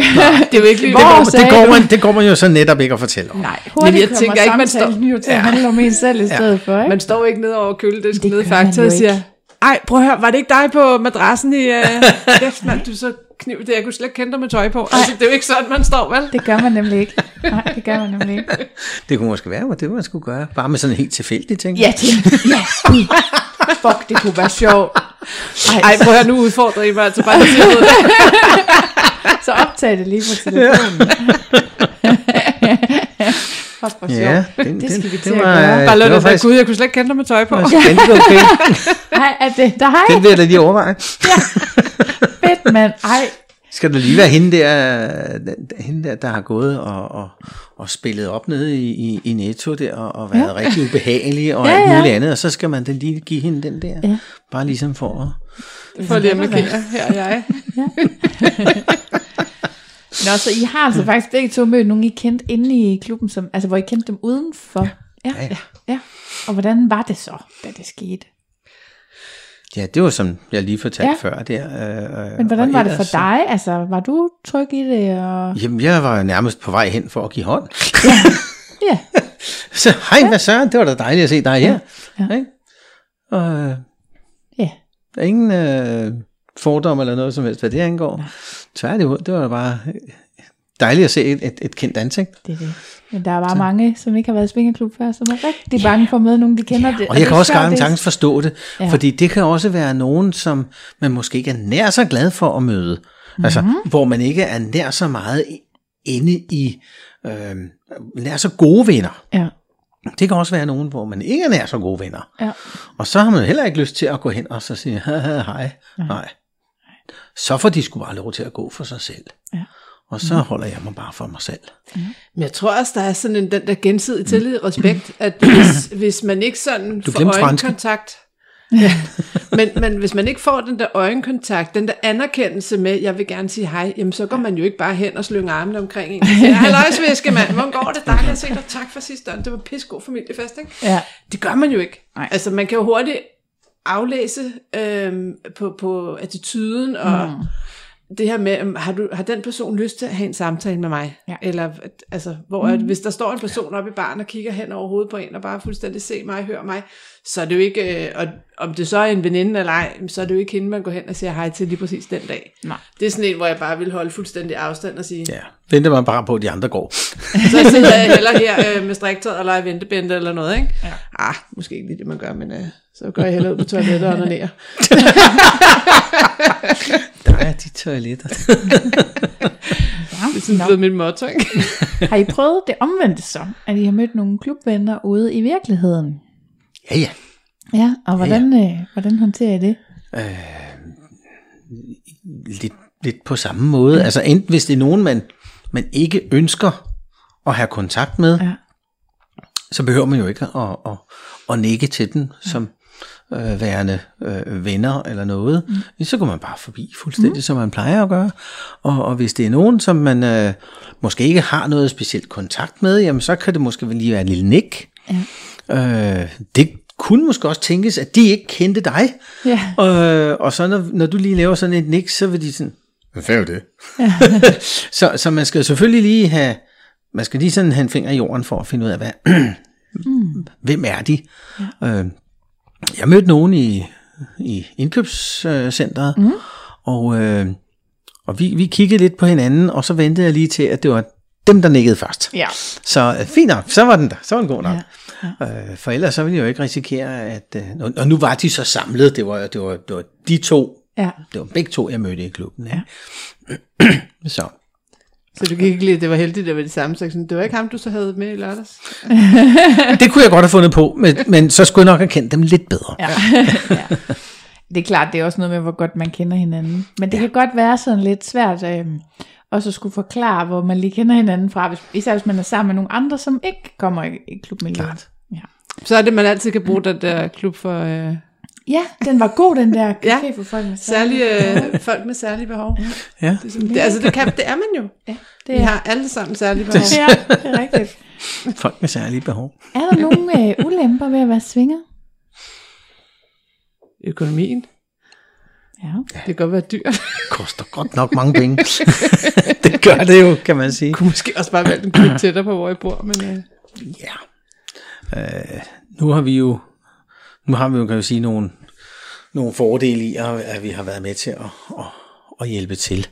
Det er jo ikke lige, Hvor det, går, det, går man, det går man jo så netop ikke at fortælle om. Nej, Men hurtigt jeg kommer tænker ikke, man står- jo til at handle om en selv i stedet for, ikke? man står ikke nede over køledisken Det nede i Fakta og siger, ikke. Ej, prøv at høre, var det ikke dig på madrassen i... Uh... Kæft, mand, du så kniv det, jeg kunne slet ikke kende dig med tøj på. Altså, det er jo ikke sådan, man står, vel? Det gør man nemlig ikke. Nej, det gør man nemlig ikke. Det kunne måske være, hvad det man skulle gøre. Bare med sådan en helt tilfældig ting. Ja, til. Ja. Fuck, det kunne være sjovt. Ej, Ej, prøv at høre, nu udfordrer I mig altså bare det. så optag det lige på telefonen. Fuck, hvor Ja, den, Det skal den, vi det til at var, gøre. Bare lad det det være, faktisk gud, jeg kunne slet ikke kende dig med tøj på. ganske okay. Ej, er det dig? Den vil jeg da lige overveje. Fedt, mand. Ej, Skal der lige være hende der, den- hende der, der har gået og, og, og spillet op nede i, i, i Netto der, og, og været Ja. ja. rigtig ubehagelig og Ja, alt ja. muligt andet, og så skal man da lige give hende den der. Ja. Bare ligesom for at... For lige at markere, her er jeg. Nå, så I har altså faktisk begge to mødt nogen, I kendte inde i klubben, som, altså hvor I kendte dem udenfor. Ja, Ja, ja. ja. Og hvordan var det så, da det skete? Ja, det var som jeg lige fortalte Ja. ja. før der. Øh, Men hvordan var det for dig? Altså, var du tryg i det? Og... Jamen, jeg var nærmest på vej hen for at give hånd. Ja, Så, hej, hvad så? Det var da dejligt at se dig her. Ja. Ikke? Og øh, Ja. der er ingen øh, fordom eller noget som helst, hvad det angår. Tværtimod, det var bare øh, dejligt at se et, et, et kendt ansigt. Det er det. Men der er bare mange, som ikke har været i swingerklub før, som er rigtig bange for at møde nogen, de kender det. Og jeg det kan også er- sagtens forstå det, Ja. ja. fordi det kan også være nogen, som man måske ikke er nær så glad for at møde. Mm-hmm. Altså, Mhm. hvor man ikke er nær så meget inde i, øh, nær så gode venner. Ja. Det kan også være nogen, hvor man ikke er nær så gode venner. Ja. Og så har man heller ikke lyst til at gå hen og så sige, "Haha, hej, nej. Så får de sgu bare lov til at gå for sig selv. Ja. Og så holder jeg mig bare for mig selv. Men jeg tror også, der er sådan en, den der gensidige tillid og respekt, at hvis, hvis man ikke sådan Du får øjenkontakt, ja, men, men hvis man ikke får den der øjenkontakt, den der anerkendelse med, jeg vil gerne sige hej, jamen så går man jo ikke bare hen og slynger armene omkring en og siger, halløjsviske mand, hvordan går det? Dejligt at se dig, tak for sidste år, det var pissegod familiefest, ikke? Ja. Det gør man jo ikke. Nej. Altså man kan jo hurtigt aflæse øh, på, på attituden og mm det her med, har, du, har den person lyst til at have en samtale med mig? Ja. Eller altså, hvor mm. at, hvis der står en person oppe i baren og kigger hen over hovedet på en og bare fuldstændig se mig, hører mig, så er det jo ikke, øh, og om det så er en veninde eller ej, så er det jo ikke hende, man går hen og siger hej til lige præcis den dag. Nej. Det er sådan en, hvor jeg bare vil holde fuldstændig afstand og sige, ja. Venter man bare på, at de andre går. så sidder jeg heller her øh, med striktøjet og leger ventebænde eller noget, ikke? Ja. Ah, måske ikke lige det, man gør, men øh, så går jeg hellere ud på toilettet og onanerer. Er de toiletter. Det er sådan blevet mit motto, ikke? Har I prøvet det omvendte så? At I har mødt nogle klubvenner ude i virkeligheden? Ja, ja. Ja, og hvordan, ja, ja. Øh, hvordan håndterer I det? lidt, lidt på samme måde. Altså enten hvis det er nogen, man, man ikke ønsker at have kontakt med, Ja. så behøver man jo ikke at, at, at nikke til den som øh, værende øh, venner eller noget. Mm. Så går man bare forbi fuldstændig, mm. som man plejer at gøre. Og, og hvis det er nogen, som man øh, måske ikke har noget specielt kontakt med, jamen så kan det måske lige være en lille nik. Ja. Øh, det kunne måske også tænkes, at de ikke kendte dig. Ja. Øh, og så når, når du lige laver sådan et nik, så vil de sådan, hvad fanden er det? så, så man skal selvfølgelig lige have, man skal lige sådan have en finger i jorden for at finde ud af, hvad, hvem er de? Ja. Øh, jeg mødte nogen i, i indkøbscenteret, mm. og, øh, og vi, vi kiggede lidt på hinanden, og så ventede jeg lige til, at det var dem, der nikkede først. Ja. Så øh, fint nok, så var den der, så var den god nok. Ja. Ja. Øh, for ellers så ville jeg jo ikke risikere, at... Øh, og- nu var de så samlet, det var, det var, det var de to, Ja. det var begge to, jeg mødte i klubben. Ja. så Så du gik ikke lige, det var heldigt, det var de samme. Så sådan, det var ikke ham, du så havde med i lørdags. det kunne jeg godt have fundet på, men, men så skulle jeg nok have kendt dem lidt bedre. Ja. ja. Det er klart, det er også noget med, hvor godt man kender hinanden. Men det ja. kan godt være sådan lidt svært øh, også at skulle forklare, hvor man lige kender hinanden fra, hvis, især hvis man er sammen med nogle andre, som ikke kommer i, i klubmiljøet. Klart. Ja. Så er det, man altid kan bruge den der klub for øh, ja, den var god, den der café Ja. for folk med særlige, øh, folk med særlige behov. Ja. Det, er sådan, det, altså, det, kan, det er man jo. Ja, Vi det er, har alle sammen særlige behov. ja, det er rigtigt. Folk med særlige behov. Er der nogle øh, ulemper ved at være svinger? Økonomien, Ja. det kan godt være dyrt. Koster godt nok mange penge. det gør det jo, kan man sige. kunne måske også bare valgt en klub tættere på, hvor jeg bor. Men, øh, Ja. Øh, nu har vi jo, nu har vi jo, kan jeg sige, nogle, nogle fordele i, at vi har været med til at, at, at hjælpe til.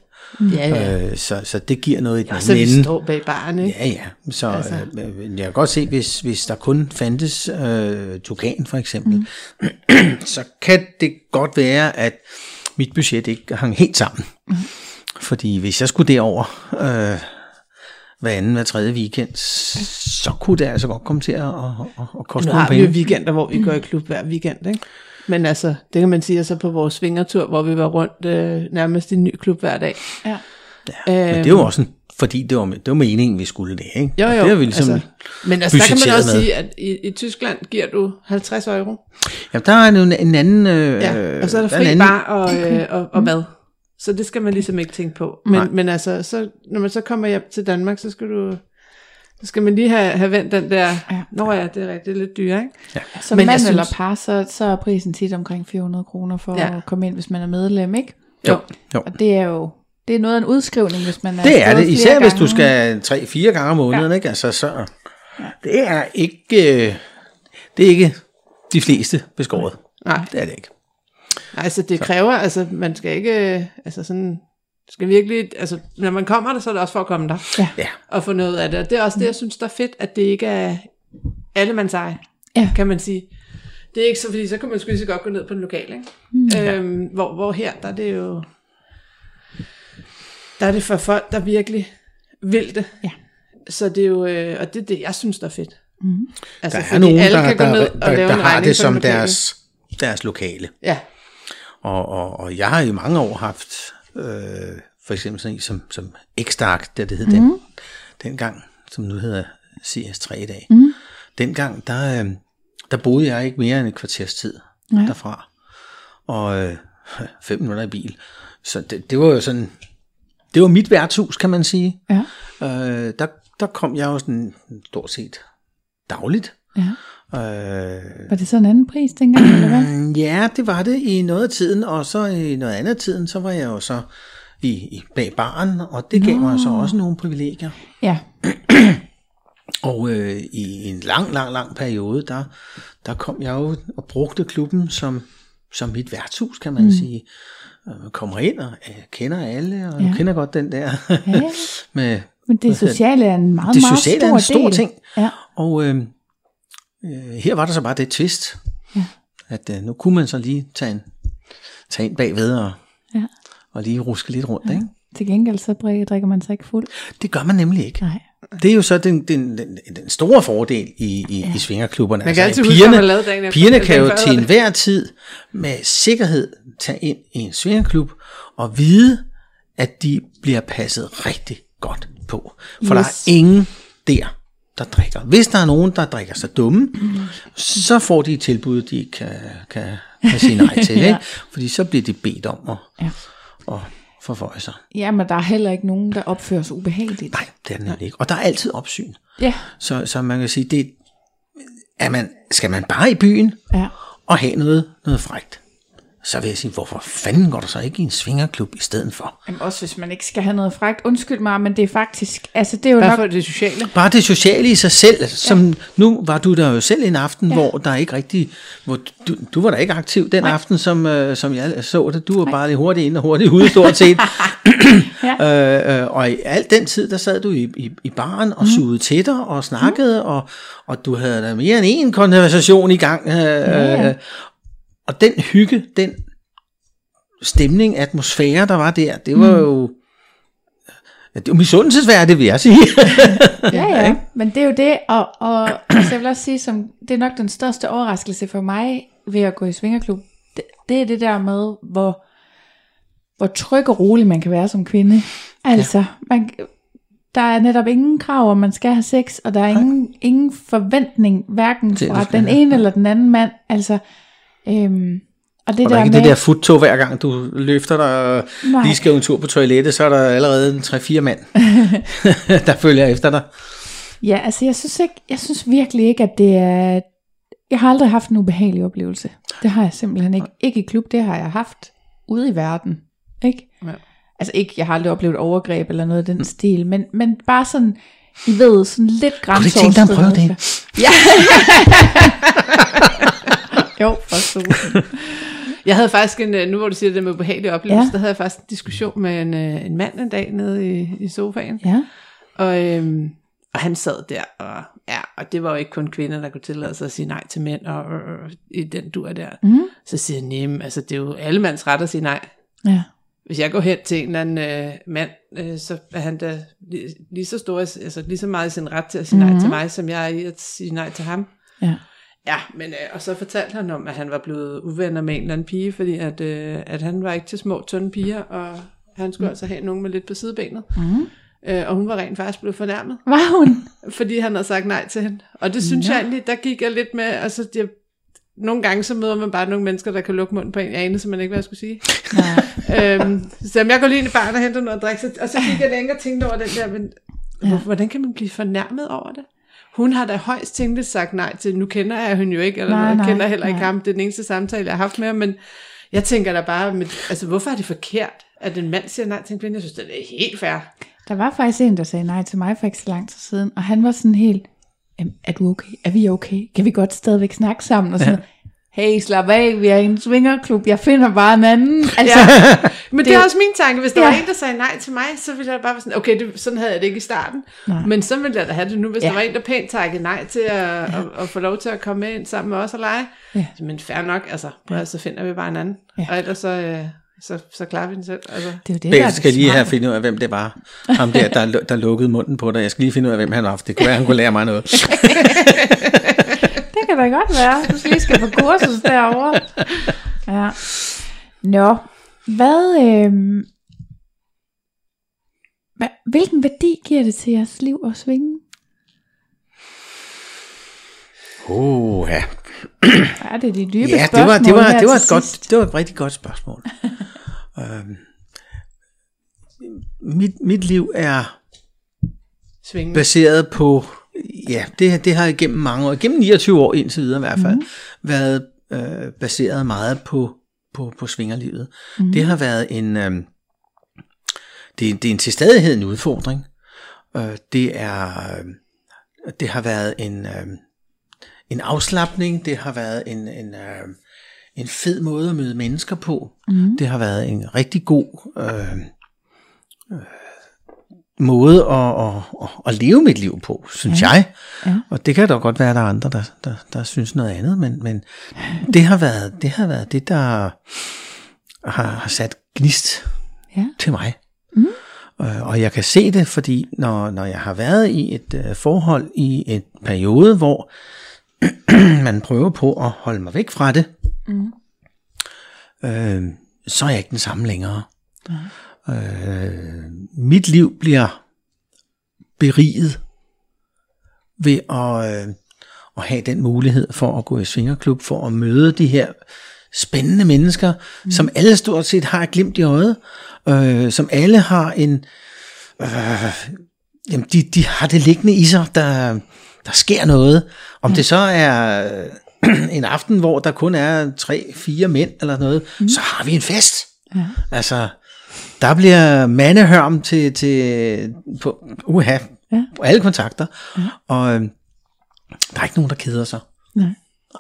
ja, ja. Øh, så, så det giver noget i den Og så vi ende. står bag ikke? Ja, ja. Så altså. øh, jeg kan godt se, hvis, hvis der kun fandtes øh, Tukan for eksempel, mm. så kan det godt være, at mit budget ikke hang helt sammen. Mm. Fordi hvis jeg skulle derover øh, hver anden, hver tredje weekend, så kunne det altså godt komme til at, at, at, at koste Nu nogle har vi jo penge. weekender, hvor vi går i klub hver weekend, ikke? Men altså, det kan man sige, altså på vores svingertur, hvor vi var rundt øh, nærmest i en ny klub hver dag. ja. Men det er jo også en, fordi det var, det var meningen, vi skulle det, ikke? Jo, Og jo. Det har vi ligesom altså, men altså, der kan man også med. sige, at i, i Tyskland giver du 50 euro. Ja, der er en, en anden... Øh, Ja, og så er der en fri anden- bar og, øh, og, og mad. Så det skal man ligesom ikke tænke på. Nej. Men, men altså, så, når man så kommer hjem til Danmark, så skal du... Så skal man lige have, have vendt den der... Ja. Nå ja, det er rigtigt, det er lidt dyre, ikke? Som Men mand synes- eller par, så, så er prisen tit omkring 400 kroner for Ja. at komme ind, hvis man er medlem, ikke? Jo, jo. Og det er jo det er noget af en udskrivning, hvis man er Det er det, især hvis gange. du skal tre-fire gange om måneden, ja. ikke? Altså, så, det er ikke, øh, det er ikke de fleste beskåret. Nej. Det er det ikke. Altså, det kræver, altså, man skal ikke, øh, altså sådan, skal virkelig, altså, når man kommer der, så er det også for at komme der. Ja. Og få noget af det. Og det er også det, jeg synes, der er fedt, at det ikke er alle mands eje, Ja. kan man sige. Det er ikke så, fordi så kan man sgu lige så godt gå ned på den lokale, ikke? Mm. Øhm, hvor, hvor her, der er det jo, der er det for folk, der virkelig vil det. Ja. Så det er jo, øh, og det er det, jeg synes, der er fedt. Mm. Altså, Der er fordi nogen, alle der, kan gå der, ned der, og lave der, en har det som deres, deres lokale. Ja, Og, og, og jeg har i mange år haft, øh, for eksempel sådan en som, som X-Dark, det det hed mm. den, dengang, som nu hedder CS3 i dag. Mm. Dengang, der, øh, der boede jeg ikke mere end et kvarters tid Ja. derfra. Og øh, fem minutter i bil. Så det, det var jo sådan, det var mit værtshus, kan man sige. Ja. Øh, der, der kom jeg jo sådan stort set dagligt. ja. Øh, Var det så en anden pris dengang, eller hvad? Ja, det var det i noget af tiden, og så i noget andet af tiden, så var jeg jo så i, i bag baren, og det gav mig så også nogle privilegier. Ja. Og øh, i en lang, lang, lang periode, der, der kom jeg jo og brugte klubben som, som mit værtshus, kan man mm. sige. Øh, kommer ind og øh, kender alle, og Ja. ja. kender godt den der Ja. med Men det sociale er en meget, det meget sociale stor er en stor del. ting. Ja. Og øh, øh, her var der så bare det twist, Ja. at øh, nu kunne man så lige tage, en, tage ind bagved og, Ja. og lige ruske lidt rundt. Ja. Ikke? Til gengæld så drik- drikker man sig ikke fuld. Det gør man nemlig ikke. Nej. Det er jo så den, den, den, den store fordel i, i, ja. i svingerklubberne. Man kan altid at huske, lavede dagen pigerne kan jo til enhver tid med sikkerhed tage ind i en svingerklub og vide, at de bliver passet rigtig godt på. For yes. der er ingen der, der drikker. Hvis der er nogen, der drikker sig dumme, mm. så får de et tilbud, de ikke kan, kan, kan sige nej til. Ja. ikke? Fordi så bliver de bedt om at, Ja. at forføje sig. Ja, men der er heller ikke nogen, der opfører sig ubehageligt. Nej, det er det nemlig ikke. Og der er altid opsyn. Ja. Så, så man kan sige, det er man, skal man bare i byen Ja. og have noget, noget frægt, så vil jeg sige, hvorfor fanden går der så ikke i en svingerklub i stedet for? Jamen også hvis man ikke skal have noget frækt. Undskyld mig, men det er faktisk... Altså det er jo bare nok... for det sociale. Bare det sociale i sig selv, som nu var du der jo selv en aften, ja. hvor der ikke rigtig, hvor du, du var der ikke aktiv den Nej. aften, som, øh, som jeg så det. Du var Nej. bare lige hurtigt ind og hurtigt ude, stort set. øh, øh, og i al den tid, der sad du i, i, i baren og sugede til dig og snakkede, mm. og, og du havde da mere end én konversation i gang. Øh, Ja. øh, og den hygge, den stemning, atmosfære, der var der, det var jo... Ja, det var misundelsesværdigt, vil jeg sige. Ja, ja, men det er jo det, og, og altså, jeg vil også sige, som, det er nok den største overraskelse for mig ved at gå i svingerklub, det, det er det der med, hvor, hvor tryg og rolig man kan være som kvinde. Altså, man, der er netop ingen krav om, man skal have sex, og der er ingen, ingen forventning, hverken fra den ene eller den anden mand. Altså, øhm, og det Og der der er ikke med, det der futtog hver gang du løfter dig og Nej. lige skal en tur på toilettet, så er der allerede en 3-4 mand, der følger efter dig. Ja, altså jeg synes, ikke, jeg synes virkelig ikke, at det er... Jeg har aldrig haft en ubehagelig oplevelse. Det har jeg simpelthen ikke. Ikke i klub, det har jeg haft ude i verden. Ikke? Ja. Altså ikke, jeg har aldrig oplevet overgreb eller noget af den stil, men, men bare sådan, I ved, sådan lidt du ikke tænke dig at prøve grænseoverskridende. det? Ja. jo, for så. Jeg havde faktisk en, øh, nu hvor du siger det med ubehagelig oplevelse, Ja. der havde jeg faktisk en diskussion med en, øh, en mand en dag nede i, i sofaen. Ja. Og, øhm, og han sad der, og, ja, og det var jo ikke kun kvinder, der kunne tillade sig at sige nej til mænd, og, og, og i den dur der. Mm. Så siger han, "Jamen, altså det er jo alle mands ret at sige nej. Ja. Hvis jeg går hen til en eller anden øh, mand, øh, så er han da lige, lige så stor, altså lige så meget i sin ret til at sige mm-hmm. nej til mig, som jeg er i at sige nej til ham. Ja. Ja, men øh, og så fortalte han om, at han var blevet uvenner med en eller anden pige, fordi at, øh, at han var ikke til små, tynde piger, og han skulle mm. altså have nogen med lidt på sidebenet. Mm. Øh, og hun var rent faktisk blevet fornærmet, Var hun? fordi han havde sagt nej til hende. Og det synes Nå. jeg egentlig, der gik jeg lidt med, altså det, nogle gange så møder man bare nogle mennesker, der kan lukke munden på en. Jeg anede simpelthen ikke, hvad jeg skulle sige. Nej. øhm, så jeg går lige ind i baren og henter noget at drikke, så, og så gik jeg længere og tænkte over den der, men ja. hvordan kan man blive fornærmet over det? Hun har da højst tænkt sagt nej til, nu kender jeg hende jo ikke, eller Nej, noget, nej, jeg kender heller ikke ham, det er den eneste samtale, jeg har haft med ham, men jeg tænker da bare, med, altså hvorfor er det forkert, at en mand siger nej til en kvinde? Jeg synes, det er helt fair. Der var faktisk en, der sagde nej til mig for ikke så lang tid siden, og han var sådan helt, "Jamen, er du okay? Er vi okay? Kan vi godt stadigvæk snakke sammen? Og sådan Ja. noget. Hey, slap af, vi er i en svingerklub, jeg finder bare en anden. Altså, Ja. Men det, Det er også min tanke. Hvis der Ja. var en, der sagde nej til mig, så ville jeg bare være sådan, okay, det, sådan havde jeg det ikke i starten. Nej. Men så ville jeg da have det nu, hvis Ja. der var en, der pænt takkede nej til at, ja. at, at, få lov til at komme med ind sammen med os og lege. Ja. Men fair nok, altså, prøv, at- så finder vi bare en anden. Ja. Og ellers så, øh, så, så klarer vi den selv. Altså. det er jo det, der er Jeg det skal lige have finde ud af, hvem det var. Ham der, der, der lukkede munden på dig. Jeg skal lige finde ud af, hvem han var. Det kunne være, han kunne lære mig noget. Det kan da godt være. Du skal lige skal på kursus derovre. Ja. Nå, hvad, øh, hvad, hvilken værdi giver det til jeres liv at svinge? Oh, ja. Er det de dybe Ja, det var, det var, det var, et godt, sidst? det var et rigtig godt spørgsmål. øhm, mit, mit liv er Svinge. baseret på, ja, det, det har igennem mange år, igennem 29 år indtil videre i hvert fald, mm. været øh, baseret meget på, på, på svingerlivet. Mm. Det har været en, øh, det, det er en til stadighed en udfordring. Øh, det er, øh, det har været en, øh, en afslappning, det har været en, en, øh, en fed måde at møde mennesker på. Mm. Det har været en rigtig god øh, øh, måde at, at, at, leve mit liv på, synes ja. jeg. Ja. Og det kan da godt være, at der er andre, der, der, der synes noget andet, men, men det, har været, det har været det, der har, har sat gnist Ja. til mig. Mm. Og jeg kan se det, fordi når, når jeg har været i et øh, forhold i et periode, hvor man prøver på at holde mig væk fra det, mm. øh, så er jeg ikke den samme længere. Mm. Øh, mit liv bliver beriget ved at, øh, at have den mulighed for at gå i svingerklub, for at møde de her spændende mennesker, mm. som alle stort set har et glimt i øjet, øh, som alle har en, øh, jamen de, de har det liggende i sig, der, der sker noget. Om det så er øh, en aften, hvor der kun er tre, fire mænd eller noget, mm. så har vi en fest. Ja. Altså, der bliver mandehørm til, til på, uha, Ja. på alle kontakter, ja. og øh, der er ikke nogen, der keder sig. Nej.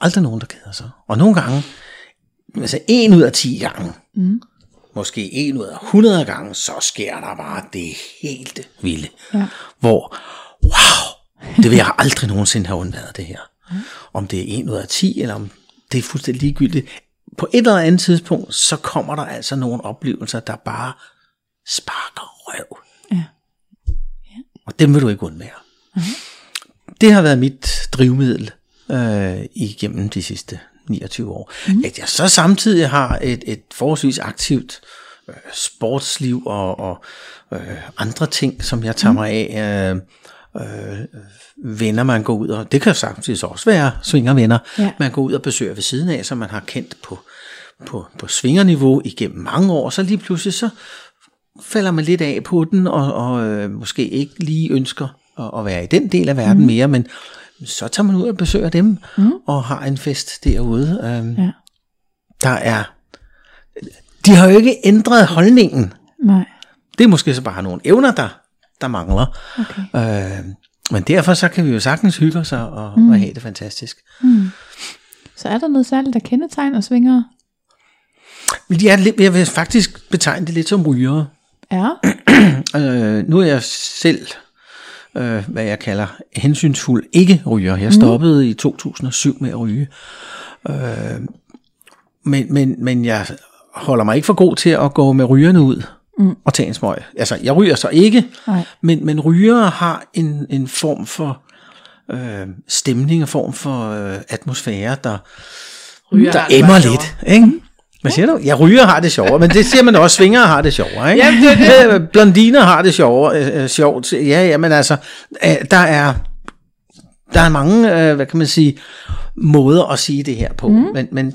Aldrig nogen, der keder sig. Og nogle gange, altså en ud af 10 gange, mm. måske en ud af 100 gange, så sker der bare det helt vilde. Ja. Hvor, wow, det vil jeg aldrig nogensinde have undværet det her. Om det er en ud af 10, eller om det er fuldstændig ligegyldigt. På et eller andet tidspunkt, så kommer der altså nogle oplevelser, der bare sparker røv. Ja. Og dem vil du ikke undvære. Det har været mit drivmiddel øh, igennem de sidste 29 år. Mm. At jeg så samtidig har et, et forholdsvis aktivt øh, sportsliv og, og øh, andre ting, som jeg tager mig af. Øh, øh, venner, man går ud og, det kan sagtens også være svingervenner, Ja. man går ud og besøger ved siden af, som man har kendt på, på, på svingerniveau igennem mange år, så lige pludselig så falder man lidt af på den, og, og øh, måske ikke lige ønsker at, at være i den del af verden mm. mere, men så tager man ud og besøger dem, mm. og har en fest derude. Øhm, Ja. Der er, de har jo ikke ændret holdningen. Nej. Det er måske så bare nogle evner, der, der mangler. Okay. Øh, men derfor så kan vi jo sagtens hygge os og, mm. og have det fantastisk. Så er der noget særligt, der kendetegner svingere? Men de er lidt, jeg vil faktisk betegne det lidt som rygere. Ja. Øh, nu er jeg selv, øh, hvad jeg kalder hensynsfuld ikke ryger. Jeg stoppede mm. i 2007 med at ryge. Øh, men, men, men jeg holder mig ikke for god til at gå med rygerne ud mm. og tage en smøg. Altså, jeg ryger så ikke, Nej. men, men rygere har en, en form for øh, stemning, en form for øh, atmosfære, der, Ryger der det emmer lidt. Ikke? Hvad siger du? Ja, ryger har det sjovere, men det siger man også, svingere har det sjovere. Ikke? Jamen, det Øh, Blondiner har det sjovere, øh, øh, sjovt. Ja, ja, men altså, øh, der er, der er mange, øh, hvad kan man sige, måder at sige det her på. Mm. Men, men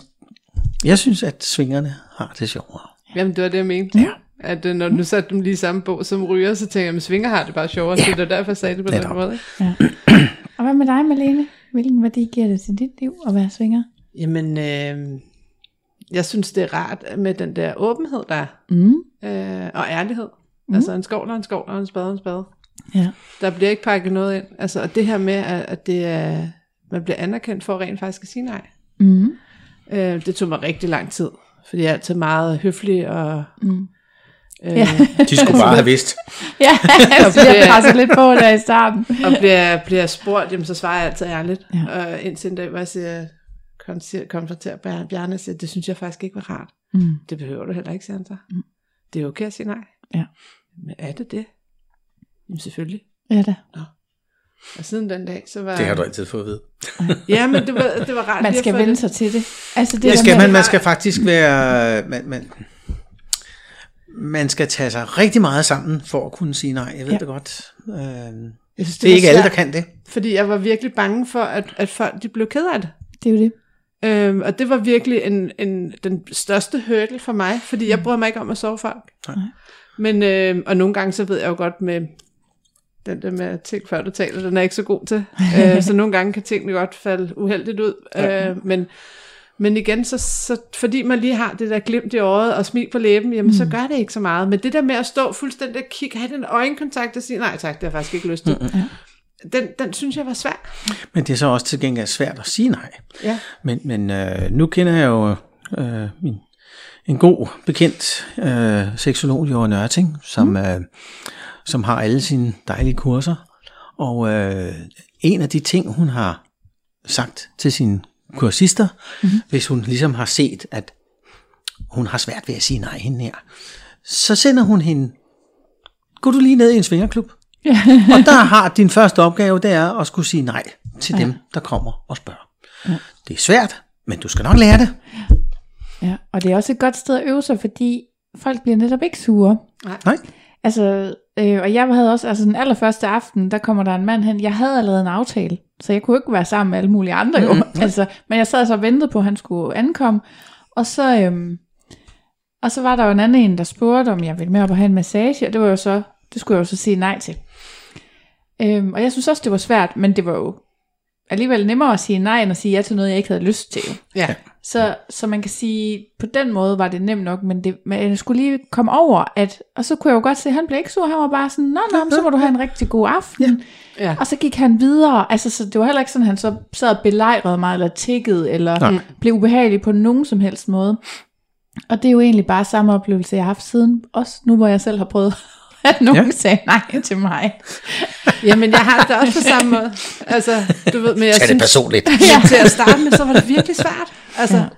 jeg synes, at svingerne har det sjovere. Jamen, det var det, jeg mente. Ja. At øh, når du satte dem lige i samme bog som ryger, så tænker jeg, at svinger har det bare sjovere, ja. så det er derfor, jeg sagde det på Netop. den måde. Ja. Og hvad med dig, Malene? Hvilken værdi giver det til dit liv at være svinger? Jamen, øh, jeg synes, det er rart med den der åbenhed, der er, Mm. øh, og ærlighed. Mm. Altså en skovl og en skovl og en spade og en spade. Ja. Der bliver ikke pakket noget ind. Altså, og det her med, at, at det er, man bliver anerkendt for rent faktisk at sige nej. Mm. Øh, det tog mig rigtig lang tid, fordi jeg er altid meget høflig og... Mm. Øh, Ja. De skulle bare have vidst. Ja, jeg bliver presset lidt på der i starten. og bliver, bliver spurgt, jamen, så svarer jeg altid ærligt. Ja. Og indtil en dag, hvor jeg siger, konfronterer- konfronterer Bjar- Bjarne siger, det synes jeg faktisk ikke var rart. Mm. Det behøver du heller ikke, siger han så. Mm. Det er okay at sige nej. Ja. Men er det det? Jamen selvfølgelig. Ja da. Og siden den dag, så var... Det har du altid fået at vide. Ja, men det var, det var rart. Man skal vende det. sig til det. Altså det, Det skal man, man skal faktisk være... Man, man, man skal tage sig rigtig meget sammen for at kunne sige nej. Jeg ved Ja. ja. det godt. Øh, Jeg synes, det er var ikke alle, der svært, kan det. Fordi jeg var virkelig bange for, at, at folk de blev ked af det. Det er jo det. Øhm, og det var virkelig en, en, den største hurdle for mig, fordi Mm. jeg bryder mig ikke om at sove folk. Nej. Men, øh, og nogle gange så ved jeg jo godt med den der med at tænke før du taler, den er jeg ikke så god til. øh, så nogle gange kan tingene godt falde uheldigt ud. Øh, men, men igen, så, så, fordi man lige har det der glimt i øjet og smil på læben, jamen mm. så gør det ikke så meget. Men det der med at stå fuldstændig og kigge, have den øjenkontakt og sige, nej tak, det har jeg faktisk ikke lyst til. Mm-hmm. Den, den synes jeg var svær. Men det er så også til gengæld svært at sige nej. Ja. Men, men øh, nu kender jeg jo øh, min, en god bekendt øh, seksolog, Jørgen Nørting, som, mm. øh, som har alle sine dejlige kurser. Og øh, en af de ting, hun har sagt til sine kursister, mm. hvis hun ligesom har set, at hun har svært ved at sige nej hende her, så sender hun hende, gå du lige ned i en svingerklub. og der har din første opgave, det er at skulle sige nej til ja. dem, der kommer og spørger. Ja. Det er svært, men du skal nok lære det. Ja, og det er også et godt sted at øve sig, fordi folk bliver netop ikke sure. Nej. Altså, øh, og jeg havde også, altså den allerførste aften, der kommer der en mand hen, jeg havde allerede en aftale, så jeg kunne ikke være sammen med alle mulige andre jo. Mm, altså, men jeg sad så og ventede på, at han skulle ankomme, og så, øhm, og så var der jo en anden en, der spurgte, om jeg ville med op og have en massage, og det var jo så, det skulle jeg jo så sige nej til. Øhm, og jeg synes også, det var svært, men det var jo alligevel nemmere at sige nej, end at sige ja til noget, jeg ikke havde lyst til. Ja. Så, så man kan sige, på den måde var det nemt nok, men, det, men jeg skulle lige komme over, at, og så kunne jeg jo godt se, at han blev ikke sur, han var bare sådan, nå, nå, så må du have en rigtig god aften. Ja. Ja. Og så gik han videre, altså så det var heller ikke sådan, at han så sad og belejrede mig, eller tikkede, eller. Nej. blev ubehagelig på nogen som helst måde. Og det er jo egentlig bare samme oplevelse, jeg har haft siden, også nu hvor jeg selv har prøvet, at nogen Ja. sagde nej til mig. Jamen, jeg har det også på samme måde. Altså, du ved, men jeg Tag det synes, personligt. ja. til at starte med, så var det virkelig svært. Altså, Ja. jeg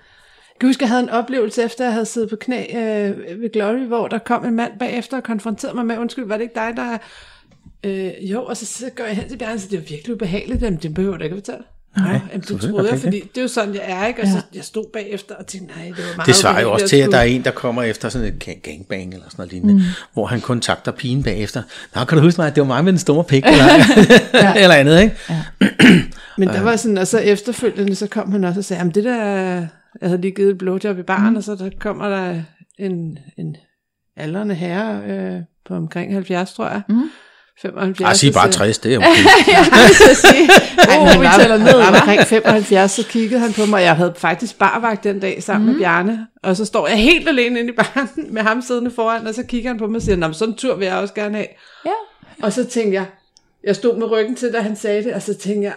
kan huske, jeg havde en oplevelse, efter jeg havde siddet på knæ øh, ved Glory, hvor der kom en mand bagefter og konfronterede mig med, undskyld, var det ikke dig, der... Øh, jo, og så, så går jeg hen til Bjarne og siger, det var virkelig ubehageligt, jamen det behøver du ikke at fortælle. Nej, jamen, det troede jeg, fordi det er jo sådan, jeg er, ikke? Og Ja. så jeg stod bagefter og tænkte, nej, det var meget Det svarer jo også til, at der er en, der kommer efter sådan et gang- gangbang eller sådan noget lignende, mm. hvor han kontakter pigen bagefter. Nå, kan du huske mig, at det var mig med den store pik, eller, eller andet, ikke? Men der var sådan, og så efterfølgende, så kom han også og sagde, jamen det der, jeg havde lige givet et blowjob i baren, mm. og så der kommer der en, en aldrende herre øh, på omkring 70, tror jeg. Mm. 75. Ej, sig bare så- 60, det er okay. jeg vil så sige, Ej, oh, han vi var, tæller ned, han var omkring 75, så kiggede han på mig, og jeg havde faktisk barvagt den dag sammen mm. med Bjarne, og så står jeg helt alene inde i baren med ham siddende foran, og så kigger han på mig og siger, Nå, sådan en tur vil jeg også gerne have. Ja. Og så tænkte jeg, jeg stod med ryggen til, da han sagde det, og så tænkte jeg,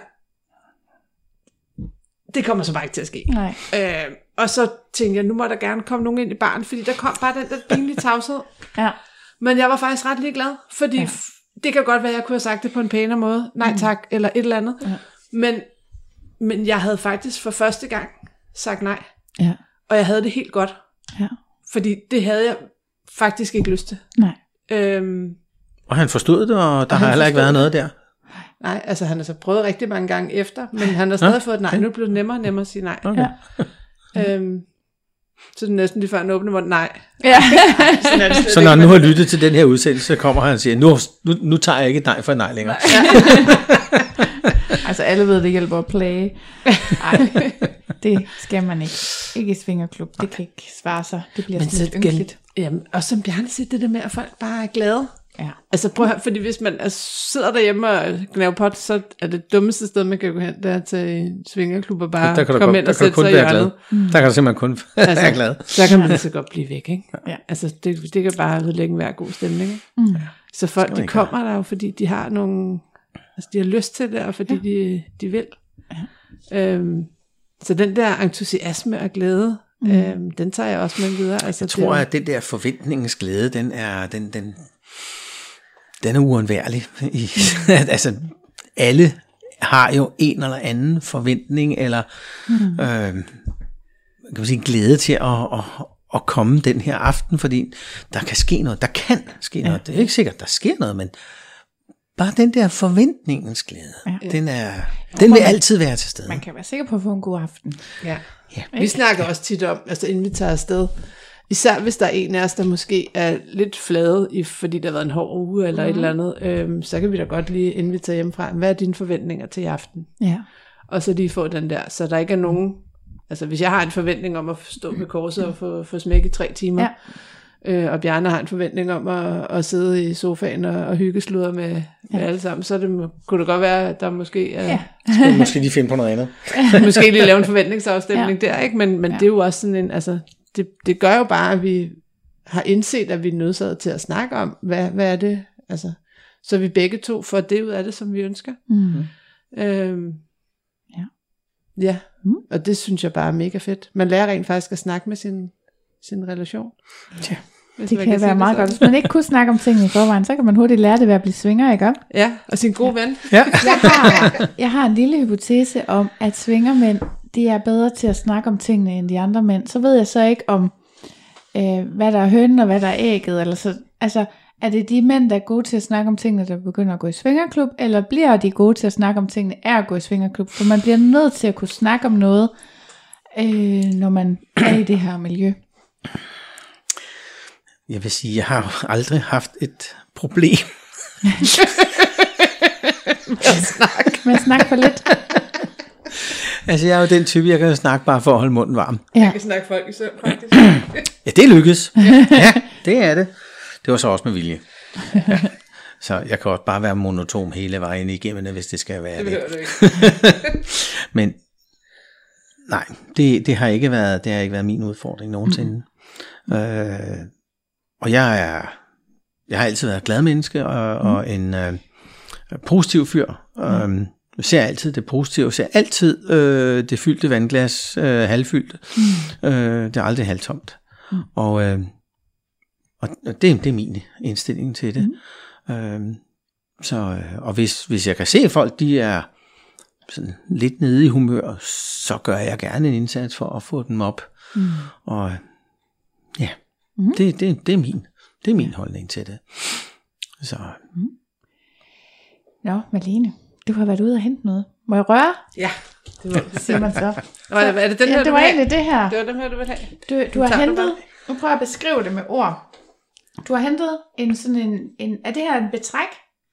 det kommer så bare ikke til at ske. Nej. Øh, og så tænkte jeg, nu må der gerne komme nogen ind i baren, fordi der kom bare den der pinlige tavshed. Ja. Men jeg var faktisk ret ligeglad, fordi ja. Ja. det kan godt være, at jeg kunne have sagt det på en pænere måde. Nej tak, eller et eller andet. Ja. Men, men jeg havde faktisk for første gang sagt nej. Ja. Og jeg havde det helt godt. Ja. Fordi det havde jeg faktisk ikke lyst til. Nej. Øhm, Og han forstod det, og der Og har heller ikke været noget der. nej, altså han har så prøvet rigtig mange gange efter, men han har stadig fået et nej. Nu blev det nemmere og nemmere at sige nej. Okay. Ja. Øhm, så det er næsten lige før han åbner munden, nej. Ja. Sådan er det slet Så når han nu har lyttet til den her udsendelse, så kommer han og siger, nu, nu, nu tager jeg ikke nej for nej længere. altså alle ved, det hjælper at plage. Nej, det skal man ikke. Ikke i svingerklub. Det kan ikke svare sig. Det bliver Men sådan så lidt ynkeligt. igen, jamen, og som Bjarne siger, det der med, at folk bare er glade. Ja. Altså prøv at fordi hvis man er, sidder derhjemme og gnaver pot, så er det dummeste sted, man kan gå hen, det er til svingerklub og bare Der kan du, komme ind der og sætte sig i hjørnet. Der kan du simpelthen kun være glad. Så kan man lige så godt blive væk, ikke? Ja. Altså det, det kan bare ødelægge en hver god stemning, ikke? Mm. Så folk, de kommer der jo, fordi de har nogle, altså de har lyst til det, og fordi Ja. de, de vil. Ja. Øhm, så den der entusiasme og glæde, mm. øhm, den tager jeg også med videre. Altså, Jeg tror, at den der forventningens glæde, den er, den, den, den er uundværlig. Altså, alle har jo en eller anden forventning, eller mm. øh, kan man sige, glæde til at, at, at komme den her aften, fordi der kan ske noget. Der kan ske ja. noget. Det er ikke sikkert, der sker noget, men bare den der forventningens glæde, ja. den, er, den vil altid være til stede. Man kan være sikker på at få en god aften. Ja. ja. Vi snakker også tit om, altså inden vi tager afsted, især hvis der er en af os, der måske er lidt flade, i, fordi der har været en hård uge eller mm. et eller andet, øhm, så kan vi da godt lige, inden vi tager hjemmefra, hvad er dine forventninger til i aften? Ja. Og så lige få den der, så der ikke er nogen, altså hvis jeg har en forventning om at stå ved korset og få, få smæk i tre timer, Ja. øh, og Bjarne har en forventning om at, at sidde i sofaen og, og hygge sludder med, med alle sammen, så det, kunne det godt være, at der måske er, Ja. Skal vi måske lige finde på noget andet. måske lige lave en forventningsafstemning Ja. ja. der, ikke? Men, men Ja. ja. det er jo også sådan en, altså, det, det gør jo bare, at vi har indset, at vi er nødsaget til at snakke om, hvad, hvad er det, altså, så vi begge to får det ud af det, som vi ønsker. Mm. Øhm, Ja. Ja, Mm. og det synes jeg bare er mega fedt. Man lærer rent faktisk at snakke med sin, sin relation. Ja. Hvis Det kan sige være meget godt. Hvis man ikke kunne snakke om tingene i forvejen, så kan man hurtigt lære det ved at blive svinger, ikke? Ja, og sin gode ven. Ja. Jeg har, jeg har en lille hypotese om, at svingermænd, de er bedre til at snakke om tingene end de andre mænd. Så ved jeg så ikke om, øh, hvad der er hønnen og hvad der er ægget. Eller så, altså, er det de mænd, der er gode til at snakke om tingene, der begynder at gå i svingerklub, eller bliver de gode til at snakke om tingene, er at gå i svingerklub? For man bliver nødt til at kunne snakke om noget, øh, når man er i det her miljø. Jeg vil sige, jeg har aldrig haft et problem. Med at snakke for lidt. Altså, jeg er jo den type, jeg kan snakke bare for at holde munden varm. Ja. Jeg kan snakke folk i søvn, faktisk. Ja, det lykkes. Ja, det er det. Det var så også med vilje. Ja. Så jeg kan også bare være monotom hele vejen igennem, hvis det skal være Det det. du ikke. Men nej, det, det har ikke været det har ikke været min udfordring nogensinde. Mm. Øh, og jeg er jeg har altid været et glad menneske og, mm. og en øh, positiv fyr. Mm. Øh, jeg ser altid det positive, jeg ser altid øh, det fyldte vandglas øh, halvfyldt. Mm. Øh, det er aldrig halvtomt. Mm. Og, øh, og det, det er min indstilling til det. Mm. Øh, så, øh, og hvis, hvis jeg kan se, at folk de er sådan lidt nede i humør, så gør jeg gerne en indsats for at få dem op. Mm. Og ja, mm. det, det, det, er min, det er min holdning til det. Så Nå, Malene, du har været ude og hente noget. Må jeg røre? Ja, det var det. Siger man så. Nå, er det- er den ja, her, det du var egentlig det her. Det var dem her, du vil have. Du, du har du hentet, bare. nu prøver jeg at beskrive det med ord. Du har hentet en sådan en, en er det her en betræk?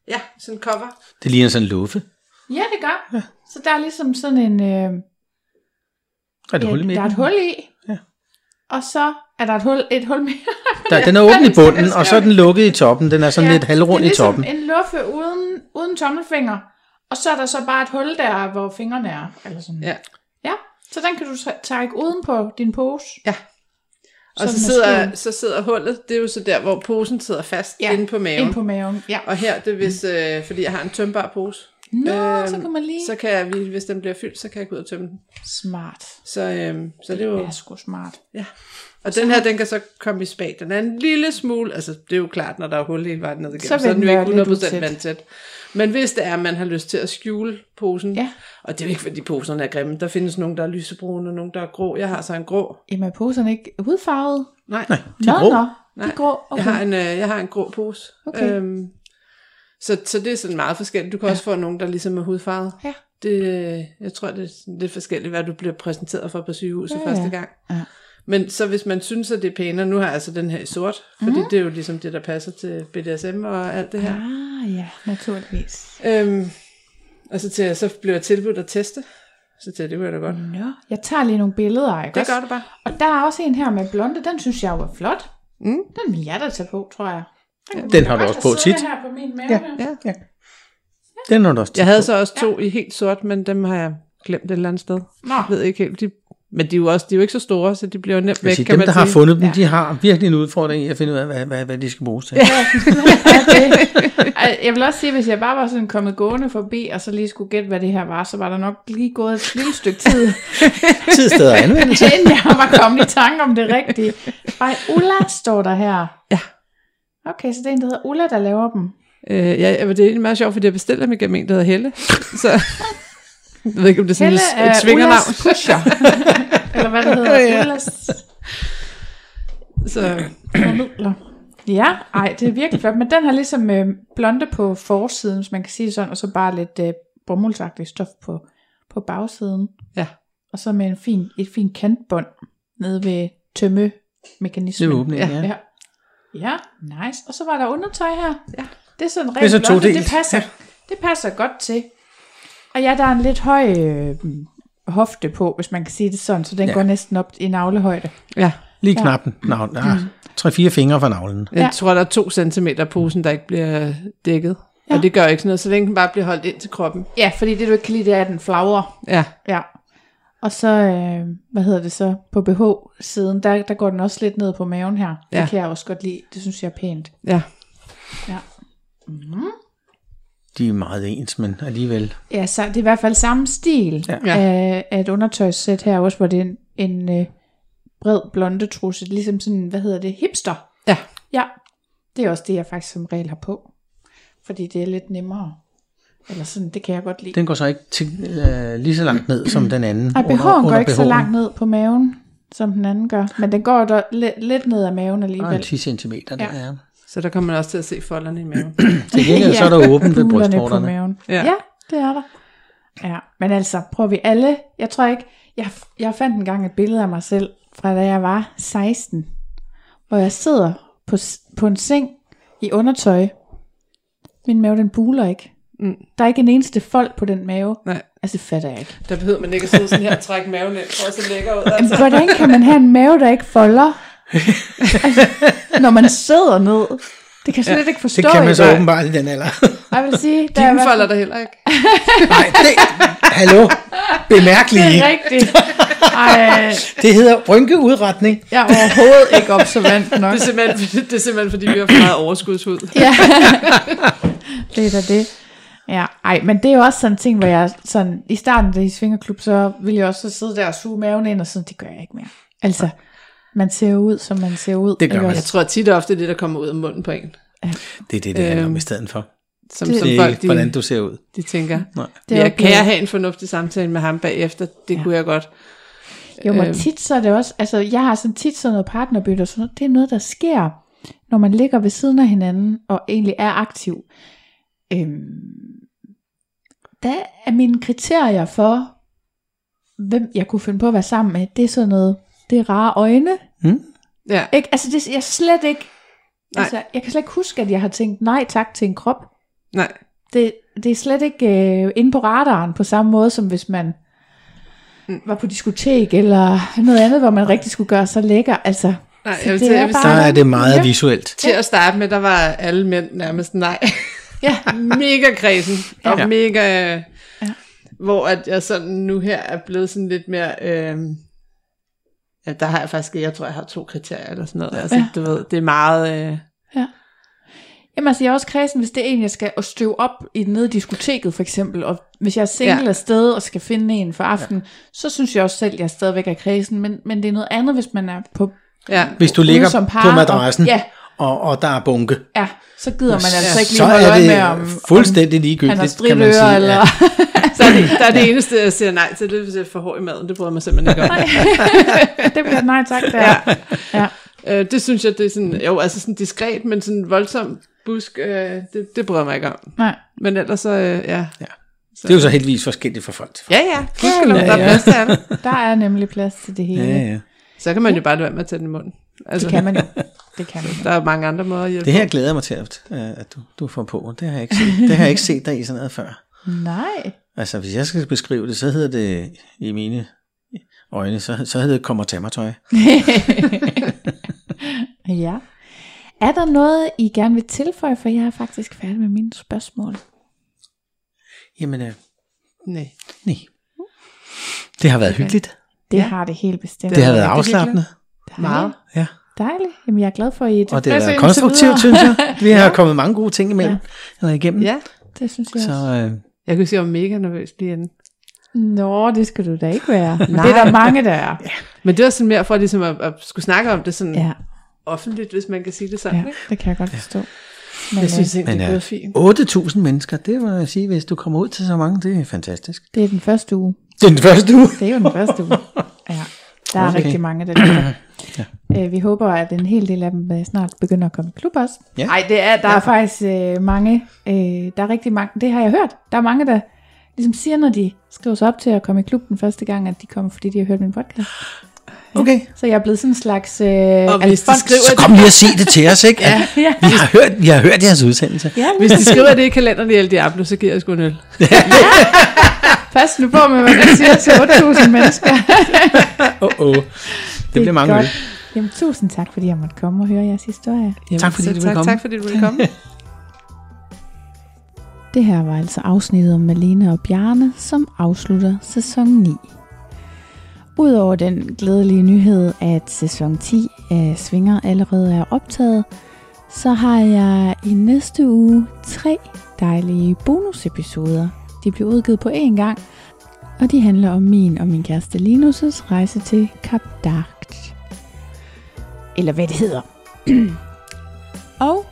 Ja, sådan en cover. det ligner sådan en luffe. Ja, det gør. Ja. Så der er ligesom sådan en, øh, Er det ja, hul i der er et hul i. Ja. Og så er der et hul, et hul mere. Der, den er åben i bunden, og så er den lukket i toppen. Den er sådan ja, lidt halvrund det er i ligesom toppen. en luffe uden, uden tommelfinger. Og så er der så bare et hul der, hvor fingrene er. Eller sådan. Ja. ja. Så den kan du træ- trække uden på din pose. Ja. Og så sidder, så sidder hullet, det er jo så der, hvor posen sidder fast ja. inde på maven. Ind på maven. Ja. Og her, det er hvis, øh, fordi jeg har en tømbar pose. Nå, Øhm, så kan man lige... Så kan jeg, hvis den bliver fyldt, så kan jeg gå ud og tømme den. Smart. Så, øhm, så det er jo... Det er sgu smart. Ja. Og den her, den kan så komme i spag. Den er en lille smule, altså det er jo klart, når der er hul hele vejen ned igennem, Så så, er den jo ikke lidt 100% utæt. vandtæt. Men hvis det er, at man har lyst til at skjule posen, Ja. og det er jo ikke, fordi poserne er grimme, der findes nogle, der er lysebrune, og nogle, der er grå. Jeg har så en grå. Jamen er poserne ikke hudfarvet? Nej, Nej, de er Nå, grå. nå. De Nej. er grå. Okay. jeg, har en, øh, jeg har en grå pose. Okay. Øhm, så, så det er sådan meget forskelligt. Du kan ja. også få nogen, der ligesom er hudfarvet. Ja. Det, jeg tror, det er lidt forskelligt, hvad du bliver præsenteret for på sygehuset ja. første gang. Ja. Men så hvis man synes, at det er pænere, nu har jeg altså den her i sort, fordi mm. det er jo ligesom det, der passer til BDSM og alt det her. Ah, ja, naturligvis. Øhm, og så, til, så blev jeg tilbudt at teste. Så til det kunne jeg da godt. Nå, jeg tager lige nogle billeder, ikke Det gør du bare. Og der er også en her med blonde, den synes jeg er flot. Mm. Den vil jeg da tage på, tror jeg. Den, Den har du også på tit. her på min mave. Ja. Ja. Ja. Den er du også Jeg havde så også to ja. i helt sort, men dem har jeg glemt et eller andet sted. Nå. Jeg ved ikke helt, de Men de er jo også de er jo ikke så store, så de bliver jo nemt væk, sige, kan dem, man der sige. har fundet dem, de har virkelig en udfordring i at finde ud af, hvad, hvad, hvad de skal bruges til. Ej, Jeg vil også sige, hvis jeg bare var sådan kommet gående forbi, og så lige skulle gætte, hvad det her var, så var der nok lige gået et lille stykke tid, Tid, sted og anvendelse. inden jeg var kommet i tanke om det rigtige. Ej, Ulla står der her. Ja. Okay, så det er en, der hedder Ulla, der laver dem. Øh, ja, det er egentlig meget sjovt, fordi jeg bestiller dem igennem en, der hedder Helle. Så jeg ved ikke, om det er sådan Helle et, er svingernavn. Ullas pusher. Eller hvad det hedder. Ja. Ullas Så, formidler. Ja, ej, det er virkelig flot. Men den har ligesom øh, blonde på forsiden, hvis man kan sige det sådan, og så bare lidt øh, bomuldsagtigt stof på, på bagsiden. ja. Og så med en fin, et fint kantbånd nede ved tømmemekanismen. Det er åbningen, ja. ja. Ja, nice. Og så var der undertøj her. Ja. Det er sådan er så rent todelt. det passer, Ja. det passer godt til. Og ja, der er en lidt høj øh, hofte på, hvis man kan sige det sådan, så den Ja. ja. går næsten op i navlehøjde. ja. Lige knappen. Navn. Ja, tre-fire fingre fra navlen. Jeg Ja. tror, der er to centimeter posen, der ikke bliver dækket. Ja. Ja. Og det gør ikke sådan noget, så længe den bare bliver holdt ind til kroppen. Ja, fordi det du ikke kan lide, det er, at den flagrer. Ja, Ja. Og så, øh, hvad hedder det så, på BH-siden, der, der går den også lidt ned på maven her. Ja. Det kan jeg også godt lide. Det synes jeg er pænt. ja. Ja. De er meget ens, men alligevel. Ja, så det er i hvert fald samme stil Ja. af, af et undertøjssæt her også, hvor det er en, en øh, bred blonde trusse, ligesom sådan, hvad hedder det, hipster. Ja. Ja, det er også det, jeg faktisk som regel har på. Fordi det er lidt nemmere. Eller sådan, det kan jeg godt lide. Den går så ikke til, øh, lige så langt ned som den anden. Ej, BH'en går ikke så BH'en. langt ned på maven, som den anden gør. Men den går der lidt, ned af maven er alligevel. 10 cm der, Ja. ja. Så der kommer man også til at se folderne i maven. Til gengæld så er der åbent ved brystvorterne. maven. Ja. Ja. ja, det er der. Ja, men altså, prøver vi alle, jeg tror ikke, jeg, jeg fandt engang et billede af mig selv, fra da jeg var 16, hvor jeg sidder på, på en seng i undertøj. Min mave, den buler ikke. Mm. Der er ikke en eneste fold på den mave. Nej, Altså, det fatter jeg ikke. der behøver man ikke at sidde sådan her og trække maven ind, for at se lækker ud. Altså. Hvordan kan man have en mave, der ikke folder? Altså, når man sidder ned. Det kan jeg slet ikke forstå. Det kan man så åbenbart i den alder. Jeg vil sige, der er, i Dine hvert folder fald- der heller ikke. Nej, det, hallo, bemærk det er rigtigt. Ej, Det hedder rynkeudretning. jeg er overhovedet ikke observant nok. Det er simpelthen, det er simpelthen fordi, vi har for meget overskudshud. Ja, det er da det. Ja, ej, men det er jo også sådan en ting, hvor jeg sådan, i starten af i Svingerklub, så ville jeg også så sidde der og suge maven ind, og sådan, det gør jeg ikke mere. Altså, man ser ud, som man ser ud. Det gør man. Jeg tror tit og ofte, det er det, der kommer ud af munden på en. Det er det, det handler om Øhm, i stedet for. Som, Det- som Det folk, ikke, de, hvordan du ser ud. de tænker. Nej. Det er jeg okay. kan jeg have en fornuftig samtale med ham bagefter? Det ja. kunne jeg godt. Jo, men Øhm. tit så er det også, altså jeg har sådan tit sådan noget partnerbytte og sådan noget, det er noget, der sker, når man ligger ved siden af hinanden, og egentlig er aktiv. Øhm, der er mine kriterier for, hvem jeg kunne finde på at være sammen med, det er sådan noget, det er rare øjne. Ja. Ikke? Altså det, jeg slet ikke, Nej. altså jeg kan slet ikke huske, at jeg har tænkt nej tak til en krop. Nej. Det, det er slet ikke øh, inde på radaren på samme måde, som hvis man Mm. var på diskotek, eller noget andet, hvor man rigtig skulle gøre sig lækker. Altså, Nej, jeg vil, det til, er jeg vil bare- Der er det meget Ja. visuelt. til at starte med, der var alle mænd nærmest nej. ja, mega kredsen. Og Ja. mega... Ja. Hvor at jeg sådan nu her er blevet sådan lidt mere... Øh, ja, der har jeg faktisk... Jeg tror, jeg har to kriterier eller sådan noget. Altså, Ja. du ved, det er meget... Øh, Jamen altså, jeg er også kredsen, hvis det er en, jeg skal at støve op i nede i diskoteket for eksempel, og hvis jeg er single Ja. ja. afsted og skal finde en for aften, ja. så synes jeg også selv, at jeg stadigvæk er kredsen, men, men det er noget andet, hvis man er på ja. Hvis du ligger som par, på madrassen, Og, ja, og, og der er bunke, ja, så gider man altså ikke lige så holde øje det med, om, fuldstændig ligegyldigt, han har kan man sige. eller... Ja. Så er det, der er det eneste, jeg siger nej til, det er, hvis jeg får hår i maden. Det bryder mig simpelthen ikke om. det bliver nej tak der. Ja. ja. Øh, det synes jeg, det er sådan, jo, altså sådan diskret, men sådan voldsom busk, øh, det, det bryder mig ikke om. Nej. Men ellers så, øh, ja. Det er jo så heldigvis forskelligt for folk. til folk. Ja, ja, gudskelov, Ja, der er ja. plads til. Der er nemlig plads til det hele. Ja, ja. Så kan man jo bare lade være med at tage den i munden. Altså, Det kan man jo. Det kan man. Der er mange andre måder at hjælpe Det her glæder jeg mig til, at, at du, du får på. Det har, jeg ikke set, det har jeg ikke set dig i sådan noget før. Nej. Altså, hvis jeg skal beskrive det, så hedder det i mine øjne, så, så hedder det kommer til mig tøj. ja. Er der noget, I gerne vil tilføje, for jeg er faktisk færdig med mine spørgsmål. Jamen, øh, Nej. nej. Det har været hyggeligt. Det Ja. har det helt bestemt. Det har været afslappende. Meget. Ja. Dejligt. Jamen, jeg er glad for, at I er Og det indtil konstruktivt, synes jeg. Vi har kommet mange gode ting imellem. Eller igennem. Ja, Det synes jeg Så også. øh, jeg kunne sige, at jeg var mega nervøs lige inden. Nå, det skal du da ikke være. Men Nej. det er der mange, der er. Men det var sådan mere for ligesom at, at skulle snakke om det sådan ja. Ja, offentligt, hvis man kan sige det sådan. ja Ikke? det kan jeg godt forstå. Men, Jeg synes øh, Men, det ja. er fint. 8.000 mennesker, det må jeg sige, hvis du kommer ud til så mange, det er fantastisk. det er den første uge. Det er den første uge. Det er jo den første uge. Ja. Der er Okay. rigtig mange, der lytter. ja. Vi håber, at en hel del af dem øh, snart begynder at komme i klub også. Ja. Nej, det er, der er faktisk øh, mange, øh, der er rigtig mange, det har jeg hørt. Der er mange, der ligesom siger, når de skriver sig op til at komme i klub den første gang, at de kommer, fordi de har hørt min podcast. Okay. Så jeg er blevet sådan en slags øh, Og hvis de skriver Så kom lige og se det til os, ikke? Ja. Ja, Vi har hørt, vi har hørt jeres udsendelse. ja Hvis de skriver det i kalenderen i El Diablo, så giver jeg sgu en øl. pas nu på med, hvad man siger til 8.000 mennesker. Oh, oh. Det, det bliver mange øl. Jamen, tusind tak, fordi jeg måtte komme og høre jeres historie. Jamen, Tak, fordi så du ville tak, komme. Tak fordi du ville komme. Det her var altså afsnittet om Malene og Bjarne, som afslutter sæson 9. Udover den glædelige nyhed, at sæson 10 af Svinger allerede er optaget, så har jeg i næste uge tre dejlige bonusepisoder. De bliver udgivet på én gang, og de handler om min og min kæreste Linus' rejse til Kap Darkt. Eller hvad det hedder. og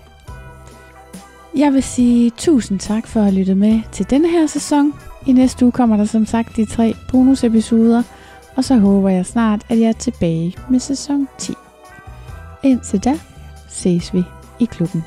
jeg vil sige tusind tak for at lytte lyttet med til denne her sæson. I næste uge kommer der som sagt de tre bonusepisoder, og så håber jeg snart, at jeg er tilbage med sæson 10. Indtil da ses vi i klubben.